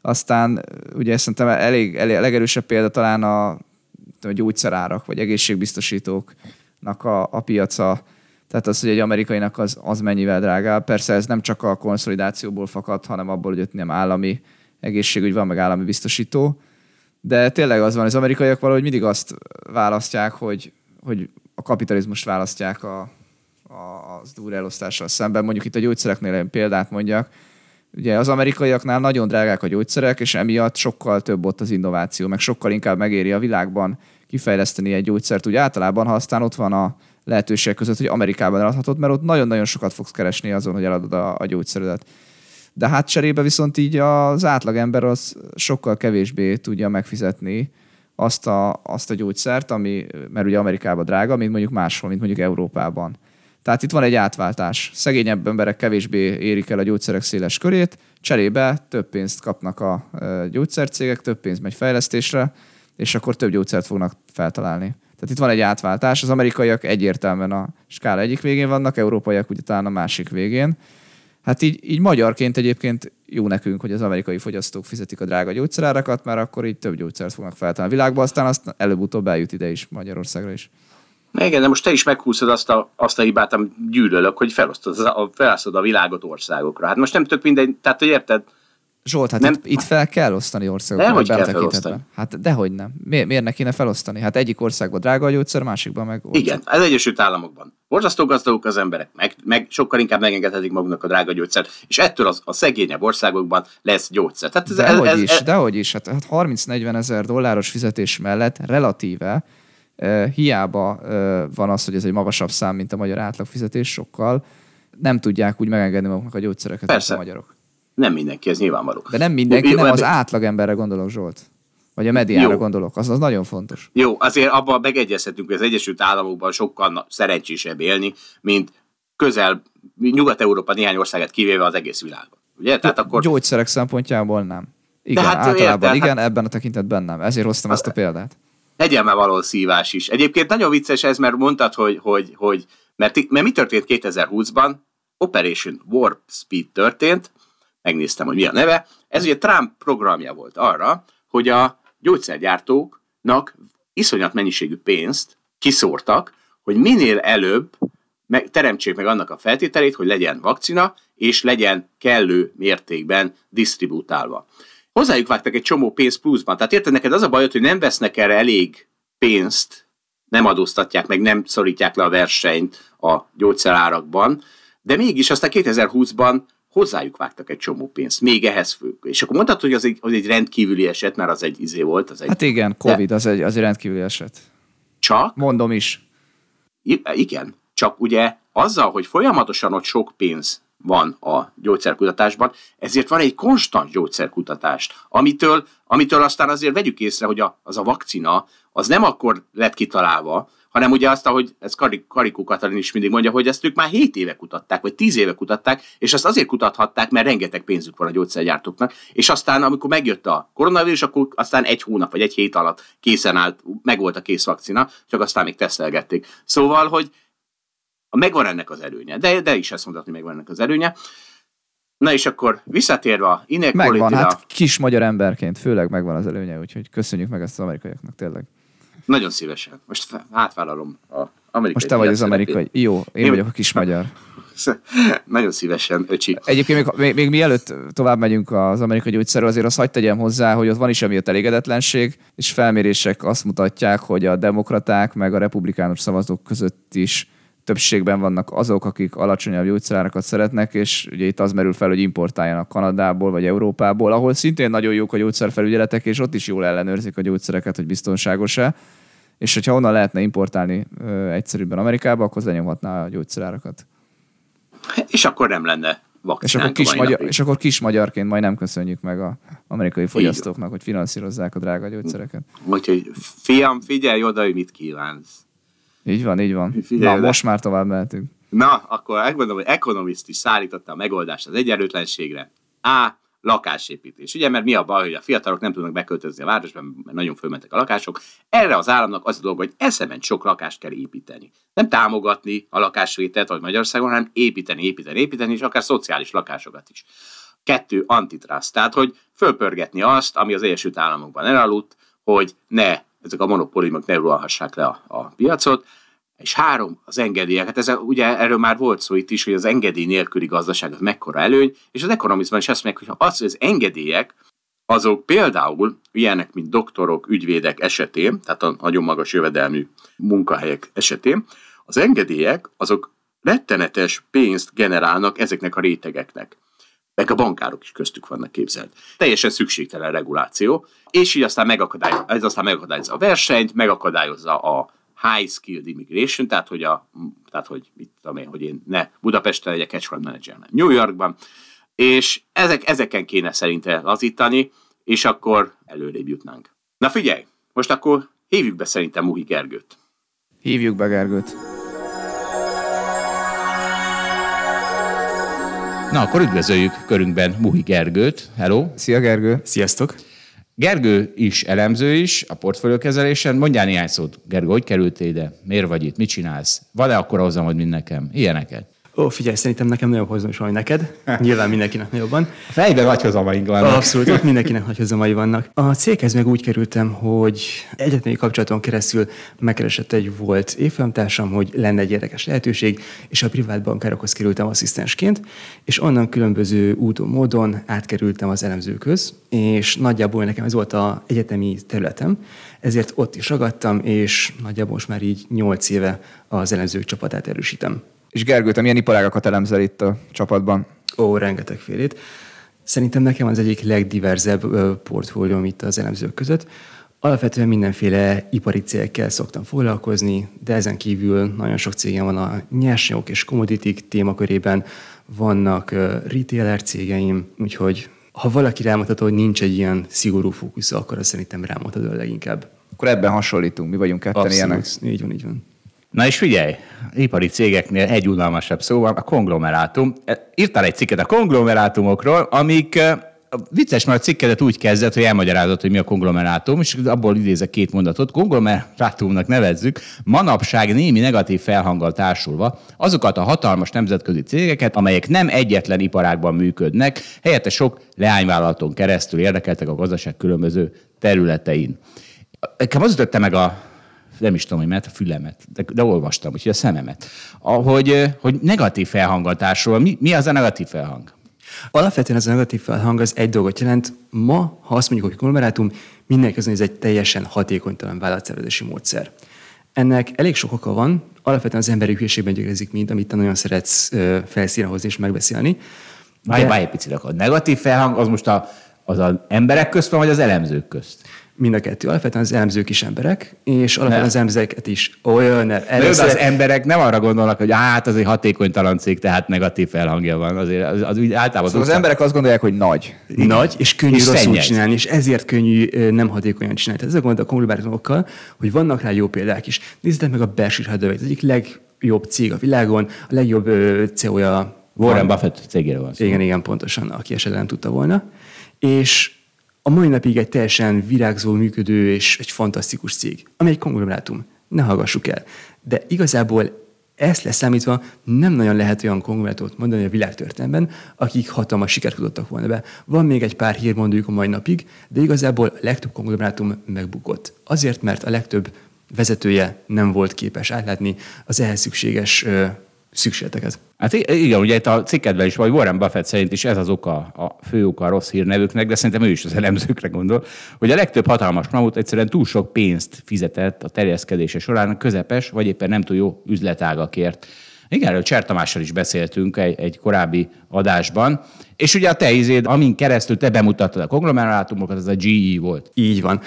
Speaker 3: Aztán ugye szerintem elég, elég legerősebb példa talán a, a gyógyszerárak vagy egészségbiztosítóknak a, a piaca. Tehát az, hogy egy amerikainak az, az mennyivel drágább. Persze ez nem csak a konszolidációból fakad, hanem abból, hogy ott nem állami egészségügy van, meg állami biztosító de tényleg az van, az amerikaiak valahogy mindig azt választják, hogy, hogy a kapitalizmust választják a, a, az elosztással szemben. Mondjuk itt a gyógyszereknél egy példát mondjak. Ugye az amerikaiaknál nagyon drágák a gyógyszerek, és emiatt sokkal több ott az innováció, meg sokkal inkább megéri a világban kifejleszteni egy gyógyszert. Úgy általában, ha aztán ott van a lehetőség között, hogy Amerikában eladhatod, mert ott nagyon-nagyon sokat fogsz keresni azon, hogy eladod a, a gyógyszeredet de hát cserébe viszont így az átlagember az sokkal kevésbé tudja megfizetni azt a, azt a gyógyszert, ami, mert ugye Amerikában drága, mint mondjuk máshol, mint mondjuk Európában. Tehát itt van egy átváltás. Szegényebb emberek kevésbé érik el a gyógyszerek széles körét, cserébe több pénzt kapnak a gyógyszercégek, több pénz megy fejlesztésre, és akkor több gyógyszert fognak feltalálni. Tehát itt van egy átváltás. Az amerikaiak egyértelműen a skála egyik végén vannak, európaiak ugye talán a másik végén. Hát így, így magyarként egyébként jó nekünk, hogy az amerikai fogyasztók fizetik a drága gyógyszerárakat, mert akkor így több gyógyszert fognak feltalálni a világba, aztán azt előbb-utóbb eljut ide is, Magyarországra is.
Speaker 2: Igen, de most te is meghúzod azt a, azt a hibát, amit gyűlölök, hogy felosztod, felosztod a világot országokra. Hát most nem tök mindegy, tehát hogy érted,
Speaker 3: Zsolt, hát nem, itt, itt fel kell osztani országokat.
Speaker 2: Dehogy kell felosztani.
Speaker 3: Hát dehogy nem. Miért, miért ne kéne felosztani? Hát egyik országban drága a gyógyszer, másikban meg
Speaker 2: olcsó. Igen, az Egyesült Államokban. Borzasztó gazdagok az emberek, meg, meg sokkal inkább megengedhetik maguknak a drága gyógyszert, és ettől az, a szegényebb országokban lesz gyógyszer.
Speaker 3: Tehát ez, dehogy ez, is, ez, dehogy is. Hát, hát 30-40 ezer dolláros fizetés mellett relatíve uh, hiába uh, van az, hogy ez egy magasabb szám, mint a magyar átlagfizetés sokkal, nem tudják úgy megengedni maguknak a gyógyszereket, Persze. a magyarok.
Speaker 2: Nem mindenki, ez nyilvánvaló.
Speaker 3: De nem mindenki, jó, nem az átlagemberre gondolok, Zsolt. Vagy a mediára jó. gondolok, az, az nagyon fontos.
Speaker 2: Jó, azért abban megegyezhetünk, hogy az Egyesült Államokban sokkal szerencsésebb élni, mint közel Nyugat-Európa néhány országát kivéve az egész világban. Ugye?
Speaker 3: Tehát akkor... Gyógyszerek szempontjából nem. Igen, hát, általában érte, igen, hát... ebben a tekintetben nem. Ezért hoztam hát, ezt a példát.
Speaker 2: Legyen már való szívás is. Egyébként nagyon vicces ez, mert mondtad, hogy, hogy, hogy mert, mert mi történt 2020-ban? Operation Warp Speed történt, megnéztem, hogy mi a neve. Ez ugye Trump programja volt arra, hogy a gyógyszergyártóknak iszonyat mennyiségű pénzt kiszórtak, hogy minél előbb meg, teremtsék meg annak a feltételét, hogy legyen vakcina, és legyen kellő mértékben disztribútálva. Hozzájuk vágtak egy csomó pénzt pluszban. Tehát érted, neked az a bajod, hogy nem vesznek erre elég pénzt, nem adóztatják meg, nem szorítják le a versenyt a gyógyszerárakban, de mégis aztán 2020-ban hozzájuk vágtak egy csomó pénzt, még ehhez fő. És akkor mondtad, hogy az egy, az egy rendkívüli eset, mert az egy izé volt. Az egy,
Speaker 3: hát igen, Covid, de... az, egy, az egy rendkívüli eset.
Speaker 2: Csak?
Speaker 3: Mondom is.
Speaker 2: I- igen, csak ugye azzal, hogy folyamatosan ott sok pénz van a gyógyszerkutatásban, ezért van egy konstans gyógyszerkutatást, amitől, amitől aztán azért vegyük észre, hogy a, az a vakcina, az nem akkor lett kitalálva, hanem ugye azt, ahogy ez Karikó Katalin is mindig mondja, hogy ezt ők már 7 éve kutatták, vagy 10 éve kutatták, és azt azért kutathatták, mert rengeteg pénzük van a gyógyszergyártóknak, és aztán, amikor megjött a koronavírus, akkor aztán egy hónap vagy egy hét alatt készen állt, meg volt a kész vakcina, csak aztán még tesztelgették. Szóval, hogy megvan ennek az előnye, de, de is ezt mondhatni, megvan ennek az előnye. Na és akkor visszatérve a
Speaker 3: Megvan, hát kis magyar emberként főleg megvan az előnye, úgyhogy köszönjük meg ezt az amerikaiaknak tényleg.
Speaker 2: Nagyon szívesen. Most átvállalom a amerikai.
Speaker 3: Most te vagy az amerikai. Jó, én, én vagyok a kis magyar.
Speaker 2: Nagyon szívesen, öcsi.
Speaker 3: Egyébként még, még, még mielőtt tovább megyünk az amerikai gyógyszerről, azért azt hagyd tegyem hozzá, hogy ott van is amiatt elégedetlenség, és felmérések azt mutatják, hogy a demokraták meg a republikánus szavazók között is többségben vannak azok, akik alacsonyabb gyógyszerárakat szeretnek, és ugye itt az merül fel, hogy importáljanak Kanadából vagy Európából, ahol szintén nagyon jók a gyógyszerfelügyeletek, és ott is jól ellenőrzik a gyógyszereket, hogy biztonságos-e. És hogyha onnan lehetne importálni ö, egyszerűbben Amerikába, akkor lenyomhatná a gyógyszerárakat.
Speaker 2: És akkor nem lenne
Speaker 3: és akkor, kis magyar, és akkor kis magyarként majd nem köszönjük meg a amerikai fogyasztóknak, hogy finanszírozzák a drága gyógyszereket.
Speaker 2: Úgyhogy fiam, figyelj oda, hogy mit kívánsz.
Speaker 3: Így van, így van. Figyelj, Na, most már tovább mehetünk.
Speaker 2: Na, akkor megmondom, hogy Economist is szállította a megoldást az egyenlőtlenségre. A. Lakásépítés. Ugye, mert mi a baj, hogy a fiatalok nem tudnak beköltözni a városban, mert nagyon fölmentek a lakások. Erre az államnak az a dolga, hogy eszement sok lakást kell építeni. Nem támogatni a lakásvételt, vagy Magyarországon, hanem építeni, építeni, építeni, és akár szociális lakásokat is. Kettő, antitrust. Tehát, hogy fölpörgetni azt, ami az Egyesült Államokban elaludt, hogy ne ezek a monopóliumok ne uralhassák le a, a piacot, és három, az engedélyek. Hát ez, ugye erről már volt szó itt is, hogy az engedély nélküli gazdaság az mekkora előny, és az ekonomizban is azt mondják, hogy az, hogy az engedélyek, azok például ilyenek, mint doktorok, ügyvédek esetén, tehát a nagyon magas jövedelmű munkahelyek esetén, az engedélyek azok rettenetes pénzt generálnak ezeknek a rétegeknek meg a bankárok is köztük vannak képzelt. Teljesen szükségtelen reguláció, és így aztán megakadályozza, ez aztán megakadályozza a versenyt, megakadályozza a high skilled immigration, tehát hogy, a, tehát, hogy, mit tudom én, hogy én ne Budapesten legyek hedge fund manager, hanem New Yorkban, és ezek, ezeken kéne szerinte lazítani, és akkor előrébb jutnánk. Na figyelj, most akkor hívjuk be szerintem Muhi Gergőt.
Speaker 3: Hívjuk be Gergőt.
Speaker 5: Na, akkor üdvözöljük körünkben Muhi Gergőt. Hello!
Speaker 3: Szia Gergő!
Speaker 6: Sziasztok!
Speaker 5: Gergő is elemző is a portfóliókezelésen. Mondjál néhány szót. Gergő, hogy kerültél ide? Miért vagy itt? Mit csinálsz? Van-e akkor hozam, hogy mint nekem? Ilyeneket.
Speaker 6: Ó, figyelj, szerintem nekem nagyobb hozom van, neked. Nyilván mindenkinek nagyobban.
Speaker 5: A fejben nagy vannak.
Speaker 6: Abszolút, ott mindenkinek nagy hozamai vannak. A céghez meg úgy kerültem, hogy egyetemi kapcsolaton keresztül megkeresett egy volt évfolyamtársam, hogy lenne egy érdekes lehetőség, és a privát bankárokhoz kerültem asszisztensként, és onnan különböző úton, módon átkerültem az elemzőköz, és nagyjából nekem ez volt a egyetemi területem, ezért ott is ragadtam, és nagyjából most már így nyolc éve az elemzők csapatát erősítem.
Speaker 3: És Gergő, te milyen iparágakat elemzel itt a csapatban?
Speaker 6: Ó, rengeteg félét. Szerintem nekem az egyik legdiverzebb portfólióm itt az elemzők között. Alapvetően mindenféle ipari cégekkel szoktam foglalkozni, de ezen kívül nagyon sok cégem van a nyersanyagok és komoditik témakörében, vannak retailer cégeim, úgyhogy ha valaki rámutató, hogy nincs egy ilyen szigorú fókusz, akkor azt szerintem rámutató leginkább.
Speaker 3: Akkor ebben hasonlítunk, mi vagyunk ketten
Speaker 6: Abszolút.
Speaker 3: ilyenek.
Speaker 6: Így van, így van.
Speaker 5: Na és figyelj, ipari cégeknél egy unalmasabb szó van, a konglomerátum. Írtál egy cikket a konglomerátumokról, amik vicces, mert a cikkedet úgy kezdett, hogy elmagyarázod, hogy mi a konglomerátum, és abból idézek két mondatot. Konglomerátumnak nevezzük, manapság némi negatív felhanggal társulva azokat a hatalmas nemzetközi cégeket, amelyek nem egyetlen iparágban működnek, helyette sok leányvállalaton keresztül érdekeltek a gazdaság különböző területein. Nekem az ütötte meg a nem is tudom, hogy mert a fülemet, de, de olvastam, úgyhogy a szememet, hogy, hogy negatív felhanggal társul. Mi, mi az a negatív felhang?
Speaker 6: Alapvetően ez a negatív felhang az egy dolgot jelent. Ma, ha azt mondjuk, hogy konglomerátum, mindenki az, ez egy teljesen hatékonytalan vállalatszervezési módszer. Ennek elég sok oka van, alapvetően az emberi hülyeségben gyökerezik mind, amit te nagyon szeretsz felszínre hozni és megbeszélni.
Speaker 5: Várj, várj egy picit, a negatív felhang az most a, az az emberek közt van, vagy az elemzők közt?
Speaker 6: Mind a kettő. Alapvetően az elemzők is emberek, és alapvetően ne. az elemzőket is olyan.
Speaker 5: Először... az emberek nem arra gondolnak, hogy hát az egy hatékonytalan cég, tehát negatív felhangja van. Azért az, az úgy általában
Speaker 3: szóval az emberek azt gondolják, hogy nagy.
Speaker 6: Nagy, és könnyű és rosszul szennyed. csinálni, és ezért könnyű nem hatékonyan csinálni. Tehát ez a gond a konglomerátumokkal, hogy vannak rá jó példák is. Nézzétek meg a Berkshire Hathaway, az egyik legjobb cég a világon, a legjobb CEO-ja.
Speaker 5: Warren Buffett cégére van
Speaker 6: szó. Igen, igen, pontosan, aki esetleg nem tudta volna. És a mai napig egy teljesen virágzó, működő és egy fantasztikus cég, ami egy konglomerátum. Ne hallgassuk el. De igazából ezt leszámítva nem nagyon lehet olyan konglomerátumot mondani a világtörténelemben, akik hatalmas sikert tudottak volna be. Van még egy pár hírmondójuk a mai napig, de igazából a legtöbb konglomerátum megbukott. Azért, mert a legtöbb vezetője nem volt képes átlátni az ehhez szükséges szükségleteket.
Speaker 5: Hát igen, ugye itt a cikkedben is, vagy Warren Buffett szerint is ez az oka, a fő oka a rossz hírnevüknek, de szerintem ő is az elemzőkre gondol, hogy a legtöbb hatalmas mamut egyszerűen túl sok pénzt fizetett a terjeszkedése során közepes, vagy éppen nem túl jó üzletágakért. Igen, erről Cser Tamással is beszéltünk egy, egy korábbi adásban, és ugye a te izéd, amin keresztül te bemutattad a konglomerátumokat, az a GE volt.
Speaker 6: Így van.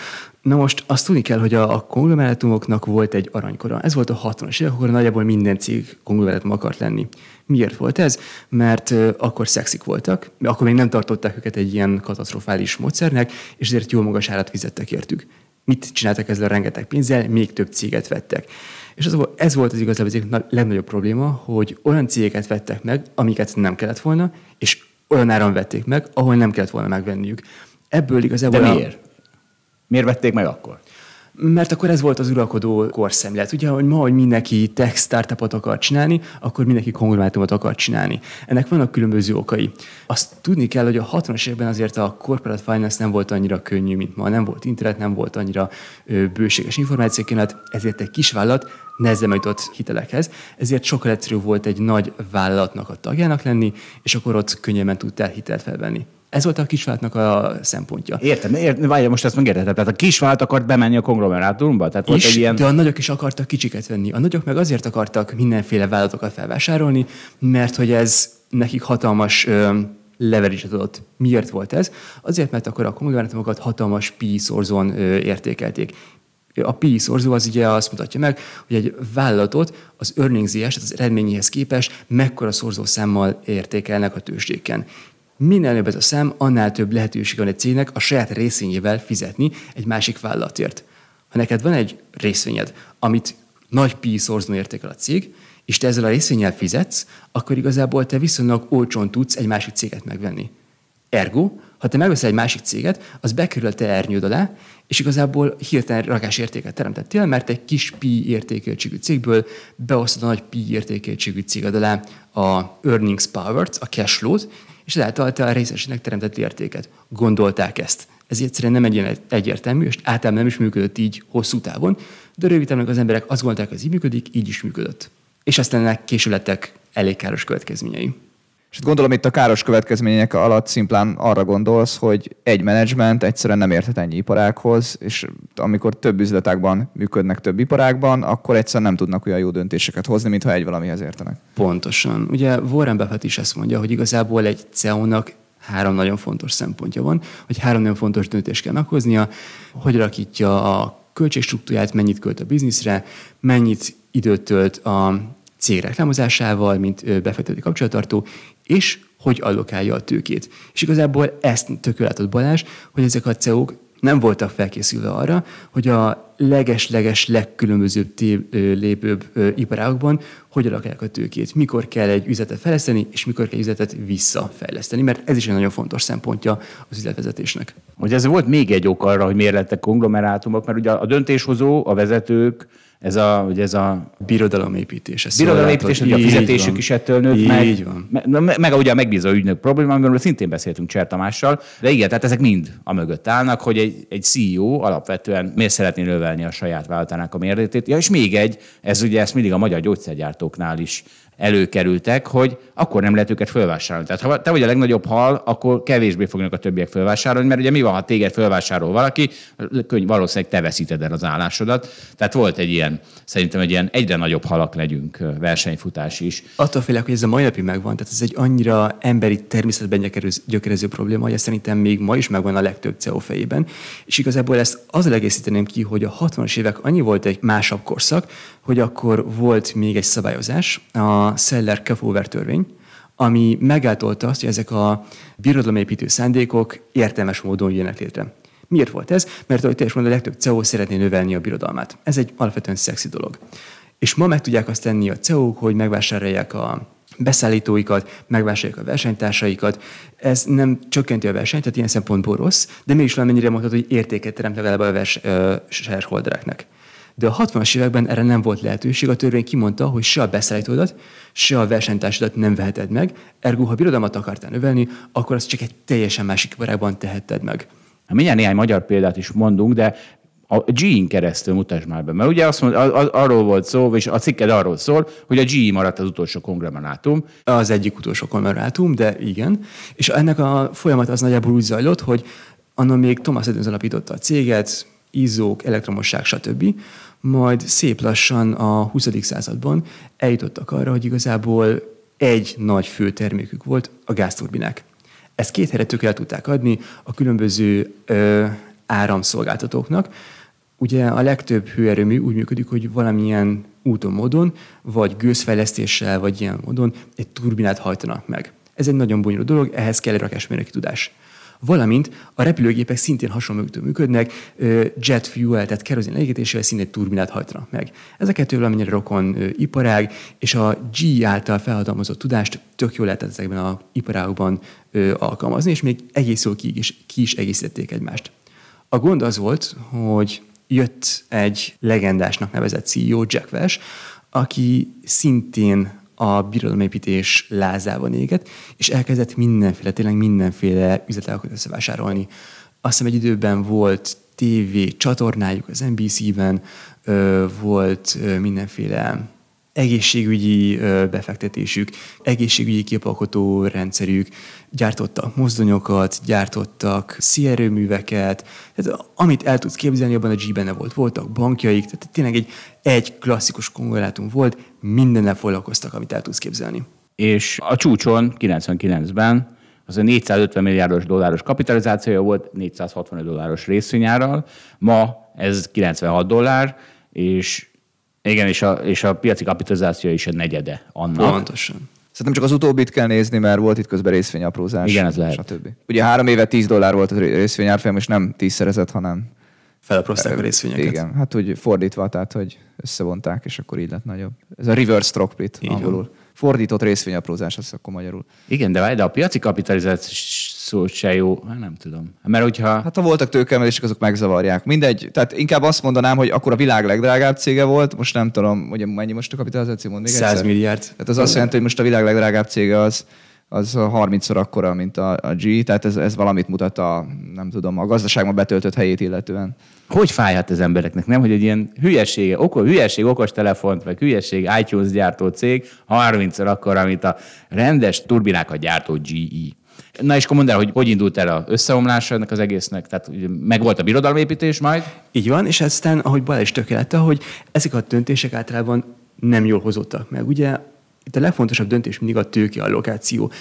Speaker 6: Na most azt tudni kell, hogy a, a konglomerátumoknak volt egy aranykora. Ez volt a 60-as évek, akkor nagyjából minden cég konglomerátum akart lenni. Miért volt ez? Mert akkor szexik voltak, akkor még nem tartották őket egy ilyen katasztrofális módszernek, és ezért jó magas árat fizettek értük. Mit csináltak ezzel a rengeteg pénzzel? Még több céget vettek. És az, ez volt az igazából az legnagyobb probléma, hogy olyan cégeket vettek meg, amiket nem kellett volna, és olyan áron vették meg, ahol nem kellett volna megvenniük. Ebből igazából...
Speaker 5: De miért? Miért vették meg akkor?
Speaker 6: Mert akkor ez volt az uralkodó korszemlélet. Ugye, hogy ma, hogy mindenki tech startupot akar csinálni, akkor mindenki konglomerátumot akar csinálni. Ennek vannak különböző okai. Azt tudni kell, hogy a 60-as években azért a corporate finance nem volt annyira könnyű, mint ma. Nem volt internet, nem volt annyira bőséges információkénet, ezért egy kis vállalat nehezen jutott hitelekhez, ezért sokkal egyszerűbb volt egy nagy vállalatnak a tagjának lenni, és akkor ott könnyebben tudtál hitelt felvenni. Ez volt a kisvállalatnak a szempontja.
Speaker 5: Értem, értem várj, most ezt megértettem. Tehát a kisvállalat akart bemenni a konglomerátumba? Tehát volt
Speaker 6: is,
Speaker 5: egy ilyen...
Speaker 6: de a nagyok is akartak kicsiket venni. A nagyok meg azért akartak mindenféle vállalatokat felvásárolni, mert hogy ez nekik hatalmas ö, leverage adott. Miért volt ez? Azért, mert akkor a konglomerátumokat hatalmas pi szorzón értékelték. A PI szorzó az ugye azt mutatja meg, hogy egy vállalatot az earnings tehát az eredményéhez képest mekkora szorzószámmal értékelnek a tőzsdéken. Minél nagyobb ez a szám, annál több lehetőség van egy cégnek a saját részvényével fizetni egy másik vállalatért. Ha neked van egy részvényed, amit nagy PI szorzón értékel a cég, és te ezzel a részvényel fizetsz, akkor igazából te viszonylag olcsón tudsz egy másik céget megvenni. Ergo, ha te megveszel egy másik céget, az bekerül a te ernyőd alá, és igazából hirtelen rakás értéket teremtettél, mert egy kis pi értékeltségű cégből beosztod a nagy pi értékeltségű céged alá a earnings power-t, a cash flow-t, és ezáltal a részesének teremtett értéket. Gondolták ezt. Ez egyszerűen nem egy egyértelmű, és általában nem is működött így hosszú távon, de rövid távon az emberek azt gondolták, hogy ez így működik, így is működött. És aztán ennek később lettek elég káros következményei.
Speaker 3: És gondolom itt a káros következmények alatt szimplán arra gondolsz, hogy egy menedzsment egyszerűen nem érhet ennyi iparákhoz, és amikor több üzletágban működnek több iparágban, akkor egyszerűen nem tudnak olyan jó döntéseket hozni, mintha egy valamihez értenek.
Speaker 6: Pontosan. Ugye Warren Buffett is ezt mondja, hogy igazából egy CEO-nak három nagyon fontos szempontja van, hogy három nagyon fontos döntést kell meghoznia, hogy alakítja a költségstruktúrát, mennyit költ a bizniszre, mennyit időt tölt a cég reklámozásával, mint befektető kapcsolattartó, és hogy allokálja a tőkét. És igazából ezt tökéletes Balázs, hogy ezek a CEO-k nem voltak felkészülve arra, hogy a leges-leges legkülönbözőbb lépőbb iparágokban hogy alakják a tőkét, mikor kell egy üzletet fejleszteni, és mikor kell üzletet visszafejleszteni, mert ez is egy nagyon fontos szempontja az üzletvezetésnek.
Speaker 5: Hogy ez volt még egy ok arra, hogy miért lettek konglomerátumok, mert ugye a döntéshozó, a vezetők, ez a, ugye ez a
Speaker 6: birodalomépítés.
Speaker 5: Ez birodalomépítés, hogy a fizetésük van. is ettől nőtt így meg.
Speaker 6: van.
Speaker 5: Meg, meg ugye a megbízó ügynök probléma, amiről szintén beszéltünk Cser Tamással, de igen, tehát ezek mind a mögött állnak, hogy egy, egy CEO alapvetően miért szeretné növelni a saját vállalatának a méretét. Ja, és még egy, ez ugye ezt mindig a magyar gyógyszergyártóknál is előkerültek, hogy akkor nem lehet őket fölvásárolni. Tehát ha te vagy a legnagyobb hal, akkor kevésbé fognak a többiek fölvásárolni, mert ugye mi van, ha téged fölvásárol valaki, könyv, valószínűleg te veszíted el az állásodat. Tehát volt egy ilyen, szerintem egy ilyen egyre nagyobb halak legyünk versenyfutás is.
Speaker 6: Attól félek, hogy ez a mai napig megvan, tehát ez egy annyira emberi természetben gyökerező probléma, hogy szerintem még ma is megvan a legtöbb CEO fejében. És igazából ezt azzal egészíteném ki, hogy a 60-as évek annyi volt egy másabb korszak, hogy akkor volt még egy szabályozás, a Seller Kefauver törvény, ami megáltolta azt, hogy ezek a birodalomépítő szándékok értelmes módon jönnek létre. Miért volt ez? Mert ahogy te mondod, a legtöbb CEO szeretné növelni a birodalmát. Ez egy alapvetően szexi dolog. És ma meg tudják azt tenni a CEO-k, hogy megvásárolják a beszállítóikat, megvásárolják a versenytársaikat. Ez nem csökkenti a versenyt, tehát ilyen szempontból rossz, de mégis valamennyire mondhatod, hogy értéket teremt legalább a vers, uh, shareholdereknek. De a 60-as években erre nem volt lehetőség. A törvény kimondta, hogy se a beszállítódat, se a versenytársadat nem veheted meg, ergo ha birodalmat akartál növelni, akkor azt csak egy teljesen másik iparágban tehetted meg.
Speaker 5: Mindjárt néhány magyar példát is mondunk, de a G-in keresztül mutasd már be. Mert ugye azt mond, arról volt szó, és a cikked arról szól, hogy a G maradt az utolsó konglomerátum.
Speaker 6: Az egyik utolsó konglomerátum, de igen. És ennek a folyamat az nagyjából úgy zajlott, hogy annak még Thomas Edison alapította a céget, izzók, elektromosság, stb majd szép lassan a 20. században eljutottak arra, hogy igazából egy nagy fő termékük volt a gázturbinák. Ezt két helyre tök el tudták adni a különböző ö, áramszolgáltatóknak. Ugye a legtöbb hőerőmű úgy működik, hogy valamilyen úton, módon, vagy gőzfejlesztéssel, vagy ilyen módon egy turbinát hajtanak meg. Ez egy nagyon bonyolult dolog, ehhez kell egy rakásmérnöki tudás valamint a repülőgépek szintén hasonló működnek, jet fuel, tehát kerozin leégétésével szintén turbinát hajtanak meg. Ez a kettő valamennyire rokon iparág, és a G által felhatalmazott tudást tök jól lehet ezekben az iparágokban alkalmazni, és még egész jól ki is, ki is egészítették egymást. A gond az volt, hogy jött egy legendásnak nevezett CEO, Jack Welch, aki szintén a birodalomépítés lázában éget, és elkezdett mindenféle, tényleg mindenféle üzletágokat összevásárolni. Azt hiszem egy időben volt TV csatornájuk az NBC-ben, volt mindenféle egészségügyi befektetésük, egészségügyi képalkotó rendszerük, gyártottak mozdonyokat, gyártottak szierőműveket, tehát amit el tudsz képzelni, abban a G benne volt. Voltak bankjaik, tehát tényleg egy, egy klasszikus kongrelátum volt, mindennel foglalkoztak, amit el tudsz képzelni.
Speaker 5: És a csúcson 99-ben az a 450 milliárdos dolláros kapitalizációja volt 465 dolláros részvényárral, ma ez 96 dollár, és igen, és a, és a piaci kapitalizáció is a negyede annak.
Speaker 6: Pontosan.
Speaker 3: Szerintem csak az utóbbit kell nézni, mert volt itt közben részvényaprózás.
Speaker 5: Igen, ez lehet.
Speaker 3: Stb. Ugye három éve 10 dollár volt a részvényárfolyam, és nem tízszerezett, hanem
Speaker 6: Felaprózták a részvényeket.
Speaker 3: Igen, hát úgy fordítva, tehát hogy összevonták, és akkor így lett nagyobb. Ez a reverse stock split angolul. Fordított részvényaprózás, az akkor magyarul.
Speaker 5: Igen, de, de a piaci kapitalizáció se jó, hát nem tudom. Mert hogyha...
Speaker 3: Hát ha voltak tőkemelések, azok megzavarják. Mindegy, tehát inkább azt mondanám, hogy akkor a világ legdrágább cége volt, most nem tudom, hogy mennyi most a kapitalizáció, mond még
Speaker 6: 100 egyszer? milliárd.
Speaker 3: Tehát az azt jelenti, hogy most a világ legdrágább cége az az 30-szor akkora, mint a, a G, tehát ez, ez valamit mutat a, nem tudom, a gazdaságban betöltött helyét illetően.
Speaker 5: Hogy fájhat az embereknek, nem? Hogy egy ilyen hülyeség, oko, hülyeség okos telefont, vagy hülyeség iTunes gyártó cég 30-szor akkora, mint a rendes turbinákat gyártó GE. Na és akkor mondd el, hogy hogy indult el az összeomlása ennek az egésznek? Tehát meg volt a birodalomépítés majd?
Speaker 6: Így van, és aztán, ahogy Bala is tökéletes, hogy ezek a döntések általában nem jól hozottak meg. Ugye itt a legfontosabb döntés mindig a tőkeallokáció.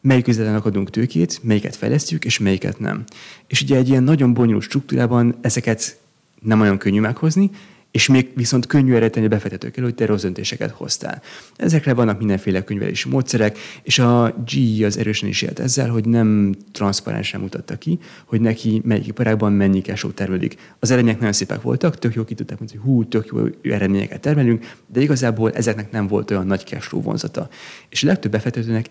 Speaker 6: melyik üzletnek adunk tőkét, melyiket fejlesztjük, és melyiket nem. És ugye egy ilyen nagyon bonyolult struktúrában ezeket nem olyan könnyű meghozni, és még viszont könnyű eredeteni a befektetők hogy te rossz döntéseket hoztál. Ezekre vannak mindenféle könyvelési módszerek, és a GE az erősen is élt ezzel, hogy nem transzparensen mutatta ki, hogy neki melyik iparágban mennyi cashflow termelik. Az eredmények nagyon szépek voltak, tök jó ki tudták hogy hú, tök jó eredményeket termelünk, de igazából ezeknek nem volt olyan nagy cashflow vonzata. És a legtöbb befektetőnek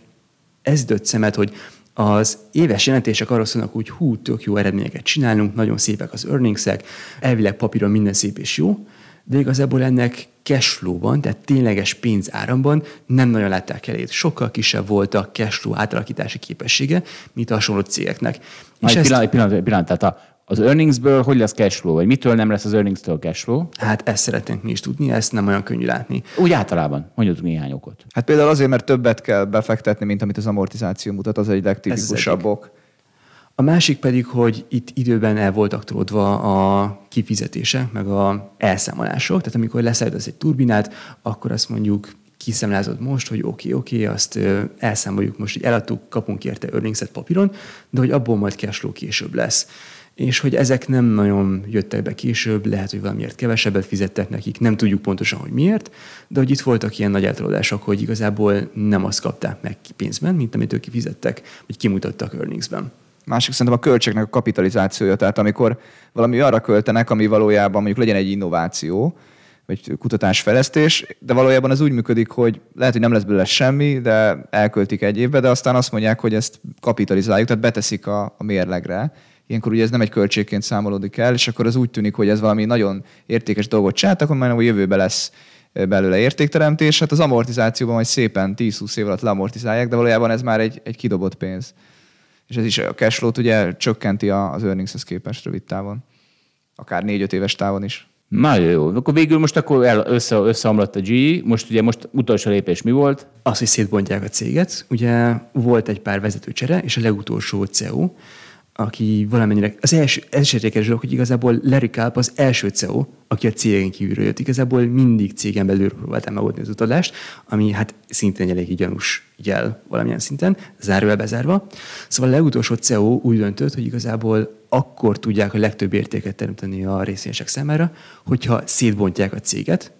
Speaker 6: ez dött szemet, hogy az éves jelentések arról szólnak, hogy hú, tök jó eredményeket csinálunk, nagyon szépek az earningsek, elvileg papíron minden szép és jó, de igazából ennek cashflow-ban, tehát tényleges pénzáramban nem nagyon látták elét. Sokkal kisebb volt a cashflow átalakítási képessége, mint a hasonló cégeknek.
Speaker 5: És egy, pillanat, egy pillanat, egy pillanat, tehát a, az earningsből hogy lesz cashflow, vagy mitől nem lesz az earningstől cashflow?
Speaker 6: Hát ezt szeretnénk mi is tudni, ezt nem olyan könnyű látni.
Speaker 5: Úgy általában, mondjuk néhány okot.
Speaker 3: Hát például azért, mert többet kell befektetni, mint amit az amortizáció mutat, az egy legtipikusabb ok.
Speaker 6: A másik pedig, hogy itt időben el voltak tródva a kifizetése, meg a elszámolások. Tehát amikor leszállítasz egy turbinát, akkor azt mondjuk kiszemlázod most, hogy oké, okay, oké, okay, azt elszámoljuk most, hogy eladtuk, kapunk érte earnings papíron, de hogy abból majd cashflow később lesz és hogy ezek nem nagyon jöttek be később, lehet, hogy valamiért kevesebbet fizettek nekik, nem tudjuk pontosan, hogy miért, de hogy itt voltak ilyen nagy eltolódások, hogy igazából nem azt kapták meg pénzben, mint amit ők kifizettek, vagy kimutattak earningsben.
Speaker 3: Másik szerintem a költségnek a kapitalizációja, tehát amikor valami arra költenek, ami valójában mondjuk legyen egy innováció, vagy kutatásfejlesztés, de valójában ez úgy működik, hogy lehet, hogy nem lesz belőle semmi, de elköltik egy évbe, de aztán azt mondják, hogy ezt kapitalizáljuk, tehát beteszik a, a mérlegre, ilyenkor ugye ez nem egy költségként számolódik el, és akkor az úgy tűnik, hogy ez valami nagyon értékes dolgot csináltak, akkor már a jövőben lesz belőle értékteremtés, hát az amortizációban majd szépen 10-20 év alatt leamortizálják, de valójában ez már egy, egy kidobott pénz. És ez is a cashflow-t ugye csökkenti az earningshez képest rövid távon. Akár 4-5 éves távon is.
Speaker 5: Nagyon jó. Akkor végül most akkor el, össze, összeomlott a GE. Most ugye most utolsó lépés mi volt?
Speaker 6: Az, hogy szétbontják a céget. Ugye volt egy pár vezetőcsere, és a legutolsó CEO, aki valamennyire, az első, esetékes dolog, hogy igazából Larry Culp az első CEO, aki a cégen kívülről jött. Igazából mindig cégen belül próbáltam megoldani az utalást, ami hát szintén elég gyanús jel valamilyen szinten, zárójel bezárva. Szóval a legutolsó CEO úgy döntött, hogy igazából akkor tudják a legtöbb értéket teremteni a részvényesek számára, hogyha szétbontják a céget,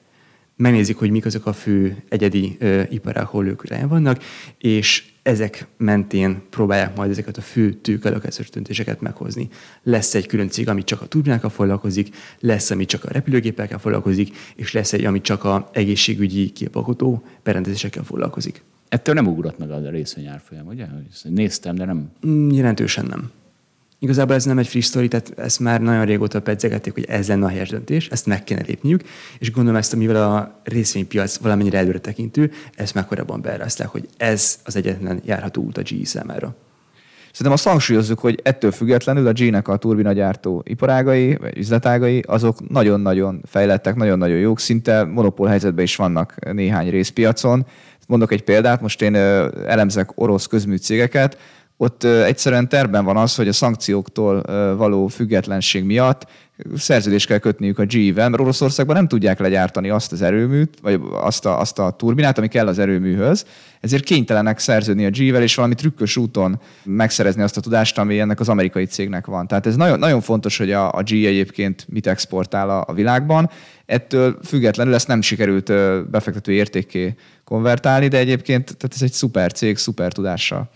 Speaker 6: megnézik, hogy mik azok a fő egyedi ö, iparák, hol ők vannak, és ezek mentén próbálják majd ezeket a fő tőkelokációs döntéseket meghozni. Lesz egy külön cég, ami csak a turbinákkal foglalkozik, lesz, ami csak a repülőgépekkel foglalkozik, és lesz egy, ami csak a egészségügyi képalkotó berendezésekkel foglalkozik.
Speaker 5: Ettől nem ugrott meg a részvényárfolyam, ugye? Néztem, de nem.
Speaker 6: Mm, jelentősen nem. Igazából ez nem egy friss sztori, tehát ezt már nagyon régóta pedzegették, hogy ez lenne a helyes döntés, ezt meg kéne lépniük, és gondolom ezt, mivel a részvénypiac valamennyire előre tekintő, ezt már korábban beerázták, hogy ez az egyetlen járható út a GE számára.
Speaker 3: Szerintem azt hangsúlyozzuk, hogy ettől függetlenül a G-nek a turbinagyártó iparágai, vagy üzletágai, azok nagyon-nagyon fejlettek, nagyon-nagyon jók, szinte monopól helyzetben is vannak néhány részpiacon. Mondok egy példát, most én elemzek orosz közműcégeket, ott egyszerűen terben van az, hogy a szankcióktól való függetlenség miatt szerződést kell kötniük a GE-vel, mert Oroszországban nem tudják legyártani azt az erőműt, vagy azt a, azt a turbinát, ami kell az erőműhöz, ezért kénytelenek szerződni a GE-vel, és valami trükkös úton megszerezni azt a tudást, ami ennek az amerikai cégnek van. Tehát ez nagyon, nagyon fontos, hogy a, a GE egyébként mit exportál a, a világban. Ettől függetlenül ezt nem sikerült befektető értékké konvertálni, de egyébként tehát ez egy szuper cég, szuper tudással.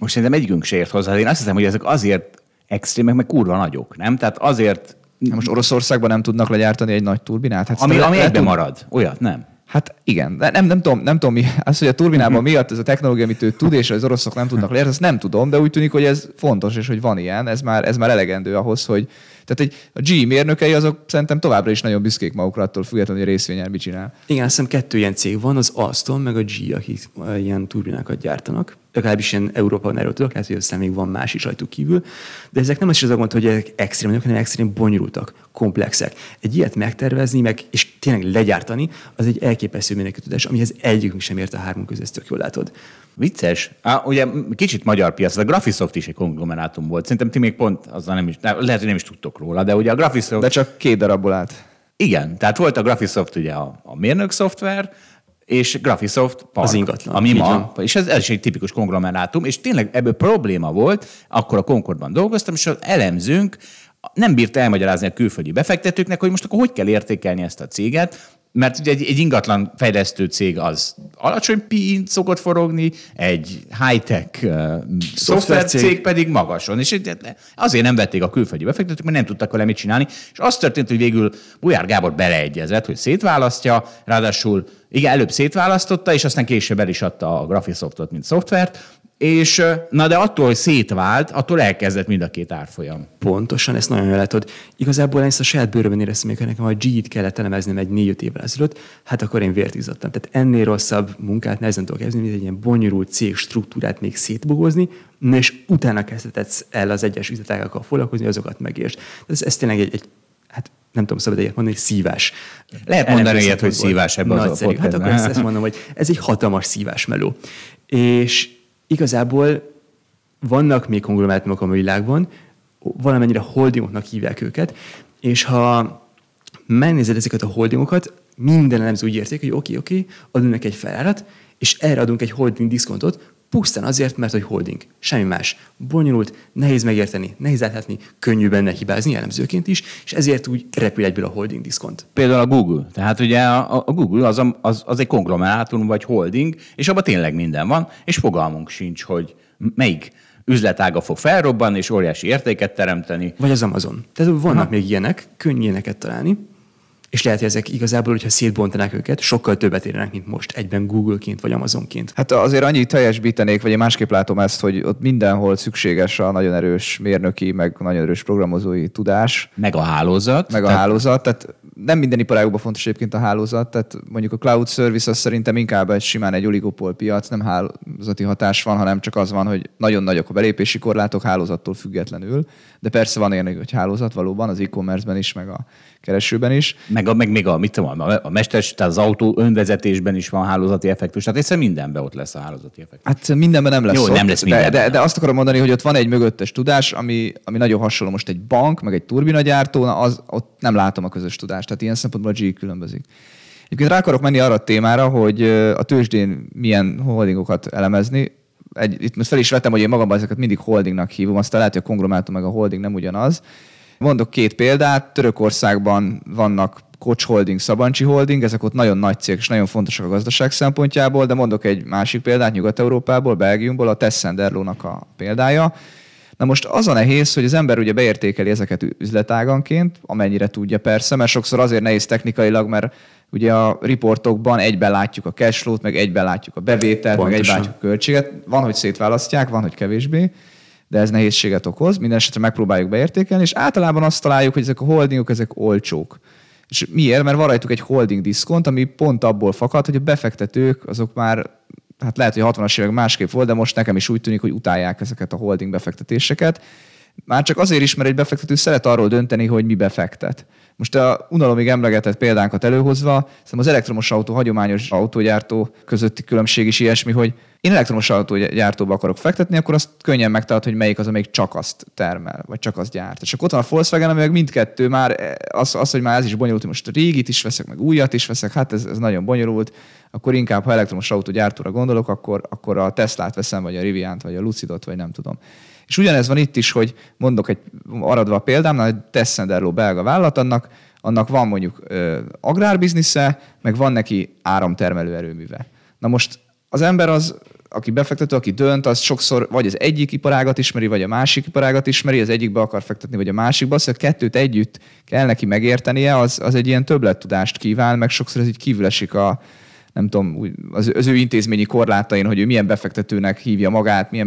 Speaker 5: Most szerintem egyikünk se ért hozzá. Én azt hiszem, hogy ezek azért extrémek, meg kurva nagyok, nem? Tehát azért...
Speaker 3: Na most Oroszországban nem tudnak legyártani egy nagy turbinát? Hát
Speaker 5: ami ami egyben marad. Olyat, nem?
Speaker 3: Hát igen, de nem, nem, tudom, nem tudom mi, az, hogy a turbinában miatt ez a technológia, amit ő tud, és az oroszok nem tudnak lejárni, azt nem tudom, de úgy tűnik, hogy ez fontos, és hogy van ilyen, ez már, ez már elegendő ahhoz, hogy tehát egy, a G mérnökei azok szerintem továbbra is nagyon büszkék magukra attól függetlenül, hogy a részvényel mit csinál.
Speaker 6: Igen, azt hiszem kettő ilyen cég van, az Alstom meg a G, akik ilyen turbinákat gyártanak legalábbis ilyen Európában erről tudok, lehet, hogy aztán még van más is rajtuk kívül, de ezek nem az is az a gond, hogy ezek extrém hanem extrém bonyolultak, komplexek. Egy ilyet megtervezni, meg, és tényleg legyártani, az egy elképesztő tudás, amihez egyikünk sem ért a három között, ezt tök jól látod.
Speaker 5: Vicces. Á, ugye kicsit magyar piac, a Graphisoft is egy konglomerátum volt. Szerintem ti még pont azzal nem is, lehet, hogy nem is tudtok róla, de ugye a Graphisoft...
Speaker 3: De csak két darabból állt.
Speaker 5: Igen, tehát volt a Graphisoft ugye a, a mérnök szoftver, és Graphisoft Park,
Speaker 6: Az ingatlan,
Speaker 5: ami ma, és ez, ez is egy tipikus konglomerátum, és tényleg ebből probléma volt, akkor a Concordban dolgoztam, és az elemzőnk nem bírta elmagyarázni a külföldi befektetőknek, hogy most akkor hogy kell értékelni ezt a céget, mert ugye egy, egy ingatlan fejlesztő cég az alacsony pi szokott forogni, egy high-tech uh, szoftver
Speaker 6: cég.
Speaker 5: pedig magason. És azért nem vették a külföldi befektetők, mert nem tudtak vele mit csinálni. És az történt, hogy végül Bujár Gábor beleegyezett, hogy szétválasztja, ráadásul igen, előbb szétválasztotta, és aztán később el is adta a Graphisoftot, mint szoftvert, és na de attól, hogy szétvált, attól elkezdett mind a két árfolyam.
Speaker 6: Pontosan, ezt nagyon jól látod. Igazából én ezt a saját bőrömben éreztem, amikor nekem a G-t kellett elemeznem egy négy-öt évvel ezelőtt, hát akkor én vért izzadtam. Tehát ennél rosszabb munkát nehezen tudok elkezdeni, mint egy ilyen bonyolult cég struktúrát még szétbogozni, na és utána kezdhetsz el az egyes üzletágakkal foglalkozni, azokat megértsd. Ez, ez tényleg egy, egy hát nem tudom szabad egyet mondani, szívás.
Speaker 5: Lehet mondani ilyet, hogy szívás ebben az
Speaker 6: Nagyszerű. Hát akkor ezt, ezt mondom, hogy ez egy hatalmas szívás meló. És igazából vannak még konglomerátumok a világban, valamennyire holdingoknak hívják őket, és ha megnézed ezeket a holdingokat, minden elemző úgy érték, hogy oké, oké, adunk neki egy felárat, és erre adunk egy holding diszkontot, pusztán azért, mert hogy holding. Semmi más. Bonyolult, nehéz megérteni, nehéz átlátni, könnyű benne hibázni elemzőként is, és ezért úgy repül egyből a holding diszkont.
Speaker 5: Például a Google. Tehát ugye a, a Google az, a- az, az egy konglomerátum vagy holding, és abban tényleg minden van, és fogalmunk sincs, hogy melyik üzletága fog felrobbanni, és óriási értéket teremteni.
Speaker 6: Vagy az Amazon. Tehát vannak még ilyenek, könnyű ilyeneket találni, és lehet, hogy ezek igazából, hogyha szétbontanák őket, sokkal többet érnek, mint most egyben Google-ként vagy Amazonként.
Speaker 3: Hát azért annyit teljesítenék, vagy én másképp látom ezt, hogy ott mindenhol szükséges a nagyon erős mérnöki, meg nagyon erős programozói tudás,
Speaker 5: Meg a hálózat.
Speaker 3: meg a
Speaker 5: Tehát
Speaker 3: hálózat. Tehát nem minden iparágban fontos egyébként a hálózat, tehát mondjuk a cloud service az szerintem inkább egy simán egy oligopol piac, nem hálózati hatás van, hanem csak az van, hogy nagyon nagyok a belépési korlátok hálózattól függetlenül, de persze van ilyen, hogy hálózat valóban az e-commerce-ben is, meg a keresőben is.
Speaker 5: Meg, a, meg még a, mit tudom, a, a mesters, tehát az autó önvezetésben is van hálózati effektus, tehát egyszerűen mindenben ott lesz a hálózati effektus.
Speaker 3: Hát mindenben nem lesz
Speaker 5: Jó,
Speaker 3: ott,
Speaker 5: nem lesz
Speaker 3: de,
Speaker 5: mindenben.
Speaker 3: de, de, azt akarom mondani, hogy ott van egy mögöttes tudás, ami, ami nagyon hasonló most egy bank, meg egy turbinagyártó, na az, ott nem látom a közös tudást. Tehát ilyen szempontból a G különbözik. Egyébként rá akarok menni arra a témára, hogy a tőzsdén milyen holdingokat elemezni. Egy, itt most fel is vettem, hogy én magamban ezeket mindig holdingnak hívom, aztán lehet, hogy a konglomátum meg a holding nem ugyanaz. Mondok két példát. Törökországban vannak Kocs Holding, Szabancsi Holding, ezek ott nagyon nagy cégek és nagyon fontosak a gazdaság szempontjából, de mondok egy másik példát Nyugat-Európából, Belgiumból, a Tessenderlónak a példája. Na most az a nehéz, hogy az ember ugye beértékeli ezeket üzletáganként, amennyire tudja persze, mert sokszor azért nehéz technikailag, mert ugye a riportokban egyben látjuk a cashflow-t, meg egyben látjuk a bevételt, meg egyben
Speaker 6: Pontosan.
Speaker 3: látjuk a költséget. Van, hogy szétválasztják, van, hogy kevésbé de ez nehézséget okoz. Minden esetre megpróbáljuk beértékelni, és általában azt találjuk, hogy ezek a holdingok, ezek olcsók. És miért? Mert van rajtuk egy holding diszkont, ami pont abból fakad, hogy a befektetők azok már, hát lehet, hogy 60-as évek másképp volt, de most nekem is úgy tűnik, hogy utálják ezeket a holding befektetéseket. Már csak azért is, mert egy befektető szeret arról dönteni, hogy mi befektet. Most a unalomig emlegetett példánkat előhozva, szerintem az elektromos autó, hagyományos autógyártó közötti különbség is ilyesmi, hogy én elektromos autógyártóba akarok fektetni, akkor azt könnyen megtalálod, hogy melyik az, amelyik csak azt termel, vagy csak azt gyárt. És akkor ott van a Volkswagen, meg mindkettő már, az, az, hogy már ez is bonyolult, hogy most régit is veszek, meg újat is veszek, hát ez, ez nagyon bonyolult, akkor inkább, ha elektromos autógyártóra gondolok, akkor, akkor a Teslát veszem, vagy a Riviant, vagy a Lucidot, vagy nem tudom. És ugyanez van itt is, hogy mondok egy aradva a példámnál, egy Tessenderlo belga vállalat, annak, annak van mondjuk ö, agrárbiznisze, meg van neki áramtermelő erőműve. Na most az ember az, aki befektető, aki dönt, az sokszor vagy az egyik iparágat ismeri, vagy a másik iparágat ismeri, az egyikbe akar fektetni, vagy a másikba, szóval a kettőt együtt kell neki megértenie, az, az egy ilyen többlettudást kíván, meg sokszor ez így kívül esik a, nem tudom, az, az ő intézményi korlátain, hogy ő milyen befektetőnek hívja magát, milyen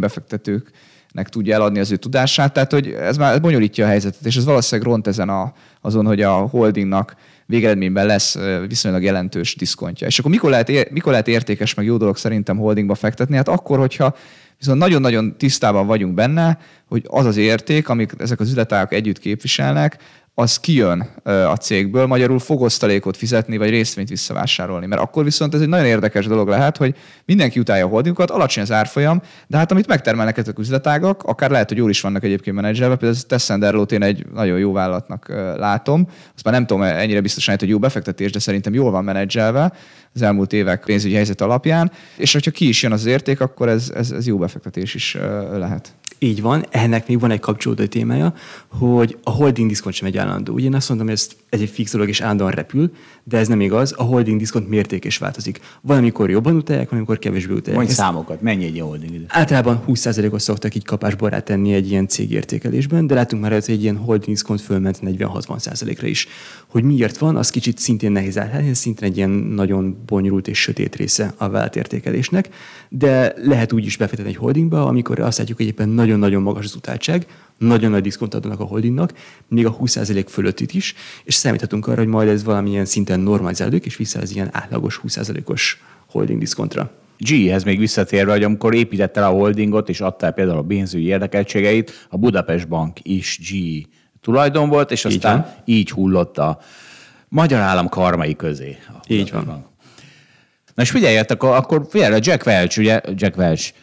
Speaker 3: befektetőknek tudja eladni az ő tudását. Tehát, hogy ez már bonyolítja a helyzetet, és ez valószínűleg ront ezen a, azon, hogy a holdingnak végeredményben lesz viszonylag jelentős diszkontja. És akkor mikor lehet, mikor lehet értékes, meg jó dolog szerintem holdingba fektetni? Hát akkor, hogyha viszont nagyon-nagyon tisztában vagyunk benne, hogy az az érték, amit ezek az üzletágak együtt képviselnek, az kijön a cégből, magyarul fog osztalékot fizetni, vagy részvényt visszavásárolni. Mert akkor viszont ez egy nagyon érdekes dolog lehet, hogy mindenki utálja a holdingokat, alacsony az árfolyam, de hát amit megtermelnek ezek üzletágak, akár lehet, hogy jól is vannak egyébként menedzselve, például ez Tessenderlót én egy nagyon jó vállalatnak látom. Azt már nem tudom ennyire biztosan, hogy jó befektetés, de szerintem jól van menedzselve az elmúlt évek pénzügyi helyzet alapján, és hogyha ki is jön az érték, akkor ez, ez, ez jó befektetés is lehet.
Speaker 6: Így van, ennek még van egy kapcsolódó témája, hogy a holding diszkont sem egy állandó. Ugye én azt mondom, hogy ez, egy fix dolog és állandóan repül, de ez nem igaz, a holding diszkont mérték is változik. Van, amikor jobban utálják, van, amikor kevésbé utálják.
Speaker 5: Mondj számokat, mennyi egy holding?
Speaker 6: Általában 20%-ot szoktak így kapásba tenni egy ilyen cégértékelésben, de látunk már, hogy egy ilyen holding diszkont fölment 40-60%-ra is. Hogy miért van, az kicsit szintén nehéz állítani, ez szintén egy ilyen nagyon bonyolult és sötét része a vállalatértékelésnek, de lehet úgy is befektetni egy holdingba, amikor azt látjuk, hogy éppen nagyon-nagyon magas az utáltság, nagyon nagy diszkont adnak a holdingnak, még a 20% fölöttit is, és számíthatunk arra, hogy majd ez valamilyen szinten normalizálódik, és vissza az ilyen átlagos 20%-os holding diszkontra.
Speaker 5: G-hez még visszatérve, hogy amikor építette a holdingot, és adta például a pénzügyi érdekeltségeit, a Budapest Bank is G tulajdon volt, és aztán így, így hullott a magyar állam karmai közé.
Speaker 6: Így van. Bank.
Speaker 5: Na és figyeljetek, akkor figyelj, a Jack Welch, ugye Jack Welch,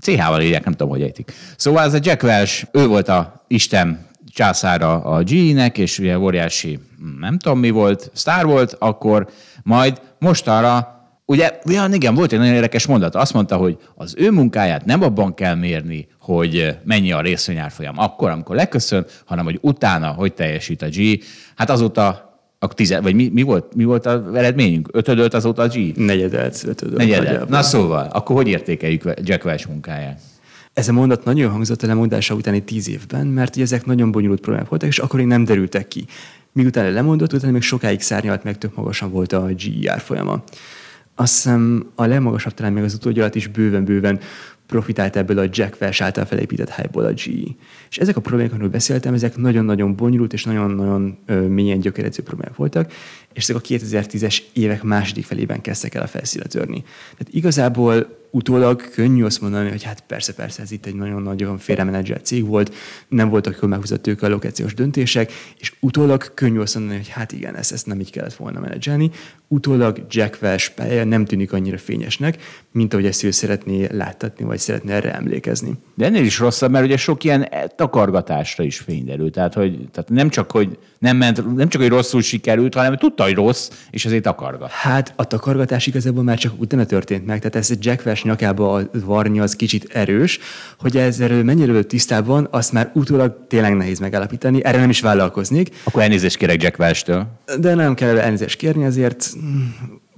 Speaker 5: CH-val írják, nem tudom, hogy ejtik. Szóval ez a Jack Welch, ő volt a Isten császára a G-nek, és ugye óriási, nem tudom mi volt, sztár volt, akkor majd mostanra Ugye, ja, igen, volt egy nagyon érdekes mondat. Azt mondta, hogy az ő munkáját nem abban kell mérni, hogy mennyi a részvényárfolyam akkor, amikor leköszön, hanem hogy utána, hogy teljesít a G. Hát azóta akkor tize, vagy mi, mi, volt, mi volt az eredményünk? Ötödölt azóta a G?
Speaker 6: Negyedelt, ötödölt.
Speaker 5: Negyedelt. Na szóval, akkor hogy értékeljük Jack Welch munkáját?
Speaker 6: Ez a mondat nagyon hangzott a lemondása utáni tíz évben, mert ugye ezek nagyon bonyolult problémák voltak, és akkor még nem derültek ki. Miután lemondott, utána még sokáig szárnyalt meg, tök magasan volt a GER folyama. Azt hiszem a legmagasabb talán még az utódja alatt is bőven-bőven profitált ebből a Jack Welch által felépített hype a GE. És ezek a problémák, amiről beszéltem, ezek nagyon-nagyon bonyolult és nagyon-nagyon mélyen gyökeredző problémák voltak, és ezek a 2010-es évek második felében kezdtek el a felszíne törni. Tehát igazából utólag könnyű azt mondani, hogy hát persze, persze, ez itt egy nagyon-nagyon félremenedzselt cég volt, nem voltak jól meghúzott allokációs döntések, és utólag könnyű azt mondani, hogy hát igen, ezt, ezt nem így kellett volna menedzselni. Utólag Jack Welch pálya nem tűnik annyira fényesnek, mint ahogy ezt ő szeretné láttatni, vagy szeretné erre emlékezni.
Speaker 5: De ennél is rosszabb, mert ugye sok ilyen takargatásra is fényderül. Tehát, hogy, tehát nem csak, hogy nem ment, nem csak, hogy rosszul sikerült, hanem tudta, hogy rossz, és azért takargat.
Speaker 6: Hát a takargatás igazából már csak utána történt meg, tehát ez egy Jack Welch nyakába a varni az kicsit erős, hogy ezzel mennyire tisztában, azt már utólag tényleg nehéz megállapítani, erre nem is vállalkoznék.
Speaker 5: Akkor elnézést kérek Jack Welch-től.
Speaker 6: De nem kell elnézést kérni, azért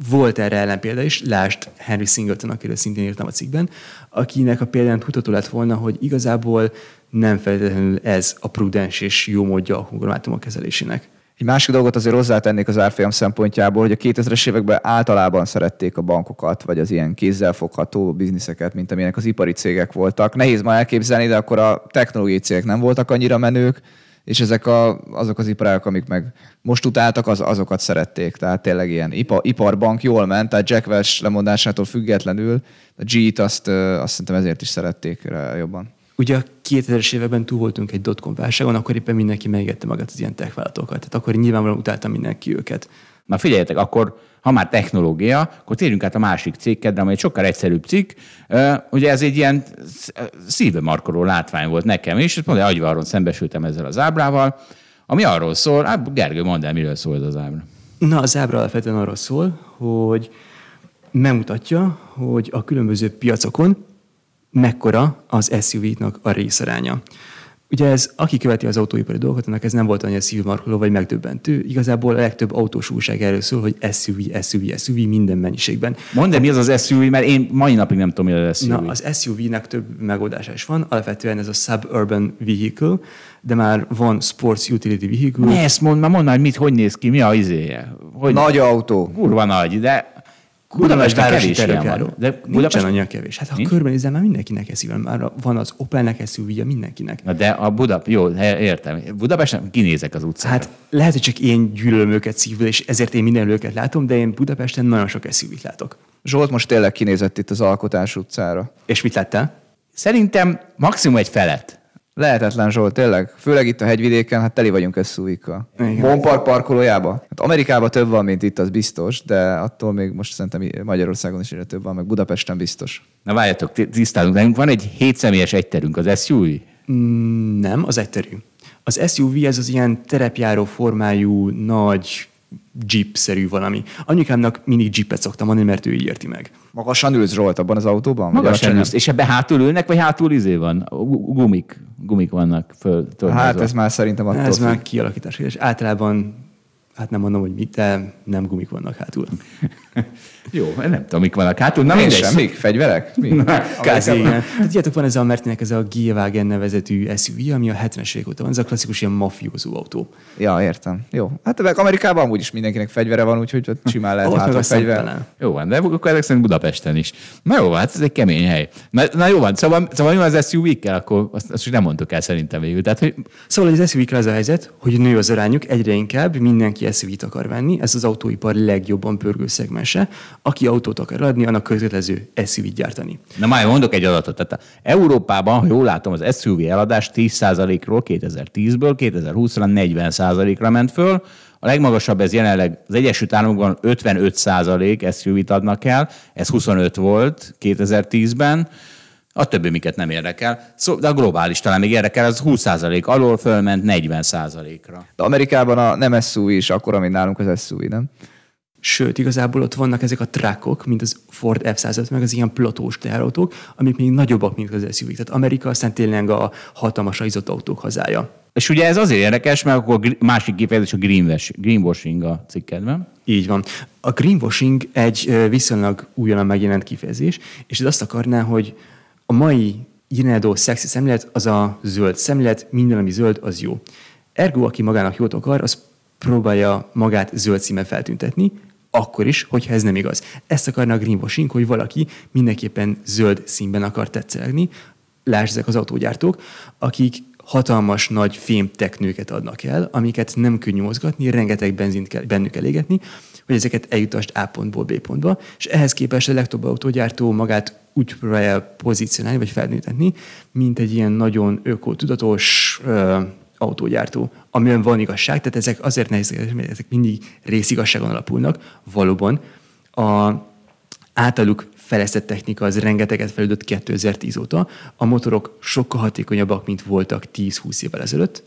Speaker 6: volt erre ellenpélda is, lásd Henry Singleton, akiről szintén írtam a cikkben, akinek a példán tudható lett volna, hogy igazából nem feltétlenül ez a prudens és jó módja a konglomátumok kezelésének.
Speaker 3: Egy másik dolgot azért hozzátennék az árfolyam szempontjából, hogy a 2000-es években általában szerették a bankokat, vagy az ilyen kézzelfogható bizniszeket, mint amilyenek az ipari cégek voltak. Nehéz ma elképzelni, de akkor a technológiai cégek nem voltak annyira menők, és ezek a, azok az iparágok, amik meg most utáltak, az, azokat szerették. Tehát tényleg ilyen ipar, iparbank jól ment, tehát Jack Welch lemondásától függetlenül a G-t azt, azt szerintem ezért is szerették jobban.
Speaker 6: Ugye a 2000-es években túl voltunk egy dotcom válságon, akkor éppen mindenki megette magát az ilyen tech. Tehát akkor nyilvánvalóan utáltam mindenki őket.
Speaker 5: Na figyeljetek, akkor ha már technológia, akkor térjünk át a másik cikkedre, ami egy sokkal egyszerűbb cikk. Ugye ez egy ilyen szíve markoló látvány volt nekem is, és mondja, agyvarron szembesültem ezzel az ábrával, ami arról szól, hát Gergő, mondd el, miről szól ez az ábra.
Speaker 6: Na, az ábra alapvetően arról szól, hogy megmutatja, hogy a különböző piacokon mekkora az SUV-nak a részaránya. Ugye ez, aki követi az autóipari dolgokat, annak ez nem volt annyira szívmarkoló vagy megdöbbentő. Igazából a legtöbb autós újság erről szól, hogy SUV, SUV, SUV minden mennyiségben.
Speaker 5: Mondd, mi az az SUV, mert én mai napig nem tudom, mi az SUV.
Speaker 6: Na, az SUV-nek több megoldása is van. Alapvetően ez a suburban vehicle, de már van sports utility vehicle.
Speaker 5: Ne ezt mondd, már mondd hogy mit, hogy néz ki, mi a izéje. Hogy
Speaker 3: nagy autó.
Speaker 5: Kurva nagy, de
Speaker 6: Budapesten kevés ilyen van. De Budapest... Nincsen annyira kevés. Hát ha Nincs? körbenézem, már mindenkinek ez van. Már van az Opelnek SUV-ja, mindenkinek.
Speaker 5: Na de a Budap, jó, értem. Budapesten kinézek az utcára.
Speaker 6: Hát lehet, hogy csak én gyűlölöm őket szívből, és ezért én minden őket látom, de én Budapesten nagyon sok SUV-t látok.
Speaker 3: Zsolt most tényleg kinézett itt az Alkotás utcára.
Speaker 6: És mit láttál?
Speaker 5: Szerintem maximum egy felet.
Speaker 3: Lehetetlen Zsolt, tényleg. Főleg itt a hegyvidéken, hát teli vagyunk SUV-kkal. Bonpark parkolójába? Hát Amerikában több van, mint itt, az biztos, de attól még most szerintem Magyarországon is egyre több van, meg Budapesten biztos.
Speaker 5: Na várjatok, tisztálunk. Nekünk van egy hétszemélyes egyterünk, az SUV?
Speaker 6: Mm, nem, az egyterű. Az SUV ez az ilyen terepjáró formájú, nagy jeep-szerű valami. Anyukámnak mindig jeepet szoktam mondani, mert ő így érti meg.
Speaker 3: Magasan ülsz Zsolt abban az autóban?
Speaker 5: Magasan ülsz. És ebbe hátul ülnek, vagy hátul izé van? Gumik, gumik vannak föl.
Speaker 3: Hát ez már szerintem attól
Speaker 6: Ez már kialakítás. És általában hát nem mondom, hogy mit, de nem gumik vannak hátul.
Speaker 5: Jó, nem tudom, mik vannak hátul.
Speaker 3: Na mindegy. Semmik? Fegyverek? Mi?
Speaker 6: Kázi, igen. Tehát van ez a Mertinek ez a G-Wagen nevezetű SUV, ami a 70-es évek óta van. Ez a klasszikus ilyen mafiózó autó.
Speaker 3: Ja, értem. Jó. Hát meg Amerikában amúgy is mindenkinek fegyvere van, úgyhogy ott simán lehet hátul fegyver.
Speaker 5: Jó van, de akkor ezek szerint Budapesten is. Na jó, hát ez egy kemény hely. Na, na jó van, szóval, szóval mi az SUV-kkel, akkor azt, azt nem mondtuk el szerintem végül. Tehát, hogy...
Speaker 6: Szóval az suv az a helyzet, hogy nő az arányuk, egyre inkább mindenki SUV-t akar venni, ez az autóipar legjobban pörgő szegmense aki autót akar adni, annak kötelező SUV-t gyártani.
Speaker 5: Na már mondok egy adatot. Tehát Európában, ha jól látom, az SUV eladás 10%-ról 2010-ből 2020-ra 40%-ra ment föl, a legmagasabb ez jelenleg az Egyesült Államokban 55% SUV-t adnak el, ez 25 volt 2010-ben, a többi miket nem érdekel. Szóval, de a globális talán még érdekel, az 20% alól fölment 40%-ra.
Speaker 3: De Amerikában a nem SUV is akkor, mint nálunk az SUV, nem?
Speaker 6: Sőt, igazából ott vannak ezek a trákok, mint az Ford F-150, meg az ilyen platós teherautók, amik még nagyobbak, mint az suv Tehát Amerika aztán tényleg a hatalmas izott autók hazája.
Speaker 5: És ugye ez azért érdekes, mert akkor másik kifejezés a greenwashing a cikkedben.
Speaker 6: Így van. A greenwashing egy viszonylag újonnan megjelent kifejezés, és ez azt akarná, hogy a mai jelenedó szexi szemlélet az a zöld szemlélet, minden, ami zöld, az jó. Ergo, aki magának jót akar, az próbálja magát zöld színben feltüntetni, akkor is, hogyha ez nem igaz. Ezt akarna a greenwashing, hogy valaki mindenképpen zöld színben akar tetszelegni. Lásd ezek az autógyártók, akik hatalmas nagy fémteknőket adnak el, amiket nem könnyű mozgatni, rengeteg benzint kell bennük elégetni, hogy ezeket eljutasd A pontból B pontba, és ehhez képest a legtöbb autógyártó magát úgy próbálja pozícionálni, vagy felnőtetni, mint egy ilyen nagyon ökotudatos, autógyártó, amiben van igazság, tehát ezek azért nehéz, mert ezek mindig részigazságon alapulnak. Valóban a általuk fejlesztett technika az rengeteget fejlődött 2010 óta. A motorok sokkal hatékonyabbak, mint voltak 10-20 évvel ezelőtt,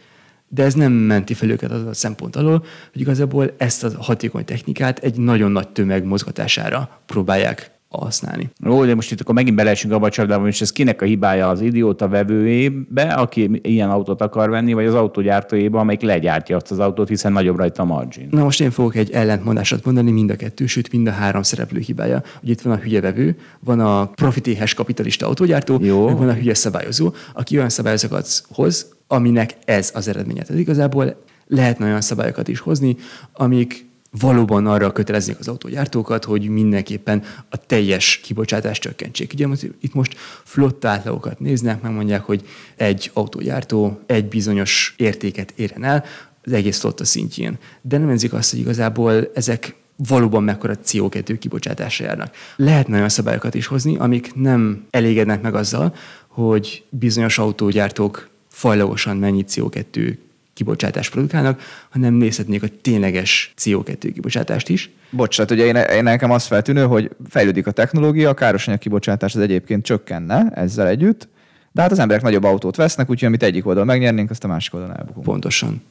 Speaker 6: de ez nem menti fel őket az a szempont alól, hogy igazából ezt a hatékony technikát egy nagyon nagy tömeg mozgatására próbálják használni.
Speaker 5: Ó, de most itt akkor megint beleesünk abba a csapdába, és ez kinek a hibája az idióta vevőjébe, aki ilyen autót akar venni, vagy az autógyártójébe, amelyik legyártja azt az autót, hiszen nagyobb rajta a margin.
Speaker 6: Na most én fogok egy ellentmondásot mondani, mind a kettő, sőt mind a három szereplő hibája. Ugye itt van a hülye vevő, van a profitéhes kapitalista autógyártó, Jó. meg van a hülye szabályozó, aki olyan szabályozokat hoz, aminek ez az eredménye. Tehát igazából lehetne olyan szabályokat is hozni, amik valóban arra köteleznék az autógyártókat, hogy mindenképpen a teljes kibocsátást csökkentsék. Ugye itt most flotta átlagokat néznek, megmondják, hogy egy autógyártó egy bizonyos értéket éren el az egész flotta szintjén. De nem enzik azt, hogy igazából ezek valóban mekkora CO2 kibocsátásra járnak. Lehetne olyan szabályokat is hozni, amik nem elégednek meg azzal, hogy bizonyos autógyártók fajlagosan mennyi CO2 kibocsátást produkálnak, hanem nézhetnék a tényleges CO2 kibocsátást is.
Speaker 3: Bocsánat, ugye én, én nekem az feltűnő, hogy fejlődik a technológia, a károsanyag kibocsátás az egyébként csökkenne ezzel együtt, de hát az emberek nagyobb autót vesznek, úgyhogy amit egyik oldalon megnyernénk, azt a másik oldalon elbukunk.
Speaker 6: Pontosan.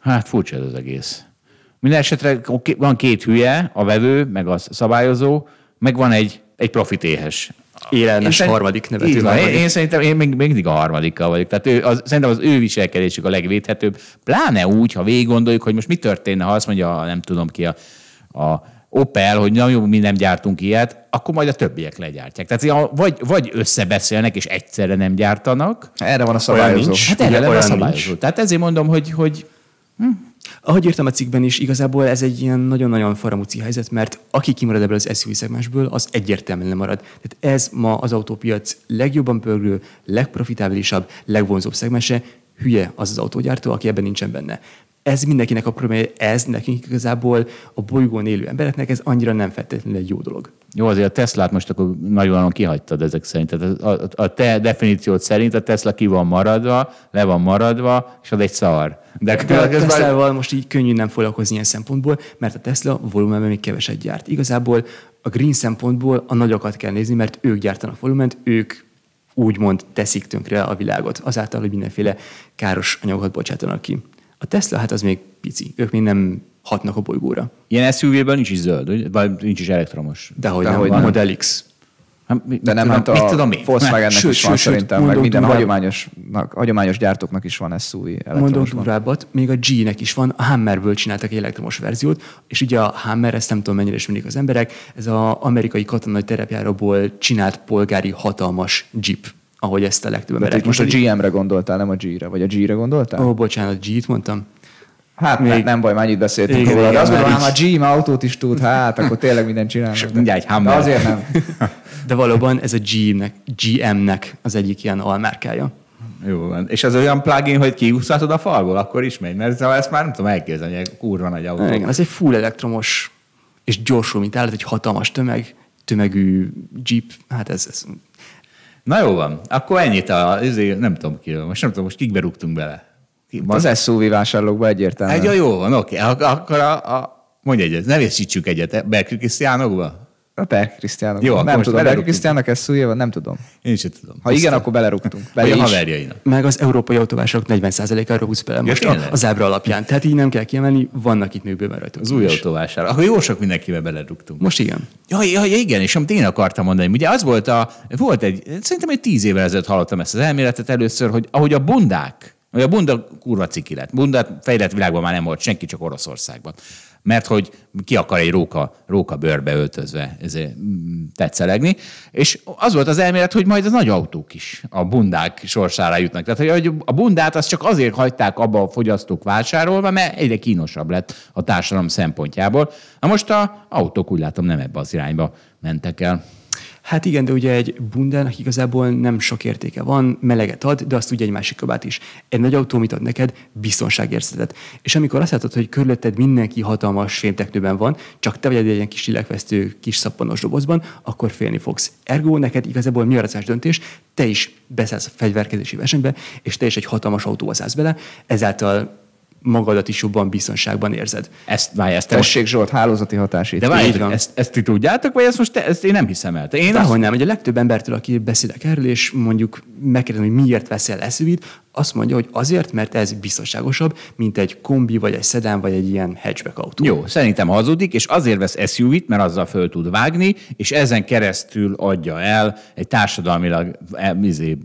Speaker 5: Hát furcsa ez az egész. Minden esetre van két hülye, a vevő, meg a szabályozó, meg van egy, egy profitéhes
Speaker 6: élelmes én harmadik nevető.
Speaker 5: Van, én, én, szerintem én még, még mindig a harmadikkal vagyok. Tehát ő, az, szerintem az ő viselkedésük a legvédhetőbb. Pláne úgy, ha végig gondoljuk, hogy most mi történne, ha azt mondja, nem tudom ki a, a Opel, hogy na jó, mi nem gyártunk ilyet, akkor majd a többiek legyártják. Tehát vagy, vagy összebeszélnek, és egyszerre nem gyártanak.
Speaker 3: Erre van a szabályozó.
Speaker 5: Hát erre van a szabályozó. Nincs. Tehát ezért mondom, hogy, hogy hm,
Speaker 6: ahogy írtam a cikkben is, igazából ez egy ilyen nagyon-nagyon faramúci helyzet, mert aki kimarad ebből az SUV szegmensből, az egyértelműen nem marad. Tehát ez ma az autópiac legjobban pörgő, legprofitábilisabb, legvonzóbb szegmense, hülye az az autógyártó, aki ebben nincsen benne. Ez mindenkinek a problémája, ez nekünk igazából a bolygón élő embereknek ez annyira nem feltétlenül egy jó dolog.
Speaker 5: Jó, azért a Teslát most akkor nagyon kihagytad ezek szerint. Tehát a, a te definíciót szerint a Tesla ki van maradva, le van maradva, és az egy szar.
Speaker 6: De, De a Teslával most így könnyű nem foglalkozni ilyen szempontból, mert a Tesla volumenben még keveset gyárt. Igazából a green szempontból a nagyokat kell nézni, mert ők gyártanak volument, ők úgymond teszik tönkre a világot, azáltal, hogy mindenféle káros anyagokat bocsátanak ki. A Tesla, hát az még pici, ők még nem hatnak a bolygóra.
Speaker 5: Ilyen SUV-ben nincs is zöld, vagy nincs is elektromos.
Speaker 6: Dehogy nem, van. Model X.
Speaker 3: Hát, de nem, hát a tudom Volkswagennek sőt, is van sőt, szerintem, meg minden hagyományosnak, hagyományos gyártóknak is van SUV
Speaker 6: Mondom durvábbat, még a G-nek is van, a Hammerből csináltak egy elektromos verziót, és ugye a Hammer, ezt nem tudom mennyire ismerik az emberek, ez az amerikai katonai terepjáróból csinált polgári hatalmas jeep ahogy ezt a legtöbb
Speaker 3: emberek. Most a GM-re gondoltál, nem a G-re, vagy a G-re gondoltál?
Speaker 6: Ó, bocsánat, G-t mondtam.
Speaker 3: Hát még... nem baj, már annyit beszéltünk igen, róla. De azt gondolom, ha a GM autót is tud, hát akkor tényleg minden csinálnak.
Speaker 5: Mindjárt egy Hammer.
Speaker 3: De azért nem.
Speaker 6: De valóban ez a GM-nek, GM-nek az egyik ilyen almárkája.
Speaker 5: Jó van. És az olyan plugin, hogy kiúszhatod a falból, akkor is megy, mert ezt már nem tudom elképzelni, hogy kurva nagy autó.
Speaker 6: Igen, ez egy full elektromos és gyorsul, mint állat, egy hatalmas tömeg, tömegű jeep, hát ez, ez
Speaker 5: Na jó van, akkor ennyit a, ezért nem tudom ki, most nem tudom, most kikbe rúgtunk bele.
Speaker 3: Az SUV vásárlókba egyértelműen.
Speaker 5: Egy, jó van, oké, akkor a, a, mondj egyet, ne vészítsük egyet, Berkül Krisztiánokba?
Speaker 3: A Per Krisztiánok. Jó, nem tudom, Per Krisztiánok ez van, nem tudom.
Speaker 5: Én sem tudom.
Speaker 3: Ha igen, akkor belerúgtunk.
Speaker 5: Be a haverjainak.
Speaker 6: Meg az európai autóvásárok 40%-ára húz bele most a, az ábra alapján. Tehát így nem kell kiemelni, vannak itt még bőven rajta.
Speaker 5: Az új autóvásár. Akkor jó sok mindenkivel belerúgtunk.
Speaker 6: Most igen.
Speaker 5: Ja, ja, ja, igen, és amit én akartam mondani, ugye az volt a, volt egy, szerintem egy tíz évvel ezelőtt hallottam ezt az elméletet először, hogy ahogy a bundák, a bunda kurva ciki lett. Bunda fejlett világban már nem volt senki, csak Oroszországban mert hogy ki akar egy róka, róka bőrbe öltözve mm, tetszelegni. És az volt az elmélet, hogy majd a nagy autók is a bundák sorsára jutnak. Tehát, hogy a bundát azt csak azért hagyták abba a fogyasztók vásárolva, mert egyre kínosabb lett a társadalom szempontjából. Na most a autók úgy látom nem ebbe az irányba mentek el.
Speaker 6: Hát igen, de ugye egy bundának igazából nem sok értéke van, meleget ad, de azt tudja egy másik kabát is. Egy nagy autó mit ad neked? Biztonságérzetet. És amikor azt látod, hogy körülötted mindenki hatalmas fémteknőben van, csak te vagy egy ilyen kis lélekvesztő, kis szappanos dobozban, akkor félni fogsz. Ergo neked igazából mi a döntés? Te is beszállsz a fegyverkezési versenybe, és te is egy hatalmas autóba szállsz bele, ezáltal magadat is jobban biztonságban érzed.
Speaker 3: Ezt, várj, ezt Tessék Zsolt, hálózati hatásít.
Speaker 5: De várj, ezt, ezt ti tudjátok, vagy ezt most te, ezt én nem hiszem el?
Speaker 6: Én Dehogy azt... nem, hogy a legtöbb embertől, aki beszélek erről, és mondjuk megkérdezem, hogy miért veszel eszüvit, azt mondja, hogy azért, mert ez biztonságosabb, mint egy kombi, vagy egy szedán, vagy egy ilyen hatchback autó.
Speaker 5: Jó, szerintem hazudik, és azért vesz SUV-t, mert azzal föl tud vágni, és ezen keresztül adja el egy társadalmilag e, izé,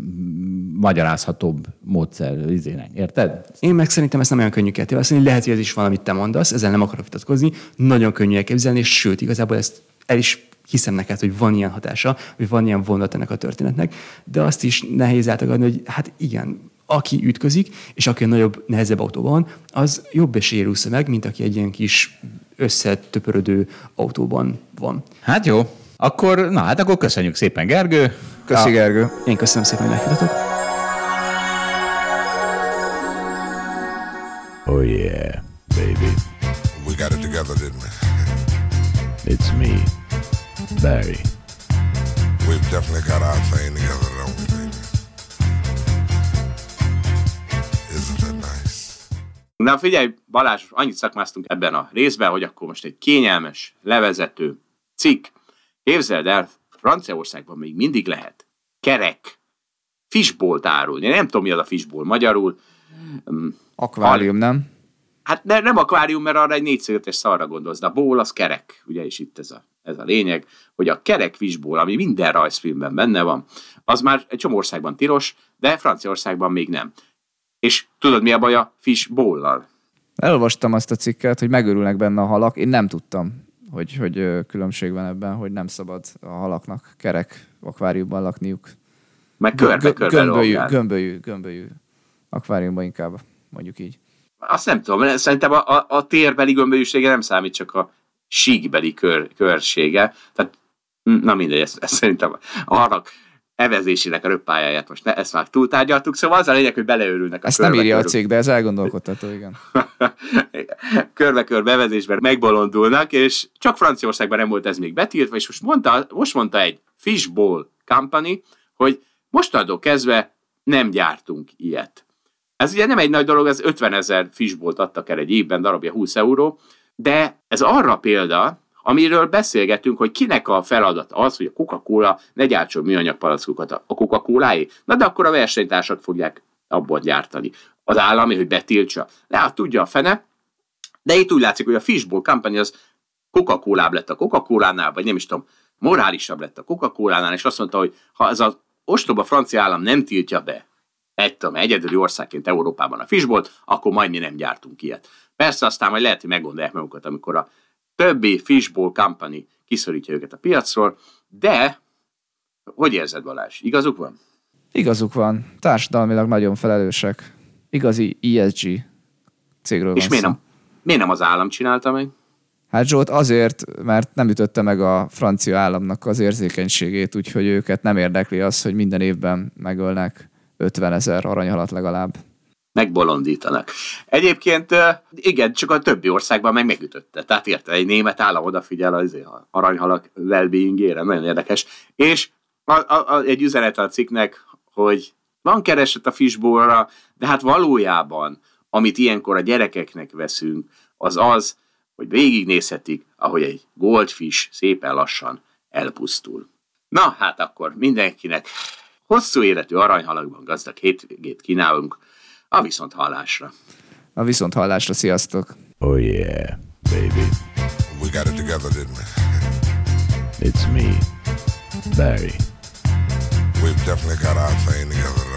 Speaker 5: magyarázhatóbb módszer izének. Érted?
Speaker 6: Én meg szerintem ezt nem olyan könnyű kell Lehet, hogy ez is valamit te mondasz, ezzel nem akarok vitatkozni. Nagyon könnyű elképzelni, és sőt, igazából ezt el is hiszem neked, hogy van ilyen hatása, hogy van ilyen vonat ennek a történetnek, de azt is nehéz átagadni, hogy hát igen, aki ütközik, és aki a nagyobb, nehezebb autóban, az jobb esélye meg, mint aki egy ilyen kis összetöpörödő autóban van.
Speaker 5: Hát jó. Akkor, na hát akkor köszönjük szépen, Gergő.
Speaker 3: Köszi, Gergő.
Speaker 6: Én köszönöm szépen, hogy meghívtatok.
Speaker 4: Oh yeah, baby. We got it together, didn't we? It's me, Barry. We've definitely got our thing together, don't we,
Speaker 2: Na figyelj, Balázs, annyit szakmáztunk ebben a részben, hogy akkor most egy kényelmes, levezető cikk. Képzeld el, Franciaországban még mindig lehet kerek fishbolt árulni. Én nem tudom, mi az a fishbowl magyarul.
Speaker 3: Mm, akvárium, nem?
Speaker 2: Hát ne, nem akvárium, mert arra egy négyszögetes szarra gondolsz, de a ból az kerek, ugye, és itt ez a, ez a lényeg, hogy a kerek fishbowl, ami minden rajzfilmben benne van, az már egy csomó országban tilos, de Franciaországban még nem. És tudod, mi a baj a fishbowl-lal?
Speaker 3: Elolvastam azt a cikket, hogy megörülnek benne a halak. Én nem tudtam hogy, hogy különbség van ebben, hogy nem szabad a halaknak kerek akváriumban lakniuk.
Speaker 2: Meg körbe, körbe
Speaker 3: gömbölyű, gömbölyű, gömbölyű akváriumban inkább, mondjuk így.
Speaker 2: Azt nem tudom, szerintem a, a, a térbeli gömbölyűsége nem számít, csak a síkbeli kör, körsége. Tehát, na mindegy, ez, ez szerintem a halak evezésének a röppájáját most ne, ezt már túltárgyaltuk, szóval az a lényeg, hogy beleőrülnek
Speaker 3: a Ezt nem írja a cég, de ez elgondolkodható, igen.
Speaker 2: Körbe-körbe evezésben megbolondulnak, és csak Franciaországban nem volt ez még betiltva, és most mondta, most mondta egy Fishbowl Company, hogy mostantól kezdve nem gyártunk ilyet. Ez ugye nem egy nagy dolog, ez 50 ezer fishbolt adtak el egy évben, darabja 20 euró, de ez arra példa, amiről beszélgetünk, hogy kinek a feladat az, hogy a Coca-Cola ne gyártson műanyag palackokat a coca cola Na de akkor a versenytársak fogják abból gyártani. Az állami, hogy betiltsa. Hát tudja a fene. De itt úgy látszik, hogy a Fishbowl Company az coca cola lett a Coca-Colánál, vagy nem is tudom, morálisabb lett a Coca-Colánál, és azt mondta, hogy ha ez az ostoba francia állam nem tiltja be egy, tudom, egyedüli országként Európában a fishbolt, akkor majd mi nem gyártunk ilyet. Persze aztán majd lehet, hogy meggondolják magukat, amikor a többi fishbowl company kiszorítja őket a piacról, de hogy érzed Balázs? Igazuk van?
Speaker 3: Igazuk van. Társadalmilag nagyon felelősek. Igazi ESG cégről
Speaker 2: És miért nem, miért nem az állam csinálta meg?
Speaker 3: Hát Zsolt azért, mert nem ütötte meg a francia államnak az érzékenységét, úgyhogy őket nem érdekli az, hogy minden évben megölnek 50 ezer aranyhalat legalább
Speaker 2: megbolondítanak. Egyébként igen, csak a többi országban meg megütötte. Tehát érte, egy német állam odafigyel az aranyhalak well nagyon érdekes. És a, a, a, egy üzenet a cikknek, hogy van kereset a fishbowlra, de hát valójában, amit ilyenkor a gyerekeknek veszünk, az az, hogy végignézhetik, ahogy egy goldfish szépen lassan elpusztul. Na, hát akkor mindenkinek hosszú életű aranyhalakban gazdag hétvégét kínálunk, a viszont hallásra.
Speaker 3: A viszont hallásra, sziasztok!
Speaker 4: Oh yeah, baby. We got it together, didn't we? It's me, Barry. We've definitely got our thing together,